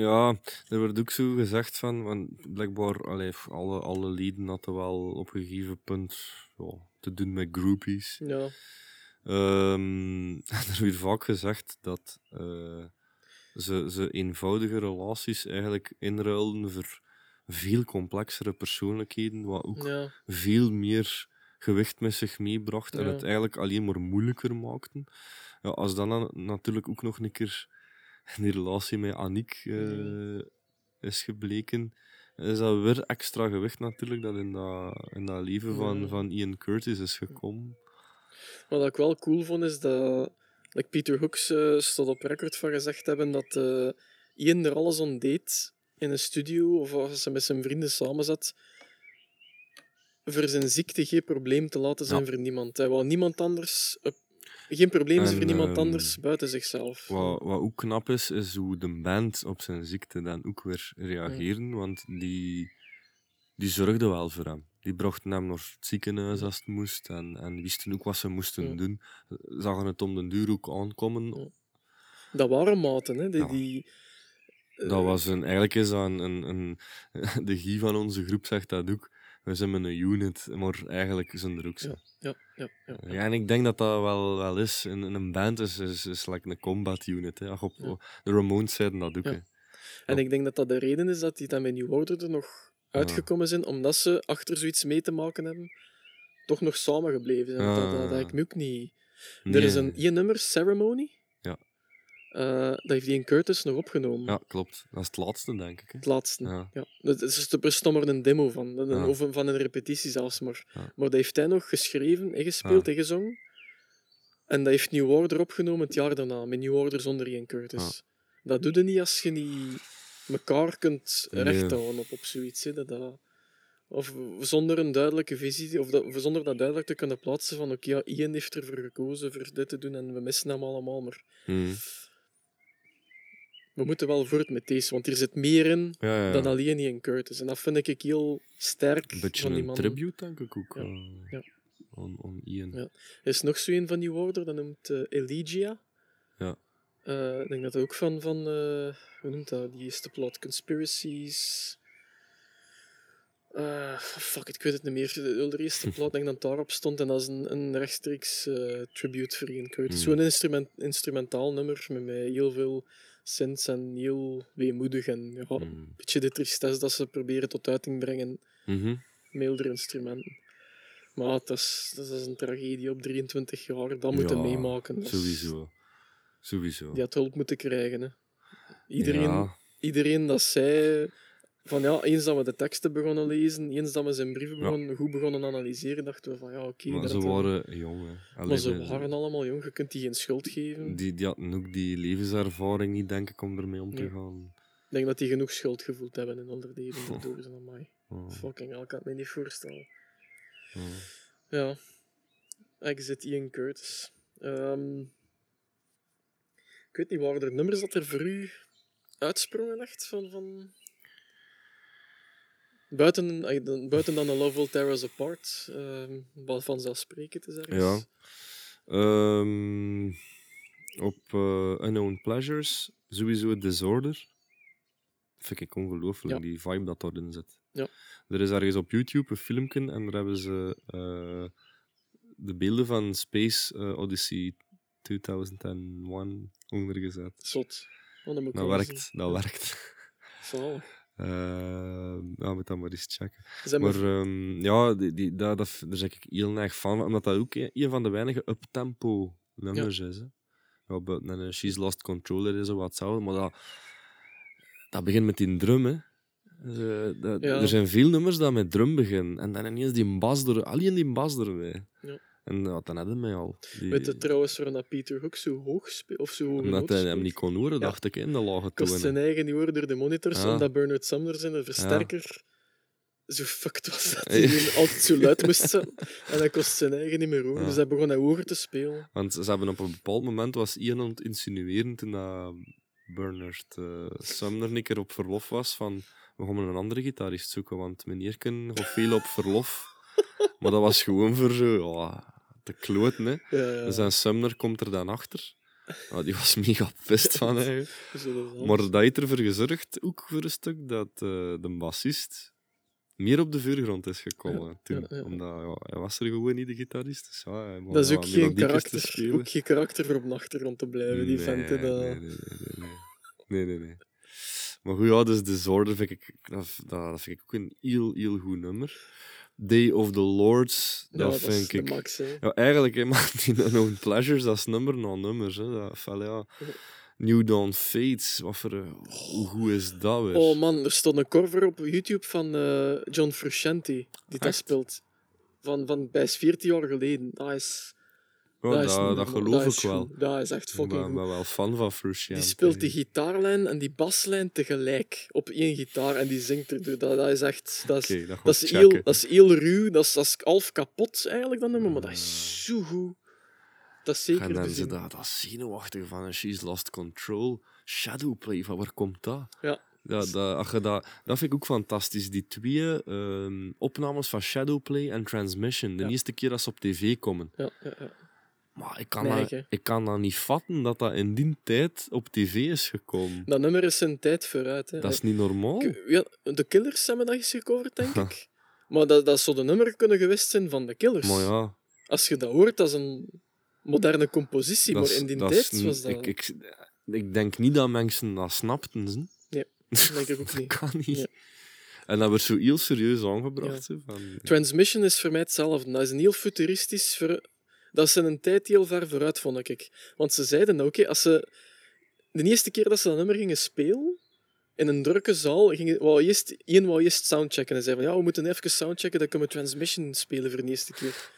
ja, er wordt ook zo gezegd van, want blijkbaar, allee, alle, alle leden hadden wel op een gegeven punt ja, te doen met groupies. ja, Ehm, er wordt vaak gezegd dat eh, ze, ze eenvoudige relaties eigenlijk inruilden voor veel complexere persoonlijkheden, wat ook Ja, veel meer gewicht met zich meebracht en het eigenlijk alleen maar moeilijker maakten. Ja, als dan na- natuurlijk ook nog een keer die relatie met Annick eh, is gebleken, is dat weer extra gewicht natuurlijk dat in dat, in dat leven van, van Ian Curtis is gekomen. Wat ik wel cool vond, is dat like Peter Hooks eh stond op record van gezegd hebben dat eh Ian er alles aan deed in een studio of als hij met zijn vrienden samen zat, voor zijn ziekte geen probleem te laten zijn Ja. voor niemand. Hij wou niemand anders, eh, geen probleem zijn voor niemand ehm, anders buiten zichzelf. Wat, wat ook knap is, is hoe de band op zijn ziekte dan ook weer reageren, want die, die zorgden wel voor hem. Die brachten hem naar het ziekenhuis als het moest en, en wisten ook wat ze moesten doen. Zagen het om den duur ook aankomen. Dat waren maten, hè? Die, die, eh, Dat was een, eigenlijk is dat een, een, een, de Guy van onze groep zegt dat ook. We zijn met een unit, maar eigenlijk zijn er ook zo. Ja, ja, ja. Ja, en ik denk dat dat wel, wel is. In, een band is, is, is like een combat unit. Hè. Ach, op, Ja. De Ramones zeiden dat ook. Ja. En ik denk dat dat de reden is dat die dan met New Order er nog uitgekomen zijn, omdat ze achter zoiets mee te maken hebben, toch nog samen gebleven zijn. Ja, Dat, dat, ik nu ook niet... Nee. Er is een één nummer, Ceremony. Eh, dat heeft Ian Curtis nog opgenomen. Ja, klopt. Dat is het laatste, denk ik. Hè. Het laatste. Ja. Ja. Dat is er bestond maar een demo van. Een, Ja. Of een- van een repetitie zelfs maar. Ja. Maar dat heeft hij nog geschreven, ingespeeld Ja. en gezongen. En dat heeft New Order opgenomen het jaar daarna, met New Order zonder Ian Curtis. Dat doe je niet als je niet elkaar kunt Nee. recht houden op, op zoiets. Hè. Dat, dat, of zonder een duidelijke visie, of, dat, of zonder dat duidelijk te kunnen plaatsen van oké, ja, Ian heeft ervoor gekozen voor dit te doen en we missen hem allemaal, maar Mhm. We moeten wel voort met deze, want er zit meer in Ja, ja, ja. dan alleen Ian Curtis. En dat vind ik heel sterk Een beetje van die een tribute, denk ik ook. Ja. eh, Ja. Aan Ian. Ja. Er is nog zo een van New Order, dat noemt eh, Elegia. Ja. Eh, ik denk dat ook van, van eh, hoe noemt dat, die eerste plot, Conspiracies. Fuck it, ik weet het niet meer. De allereerste plot, ik denk dat daarop stond. En dat is een, een rechtstreeks tribute voor Ian Curtis. Hmm. Zo'n instrument, instrumentaal nummer met, met heel veel synths en heel weemoedig. En ja, Mhm. een beetje de tristesse dat ze proberen tot uiting brengen Mhm. milder instrumenten. Maar het is, dat is een tragedie op 23 jaar. Dat moeten Ja, meemaken. Dat is- Sowieso. Sowieso. Die had hulp moeten krijgen. Hè. Iedereen, Ja. iedereen dat zei... Van ja, eens dat we de teksten begonnen lezen, eens dat we zijn brieven Ja. begonnen, goed begonnen analyseren, dachten we van ja, oké. maar ze waren jong. Hè. Maar ze waren allemaal jong, je kunt die geen schuld geven. die, die hadden ook die levenservaring niet, denk ik, om ermee om te Nee. gaan. Ik denk dat die genoeg schuld gevoeld hebben in hun leven Oh. daardoor. Zijn Fucking hell, ik kan het me niet voorstellen. ja. Ja. Exit Ian Curtis. Ehm, ik weet niet, waren er nummers dat er voor u uitsprongen echt van... van... Buiten, eh, dan- buiten dan Will Tear Us Apart, ehm, wat vanzelfsprekend is ergens. Ja. Ehm, op eh, Unknown Pleasures, sowieso Disorder. Vind ik ongelooflijk, Ja. die vibe dat daarin zit. Ja. Er is ergens op YouTube een filmpje en daar hebben ze eh, de beelden van Space Odyssey 2001 onder gezet. Zot. Oh, dat werkt, dat werkt. Zalig. Eh, ja, moet dat maar eens checken. Maar ehm, ja, die, die, dat, dat, daar ben ik heel erg van, omdat dat ook een van de weinige uptempo nummers is. Hè. Ja, buiten een She's Lost Controller is zo wat hetzelfde, maar dat, dat begint met die drum. Hè. Eh, dat- Ja. Er zijn veel nummers dat met drum beginnen en dan ineens die bas er, alleen die bas erbij. Ja. En ja, dan hadden mij al. Die, Weet je trouwens waarom dat Peter Hook zo hoog speelt? Of zo hoog omdat hij hem niet kon horen, Ja. dacht ik, in de lage kost zijn eigen niet horen door de monitors, Ja. omdat Bernard Sumner zijn de versterker zo fucked was dat hij Ja. altijd zo luid moest zijn. En hij kost zijn eigen niet meer horen. Ja. Dus hij begon hij hoger te spelen. Want ze hebben op een bepaald moment was Ian aan het insinueren toen dat Bernard eh, Sumner een keer op verlof was van we gaan een andere gitarist zoeken, want meneer kan gaat veel op verlof. maar dat was gewoon voor zo ja, te kloten. Hè. Ja, ja. Dus en Sumner komt er dan achter. Ja, die was mega pist van. Maar dat heeft ervoor gezorgd, ook voor een stuk, dat eh, de bassist meer op de voorgrond is gekomen Ja, toen. ja, ja. Omdat ja, hij was er gewoon niet de gitarist. Dus, ja, Dat is ook geen, karakter, ook geen karakter voor op de achtergrond te blijven, die nee, dat- Nee, nee, nee. Maar goed, ja, dus Disorder vind ik, dat, dat vind ik ook een heel, heel goed nummer. Day of the Lords, ja, dat dat is vind de ik... max. Ja, eigenlijk, hè, man, die Unknown Pleasures, dat is nummer na nummers. Hè. Dat, van, ja. New Dawn Fates, wat voor... hoe goed is dat weer? Oh man, er stond een cover op YouTube van eh, John Frusciante, die dat speelt. Van, van bij 14 jaar geleden. Dat Ja, dat, geloof ik wel. goed. Dat is echt Ik fucking ben, goed. ben wel fan van Frusciante. Die speelt die gitaarlijn en die baslijn tegelijk op één gitaar en die zingt erdoor. Dat, dat is echt... Dat is, dat, is ik heel, dat is heel ruw, dat is, dat is half kapot eigenlijk, dat nummer, maar dat is zo goed. Dat is zeker En dan ze dat, dat zenuwachtige van She's Lost Control. Shadowplay, van waar komt dat? Ja. Dat, dat, dat, dat vind ik ook fantastisch. Die twee ehm, opnames van Shadowplay en Transmission. De Ja. eerste keer dat ze op tv komen. Ja, ja, ja. Maar ik kan, dat, hè. ik kan dat niet vatten dat dat in die tijd op tv is gekomen. Dat nummer is zijn tijd vooruit. Hè. Dat is niet normaal. Ja, de Killers hebben dat eens gecoverd, denk ik. Maar dat, dat zou de nummer kunnen geweest zijn van de Killers. Maar ja, Als je dat hoort, dat is een moderne compositie, dat maar in die dat is tijd was dat... Ik, ik, ik denk niet dat mensen dat snapten. Ze. denk ik ook Dat niet. kan niet. Ja. En dat werd zo heel serieus aangebracht. zo, Van, Transmission is voor mij hetzelfde. Dat is een heel futuristisch... Ver... Dat in een tijd heel ver vooruit, vond ik. Want ze zeiden dat, oké, als ze... De eerste keer dat ze dat nummer gingen spelen, in een drukke zaal, gingen, wou eerst, één wou eerst soundchecken en zei van, ja, we moeten even soundchecken, dan kunnen we Transmission spelen voor de eerste keer.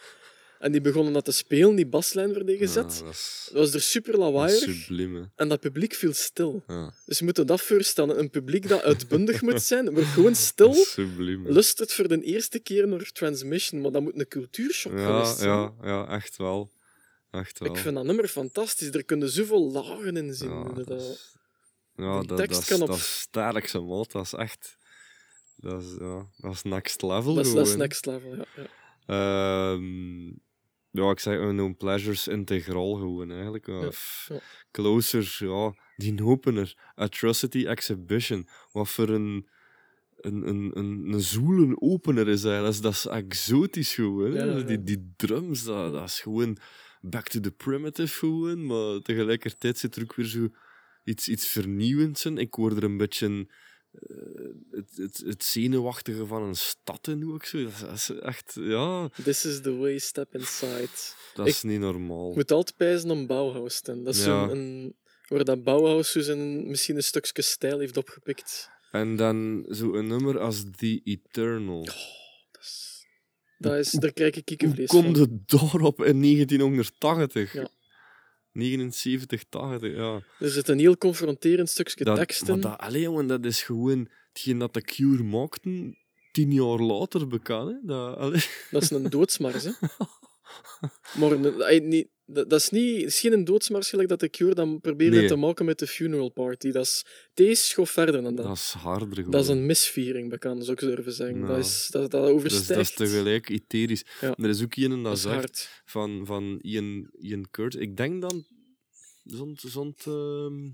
En die begonnen dat te spelen, die baslijn werd die gezet. Ja, dat is, Dat was er super lawaaierig. En dat publiek viel stil. Ja, Dus je moet je dat voorstellen. Een publiek dat uitbundig moet zijn, maar gewoon stil sublime. lust het voor de eerste keer naar Transmission. Maar dat moet een cultuurshock Ja, geweest zijn. ja, ja, echt wel. Echt wel. Ik vind dat nummer fantastisch. Er kunnen zoveel lagen in zien. ja, Dat- is, ja, dat, tekst dat, is, kan op- dat is sterk, zijn maat. Dat is echt... Dat is, ja, dat is next level dat, is, dat is gewoon. next level. Ja, ja. Ehm, ja, ik zeg Unknown Pleasures integraal gewoon eigenlijk. Ja. Closer, ja, die opener. Atrocity Exhibition. Wat voor een, een, een, een, een zoelen opener is. Dat is, dat is exotisch gewoon. ja. Die, die drums, dat, dat is gewoon back to the primitive gewoon. Maar tegelijkertijd zit er ook weer zo iets, iets vernieuwends in. Ik word er een beetje... eh, het, het, het zenuwachtige van een stad in ook zo. Dat is, echt, ja, This is the way, step inside. dat is niet normaal. Je moet altijd pijzen om Bauhaus. te. Dat is Ja. een, waar dat Bauhaus zo zijn, misschien een stukje stijl heeft opgepikt. En dan zo'n nummer als The Eternal. Dat is, dat is, daar krijg ik kiekenvlees komt van. het daarop in 1980? Ja. 79, 80, ja. Er zit een heel confronterend stukje Dat, tekst maar dat, allee, jongen, dat is gewoon hetgeen dat de Cure maakten tien jaar later bekend. Hè? Dat. Dat is een doodsmars, hè. Niet, dat, dat is, niet, het is geen doodsmars gelijk dat de Cure dan probeerde Nee. te maken met de funeral party. Dat is, deze gaat verder dan dat. dat is harder gewoon. Dat is een misviering, bekend, zou ik durven zeggen. Ja. Dat, is, dat, dat Dus overstijgt. dat is tegelijk etherisch. Ja. Er is ook een dat, dat zegt van, van Ian, Ian Curtis. Ik denk dan zond, zond ehm,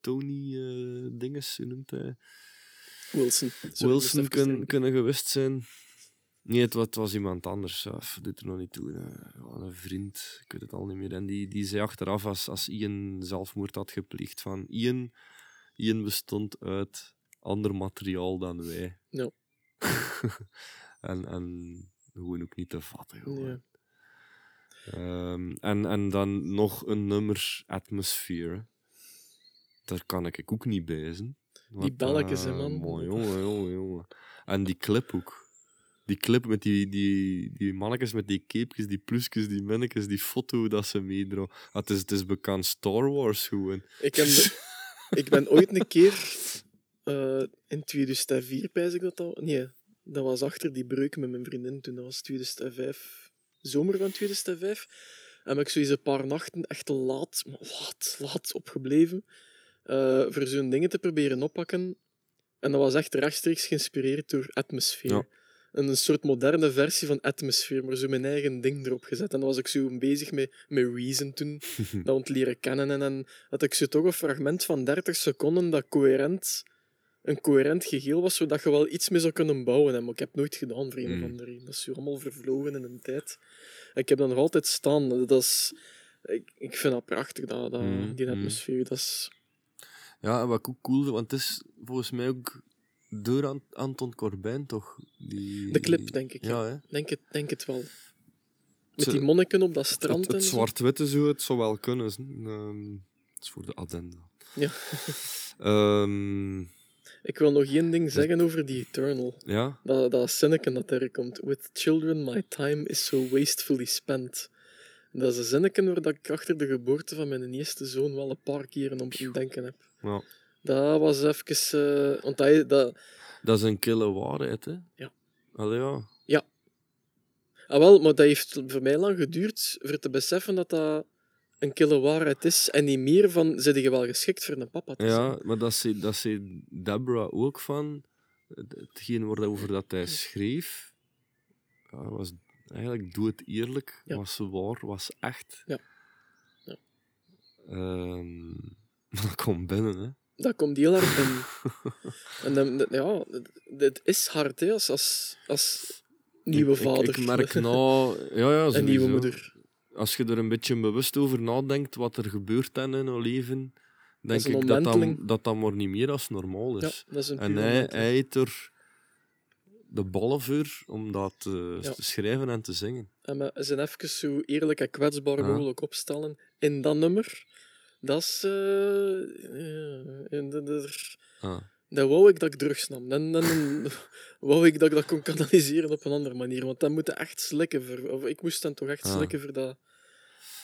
Tony eh dinges, hoe noemt hij? Wilson. Wilson even kun, denken. kunnen gewist zijn. Nee, het, wa- het was iemand anders. F- doet er nog niet toe. een vriend, ik weet het al niet meer. En die, die zei achteraf, als, als Ian zelfmoord had gepleegd, van Ian, Ian bestond uit ander materiaal dan wij. Ja. en, en gewoon ook niet te vatten. Gewoon. Ja. Ehm, en, en dan nog een nummer, Atmosphere. Daar kan ik ook niet bij zijn. Wat, belletjes, hè, eh, man. Mooi, jongen, jongen, jongen. En die clip ook. Die clip met die, die, die mannetjes met die capejes, die plusjes, die minnetjes, die foto dat ze meedroeg. Ah, het, is, het is bekend Star Wars gewoon. Ik, heb, ik ben ooit een keer eh, in 2004, pijs ik dat al. Nee, dat was achter die breuk met mijn vriendin toen. Dat was 2005, zomer van 2005. En heb ik zoiets een paar nachten echt laat, maar laat, laat opgebleven. eh, voor zo'n dingen te proberen oppakken. En dat was echt rechtstreeks geïnspireerd door Atmosphere. Ja. Een, een soort moderne versie van Atmosphere, maar zo mijn eigen ding erop gezet. En dan was ik zo bezig met, met Reason toen, dat ont leren kennen. En dan had ik zo toch een fragment van 30 seconden dat coherent een coherent geheel was, zodat je wel iets mee zou kunnen bouwen. Maar ik heb nooit gedaan voor een of Mm. andere. Dat is hier allemaal vervlogen in een tijd. En ik heb dat nog altijd staan. Dat is, ik, ik vind dat prachtig, dat, dat, Mm, die mm. atmosfeer. Dat is, Ja, wat ik ook cool want het is volgens mij ook door Ant- Anton Corbijn, toch? Die, de clip, denk ik. Ja? Denk, het, denk het wel. Met die monniken op dat Het, strand. het zo. zwart-witte zo, het zou wel kunnen. hè. Ehm, het is voor de addenda. Ja. Ehm, Ik wil nog één ding zeggen over die Eternal. ja, Dat, dat zinnetje dat er komt. With children my time is so wastefully spent. Dat is een zinnetje waar dat ik achter de geboorte van mijn eerste zoon wel een paar keren op het denken heb. ja. Dat was even... eh, want dat, dat, Dat is een kille waarheid, hè? Ja. Allee, ja. ah wel, maar dat heeft voor mij lang geduurd voor te beseffen dat dat een kille waarheid is. En niet meer van, zit je wel geschikt voor een papa te zijn? Ja, maar dat zei, dat zei Deborah ook van. het- Hetgeen waarover dat hij schreef, ja, was eigenlijk doe het eerlijk, Ja. was waar, was echt. Ja. Ja. Ehm, dat komt binnen, hè? Dat komt heel hard in. en dan, dat- ja, het is hard hè, als, als, als nieuwe ik- vader. Ik, merk nou, ja, ja, en nieuwe moeder. Als je er een beetje bewust over nadenkt wat er gebeurt in hun leven, denk ik dat dat, dat dat maar niet meer als normaal is. En hij, hij heeft er de ballen voor om dat te, Ja. te schrijven en te zingen. En zijn even zo eerlijk en kwetsbaar mogelijk opstellen in dat nummer. Dat is... en dat, Ah. wou ik dat ik drugs nam. Dan, dan wou ik dat ik dat kon kanaliseren op een andere manier. Want dan moet je echt slikken. Voor, of ik moest dan toch echt Ah. slikken voor dat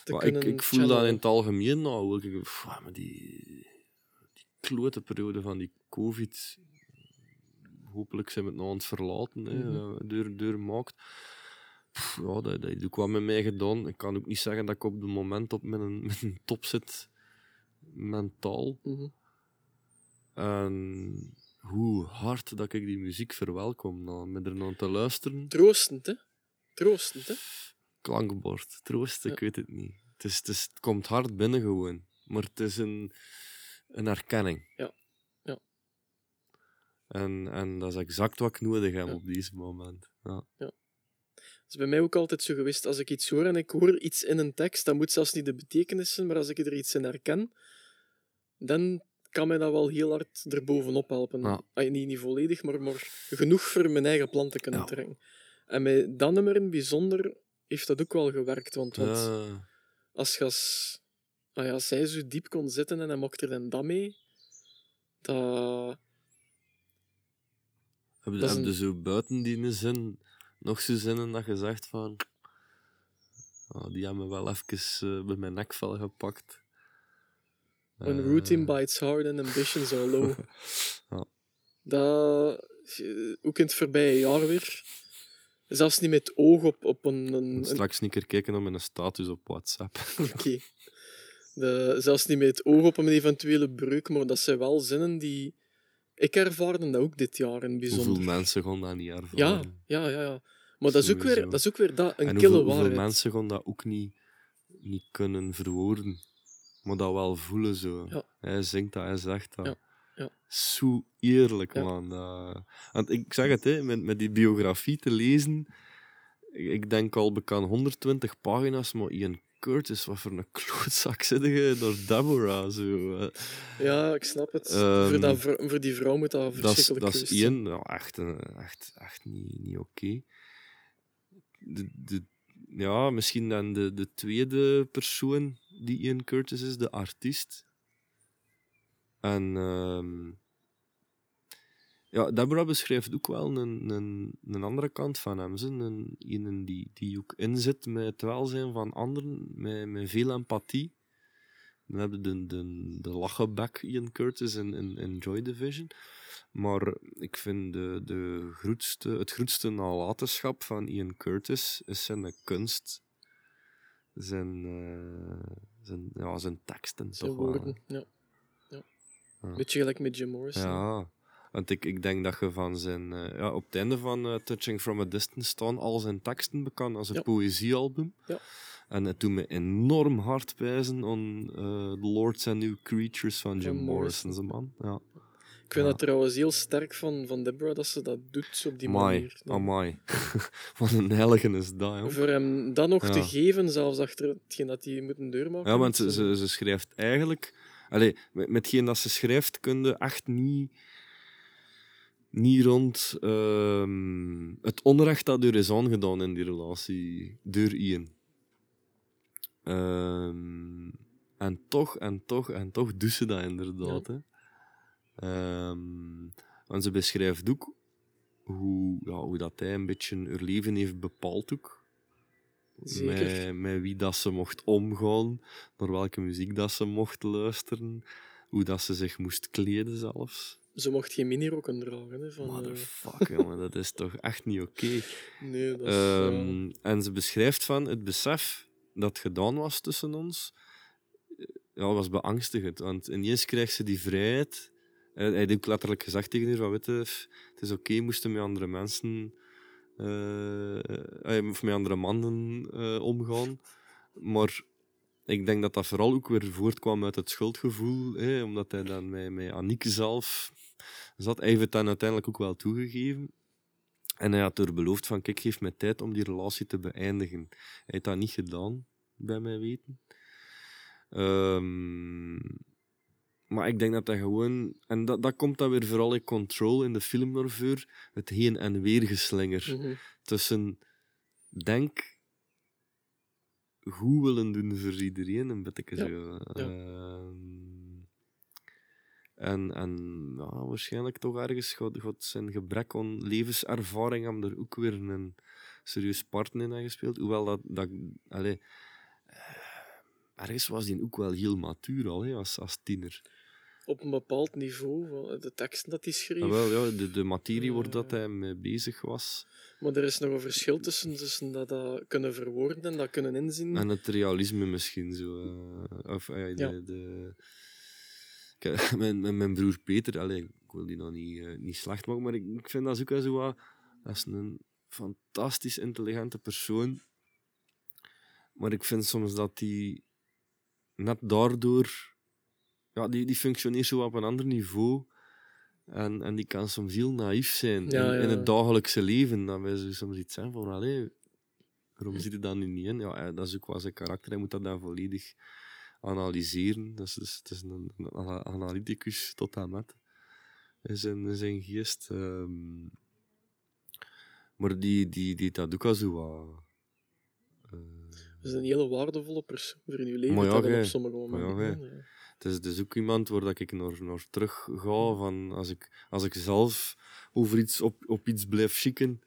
te Maar ik, kunnen ik voel dat in het algemeen nou. Ik, pff, maar die, die klote periode van die COVID. Hopelijk zijn we het nou aan het verlaten. Hè, dat deur, deur maakt. Ja, dat, dat ook wat met mij gedaan. Ik kan ook niet zeggen dat ik op het moment op mijn, mijn top zit. Mentaal. Mhm. En hoe hard dat ik die muziek verwelkom. Dan, met er naar te luisteren. Troostend, hè? Troostend, hè? klankbord, troost, ik Ja. weet het niet. Het, is, het, is, het komt hard binnen gewoon, maar het is een, een erkenning. Ja. Ja. En, en dat is exact wat ik nodig heb Ja. op deze moment. Ja. Dat is bij mij ook altijd zo geweest. Als ik iets hoor en ik hoor iets in een tekst, dat moet zelfs niet de betekenis zijn, maar als ik er iets in herken, dan kan mij dat wel heel hard erbovenop helpen. Ja. Niet, niet volledig, maar, maar genoeg voor mijn eigen plan te kunnen Ja. trekken. En met dat nummer in bijzonder heeft dat ook wel gewerkt. Want, als, je als, ah ja, als hij zo diep kon zitten en hij mocht er dan dat mee, dat... Heb, je- Dat is heb je een- zo buiten die zin nog zo zinnen dat je zegt van... ah, die hebben me wel even eh, bij mijn nekvel gepakt. When Eh, routine bites hard and ambitions are low. Ja. Dat, eh, ook in het voorbije jaar weer. Zelfs niet met oog op, op een... een, een- straks niet keer kijken op mijn status op WhatsApp. Oké. De- Zelfs niet met het oog op een eventuele breuk, maar dat zijn wel zinnen die... Ik ervaarde dat ook dit jaar in bijzonder. Hoeveel mensen gaan dat niet Ja, ervaren? ja, ja, ja. Maar dat is, ook weer, dat is ook weer dat, een en kille hoeveel, hoeveel waarheid. mensen gaan dat ook niet, niet kunnen verwoorden, maar dat wel voelen zo. Ja. Hij zingt dat, hij zegt dat. Ja, ja. Zo eerlijk, man. Dat- want ik zeg het, hè, met, met die biografie te lezen, ik, denk al bekend 120 pagina's, maar Ian Curtis, wat voor een klootzak zit je door Deborah. Zo. Ja, ik snap het. Ehm, voor, dat, vrou- voor die vrouw moet dat verschrikkelijk dat is zijn. nou, echt, eh, echt, echt niet, niet oké. De, de, ja, misschien dan de, de tweede persoon die Ian Curtis is, de artiest. En ehm, ja, Deborah beschrijft ook wel een, een, een andere kant van hem. Een, een die, die ook inzit met het welzijn van anderen, met, met veel empathie. Dan hebben de, de, de lachenbek Ian Curtis in, in, in Joy Division. Maar ik vind de, de grootste, het grootste nalatenschap van Ian Curtis is zijn kunst. Zijn, eh, zijn, ja, zijn teksten Zijn woorden. Ja. Ja. Ja. Beetje gelijk met Jim Morrison. Ja, want ik, ik denk dat je van zijn... eh, ja, op het einde van eh, Touching From A Distance staan al zijn teksten bekend als een Ja. poëziealbum. Ja. En het doet me enorm hard wijzen aan eh, The Lords and New Creatures van Jim Jim Morrison, man. Ja. Ik vind Ja. dat trouwens heel sterk van, van Deborah dat ze dat doet op die Amai, manier. amai. Wat een heilige is dat, joh. Voor hem dat nog te geven, zelfs achter hetgeen dat hij moet een deur maken. Ja, want ze, moet, ze, ze schrijft eigenlijk... Allee, met, met hetgeen dat ze schrijft, kun je echt niet... Niet rond ehm, het onrecht dat er is aangedaan in die relatie door Ian. Ehm, en toch, en toch, en toch doet ze dat inderdaad. Hè. Ehm, want ze beschrijft ook hoe, ja, hoe dat hij een beetje haar leven heeft bepaald ook. Zeker. Met, met wie dat ze mocht omgaan, naar welke muziek dat ze mocht luisteren, hoe dat ze zich moest kleden zelfs. Ze mocht geen minirokken dragen. Hè, van, eh, Motherfuck, jongen, dat is toch echt niet oké. nee, dat is... Ehm, En ze beschrijft van het besef dat gedaan was tussen ons, eh, ja, was beangstigend. Want ineens krijgt ze die vrijheid. Hij heeft letterlijk gezegd tegen haar, van, weet het is oké, moesten met andere mensen, eh, eh, of met andere mannen eh, omgaan. Maar ik denk dat dat vooral ook weer voortkwam uit het schuldgevoel, hè, omdat hij dan met, met Aniek zelf zat. Hij heeft het dan uiteindelijk ook wel toegegeven. En hij had er beloofd van, kijk, geef mij tijd om die relatie te beëindigen. Hij heeft dat niet gedaan, bij mij weten. Ehm, maar ik denk dat dat gewoon... En dat, dat komt dan weer vooral in Control in de film naar voren. Het heen en weer geslinger. Mhm. Tussen, denk, goed willen doen voor iedereen, een beetje Ja, zo. ja. Ehm, en, en ja, waarschijnlijk toch ergens gaat, gaat zijn gebrek aan levenservaring hem er ook weer een serieus partner in gespeeld. Hoewel dat... dat allee, eh, ergens was die ook wel heel matuur al, hè, als, als tiener. Op een bepaald niveau, de teksten dat hij schreef. Ah, wel, ja, de, de materie waar dat hij mee bezig was. Maar er is nog een verschil tussen, tussen dat, dat kunnen verwoorden en dat kunnen inzien. En het realisme misschien zo. eh, of eh, de, Ja. de... Kijk, mijn, mijn, mijn broer Peter, allee, ik wil die nog niet, eh, niet slecht maken, maar ik, ik vind dat ook wel zo wat. Dat is een fantastisch intelligente persoon. Maar ik vind soms dat die net daardoor. Ja, die, die functioneert zo op een ander niveau. En, en die kan soms heel naïef zijn Ja, in, ja, in ja. het dagelijkse leven. Dat wij zo soms iets zijn van, allee, waarom zit hij dan nu niet in? Ja, eh, dat is ook wel zijn karakter. Hij moet dat dan volledig analyseren. Dat is, dus, het is een, een ana- analyticus tot aan met. In zijn, in zijn geest. ehm. maar die, die, die dat ook al zo wat... eh, Dat is een hele waardevolle persoon voor in je leven Maar ja, op sommige momenten. Het is, is ook iemand waar dat ik naar, naar terug ga. Van als, ik, als ik zelf over iets, op, op iets blijf schikken,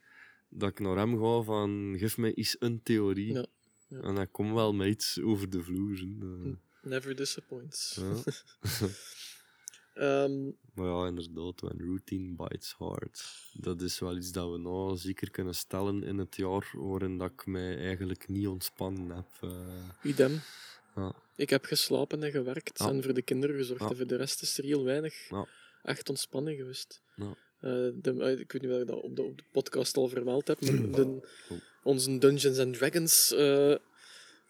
dat ik naar hem ga van geef mij eens een theorie. Ja, ja. En hij komt wel met iets over de vloer. hè. Never disappoints. ja. Ehm, Maar ja, inderdaad, when routine bites hard. Dat is wel iets dat we nou zeker kunnen stellen in het jaar waarin dat ik mij eigenlijk niet ontspannen heb. eh. idem. ja. Ik heb geslapen en gewerkt Ja. en voor de kinderen gezorgd. Ja. En voor de rest is er heel weinig Ja. echt ontspanning geweest. Ja. Eh, de, eh, ik weet niet of ik dat op de, op de podcast al vermeld heb, maar de, Oh. onze Dungeons and Dragons eh,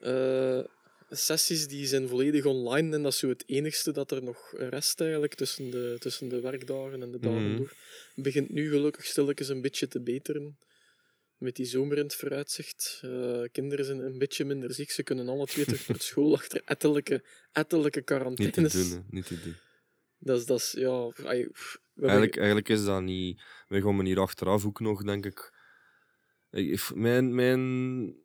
eh, sessies die zijn volledig online en dat is zo het enigste dat er nog rest eigenlijk tussen de, tussen de werkdagen en de dagen Mhm. door. begint nu gelukkig stilletjes een beetje te beteren. Met die zomer in het vooruitzicht. Eh, kinderen zijn een beetje minder ziek. Ze kunnen alle twee terug naar school achter ettelijke, ettelijke Niet te quarantaines. doen. Niet te doen. Dat is, dat is, ja... ai, Eigenlijk, eigenlijk is dat niet... Wij gaan hier achteraf ook nog, denk ik... Ik- Mijn... mijn...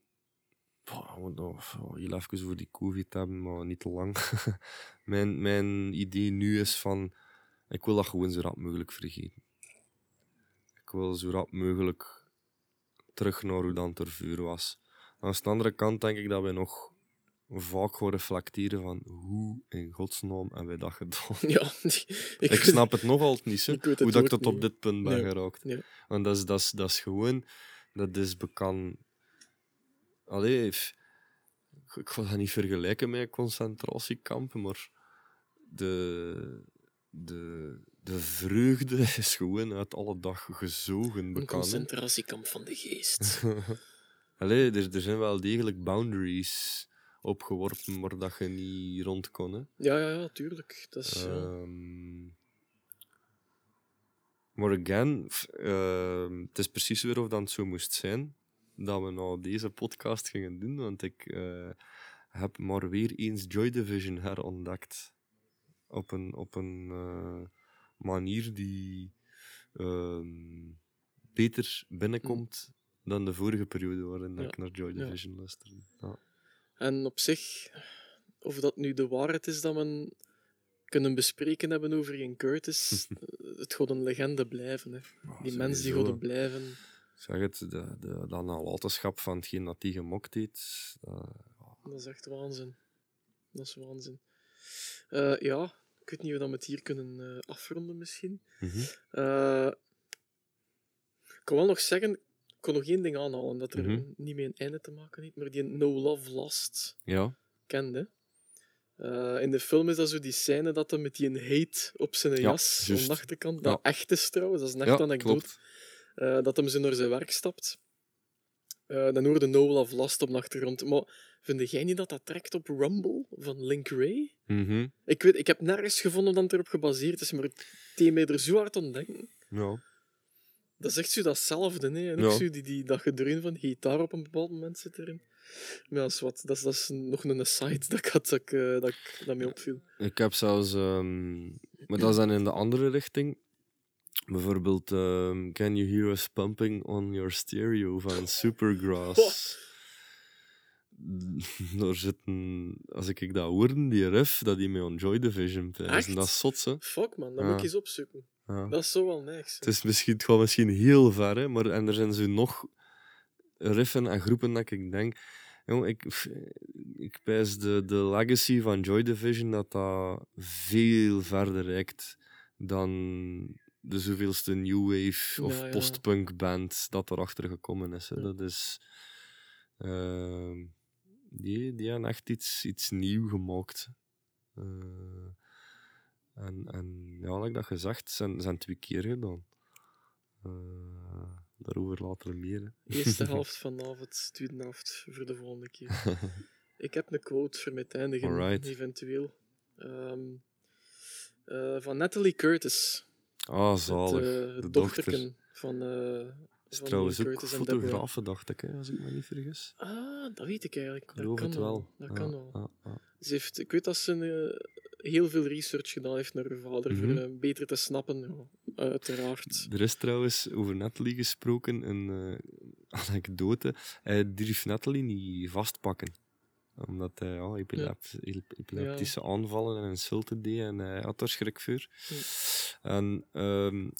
Oh, nog oh, heel even over die covid hebben, maar niet te lang. mijn, mijn idee nu is van... Ik wil dat gewoon zo rap mogelijk vergeten. Ik wil zo rap mogelijk terug naar hoe dan ervoor was. Aan de andere kant denk ik dat wij nog vaak gaan reflecteren van hoe in godsnaam hebben wij dat gedaan. Ja, Ik, snap het nog altijd niet, hoe dat ik tot op niet. dit punt ben Nee. geraakt. Nee. Want dat is, dat, is, dat is gewoon... Dat is bekend... Allee, ik ga dat niet vergelijken met concentratiekampen, maar de, de, de vreugde is gewoon uit alle dag gezogen Een bekend. hè. concentratiekamp van de geest. Allee, er, er zijn wel degelijk boundaries opgeworpen waar dat je niet rond kon. Hè. Ja, ja, ja, tuurlijk. Dat is. Ehm, Maar again, ehm, het is precies weer of dat het zo moest zijn dat we nou deze podcast gingen doen, want ik eh, heb maar weer eens Joy Division herontdekt. Op een, op een eh, manier die ehm, beter binnenkomt dan de vorige periode waarin Ja. ik naar Joy. Division luisterde. Ja. En op zich, of dat nu de waarheid is dat we kunnen bespreken hebben over Ian Curtis, het gaat een legende blijven. Hè. Die mens die gaat blijven. Zeg het, de, de, dat nalatenschap van hetgeen dat hij gemokt heeft, dat- Dat is echt waanzin. Dat is waanzin. Eh, ja, ik weet niet of we het hier kunnen eh, afronden misschien. Eh, ik kan wel nog zeggen, ik kon nog één ding aanhalen dat er Mhm. niet mee een einde te maken heeft, maar die No Love Lost Ja, kende. Eh, in de film is dat zo die scène dat hij met die een hate op zijn Ja, jas aan de achterkant, dat Ja. echt is trouwens, dat is een ja echte anekdote, eh, dat hem zo naar zijn werk stapt. Eh, dan hoorde No Love Lost op de achtergrond. Maar vind jij niet dat dat trekt op Rumble van Link Ray? Mhm. Ik, weet, ik heb nergens gevonden dat het erop gebaseerd is, maar het deed mij er zo hard aan denken. Ja. Dat echt zo datzelfde, hè. En Ja. ook zo die, die, dat gedreun van gitaar op een bepaald moment zit erin. Maar ja, is, wat, dat is, dat is nog een aside dat, ik had, dat, ik, eh, dat, ik, dat mij opviel. Ik heb zelfs, ehm, maar dat is dan in de andere richting. Bijvoorbeeld, ehm, Can You Hear Us Pumping on Your Stereo van Supergrass. Daar zitten, als ik dat hoorde, die riff, dat die mij on Joy Division pijzen. Echt? Dat is zot, hè. Fuck man, dat Ja. moet ik eens opzoeken. Ja. Dat is zo wel niks. Het, is misschien, het gaat misschien heel ver, hè, maar en er zijn zo nog riffen en groepen dat ik denk... Jong, ik, ik pijs de, de legacy van Joy Division dat dat veel verder reikt dan de zoveelste new wave of Ja, postpunk band dat erachter gekomen is. Hè. Dat is... ehm, die, die hebben echt iets, iets nieuw gemaakt. Eh, en, en ja, like dat gezegd, zijn, zijn twee keer gedaan. Eh, daarover later meer. hè. Eerste helft vanavond, tweede helft voor de volgende keer. ik heb een quote voor met eindigen, Alright. eventueel. Ehm, eh, van Natalie Curtis. Ah, zalig. eh, het de dochterken dochter. van, eh Is trouwens ook Curtis en Deborah. fotografe, dacht ik, hè, als ik me niet vergis. Ah, dat weet ik eigenlijk. Dat kan het wel. Dat kan wel. ja, ja. Ze heeft, ik weet dat ze eh, heel veel research gedaan heeft naar haar vader, Mhm. voor eh, beter te snappen. Uiteraard. Er is trouwens over Natalie gesproken, een eh, anekdote. Hij durft Natalie niet vastpakken. Omdat hij epilept- ep- epileptische aanvallen en insulten deed en hij had er schrik voor. En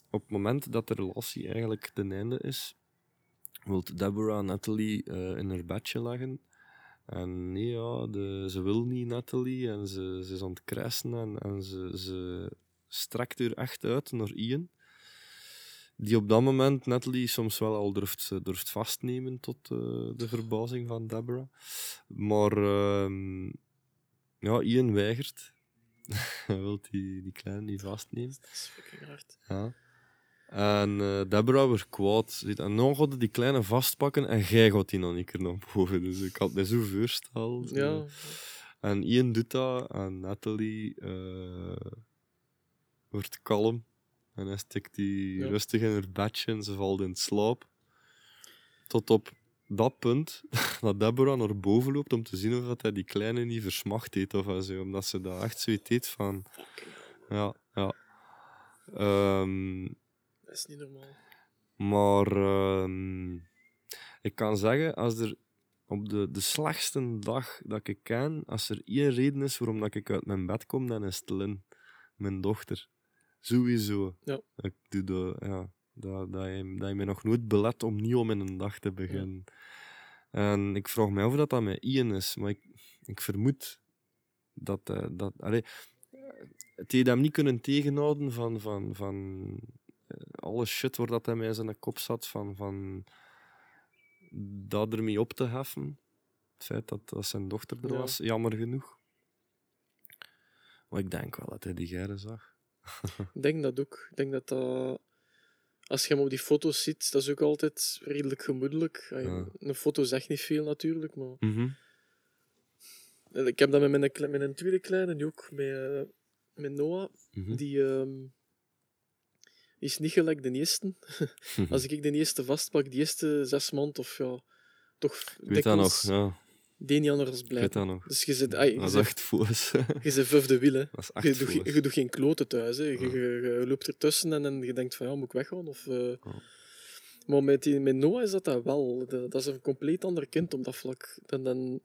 op het moment dat de relatie eigenlijk ten einde is, wil Deborah Natalie eh, in haar bedje leggen. En nee, ja, de, ze wil niet Natalie en ze, ze is aan het krijsen en, en ze, ze strekt er echt uit naar Ian. Die op dat moment Natalie soms wel al durft, durft vastnemen tot eh, de verbazing van Deborah. Maar ehm, ja, Ian weigert. Hij wil die, die kleine niet vastnemen. Dat is fucking hard. Ja. En eh, Deborah werd kwaad. En nou gaat die kleine vastpakken en jij gaat die nog een keer naar boven. Dus ik had me zo voorsteld. Ja, En Ian doet dat en Natalie eh, wordt kalm. En hij stikt die Ja. rustig in haar bedje en ze valt in slaap. Tot op dat punt dat Deborah naar boven loopt om te zien of dat hij die kleine niet versmacht heeft of zo. Omdat ze dat echt zoiets deed van... Ja, ja. Ehm, Dat is niet normaal. maar ehm, ik kan zeggen, als er op de, de slechtste dag dat ik ken, als er één reden is waarom dat ik uit mijn bed kom, dan is het Lynn, mijn dochter. Sowieso. Ja. Ik doe de, ja, dat, dat, je, dat je mij nog nooit belet om niet om in een dag te beginnen. En ik vraag me af of dat, dat met Ian is, maar ik, ik vermoed dat... eh, dat allee, het heeft hem niet kunnen tegenhouden van, van, van eh, alle shit waar dat hij mij in zijn kop zat, van, van dat ermee op te heffen. Het feit dat, dat zijn dochter er Ja. was, jammer genoeg. Maar ik denk wel dat hij die geire zag. Ik denk dat ook. Ik denk dat dat... Als je hem op die foto's ziet, dat is ook altijd redelijk gemoedelijk. Ja. Een foto zegt niet veel natuurlijk, maar... Mhm. Ik heb dat met mijn, met een tweede kleine, die ook met, eh, met Noah. Mhm. Die, ehm, is niet gelijk de eerste. Als ik de eerste vastpak, die eerste zes maanden of ja, toch Ik weet dat nog, ja. Die niet anders Ik blij. weet dat nog. Dus je zit, ai, je Dat is zit, echt je zit vijfde wiel, hè. Dat is Je doet, je doet geen kloten thuis. Hè. Je, je, je loopt ertussen en, en je denkt van ja, moet ik weggaan? Of, eh, Maar met, die, met Noah is dat, dat wel. Dat, dat is een compleet ander kind op dat vlak. Dan, dan...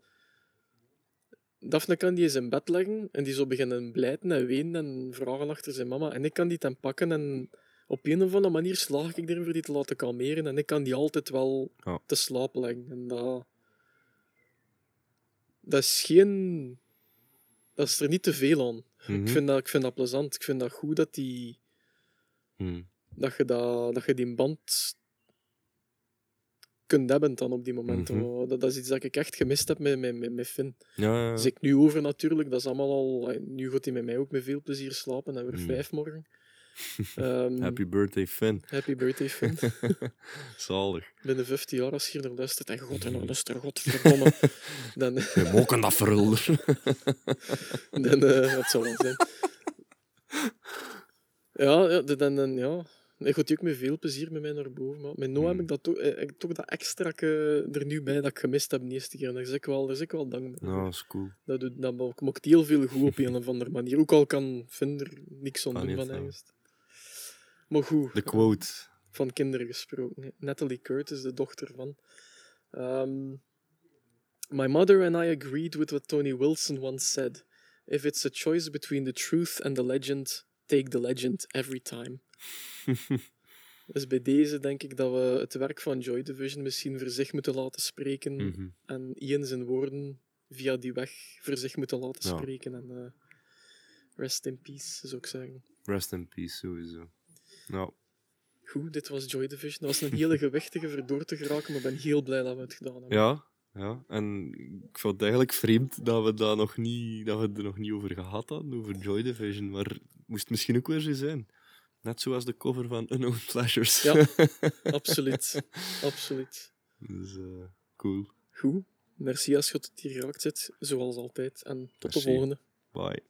Daphne kan die in zijn bed leggen en die zo beginnen blijten en wenen en vragen achter zijn mama. En ik kan die dan pakken en op een of andere manier slaag ik erin voor die te laten kalmeren. En ik kan die altijd wel te slapen leggen. En dat... Dat is geen... Dat is er niet te veel aan. Mhm. Ik, vind dat, ik vind dat plezant. Ik vind dat goed dat, die, Mhm. dat, je, dat, dat je die band kunt hebben dan op die momenten. Mhm. Dat, dat is iets dat ik echt gemist heb met, met, met, met Finn. Ja, ja, ja. Dus ik nu over natuurlijk, dat is allemaal al... Nu gaat hij met mij ook met veel plezier slapen en weer vijf morgen. Ehm, Happy birthday, Finn. happy birthday, Finn. Zalig. Binnen 15 jaar, als je er naar luistert, en god, en naar luistert, godverdomme, dan, We mogen dat verulder. dan eh, dat zal wel zijn. Ja, dan, dan, ja. Ik gaat ook met veel plezier met mij naar boven. Maar met Noah heb ik dat toch, eh, toch dat extra er nu bij dat ik gemist heb de eerste keer. En daar is ik wel, daar is ik wel dankbaar Ja, voor. dat is cool. Dat, doet, dat maakt heel veel goed op een of andere manier. Ook al kan Vinder niks aan doen van ja. Engels. Maar goed, De quote. van kinderen gesproken. Natalie Curtis, de dochter van. Ehm, My mother and I agreed with what Tony Wilson once said. If it's a choice between the truth and the legend, take the legend every time. dus bij deze denk ik dat we het werk van Joy Division misschien voor zich moeten laten spreken. Mhm. En Ian zijn woorden via die weg voor zich moeten laten Ja. spreken. En eh, rest in peace, zou ik zeggen. Rest in peace, sowieso. Nou, Goed, dit was Joy Division. Dat was een hele gewichtige voor door te geraken, maar ik ben heel blij dat we het gedaan hebben. ja. Ja, en ik vond het eigenlijk vreemd dat we, dat nog niet, dat we het er nog niet over gehad hadden, over Joy Division. Maar het moest misschien ook weer zo zijn. Net zoals de cover van Unknown Pleasures. Ja. Absoluut. Absoluut. dus, eh, cool. Goed. Merci als je tot hier geraakt zit, zoals altijd. En tot de volgende. Bye.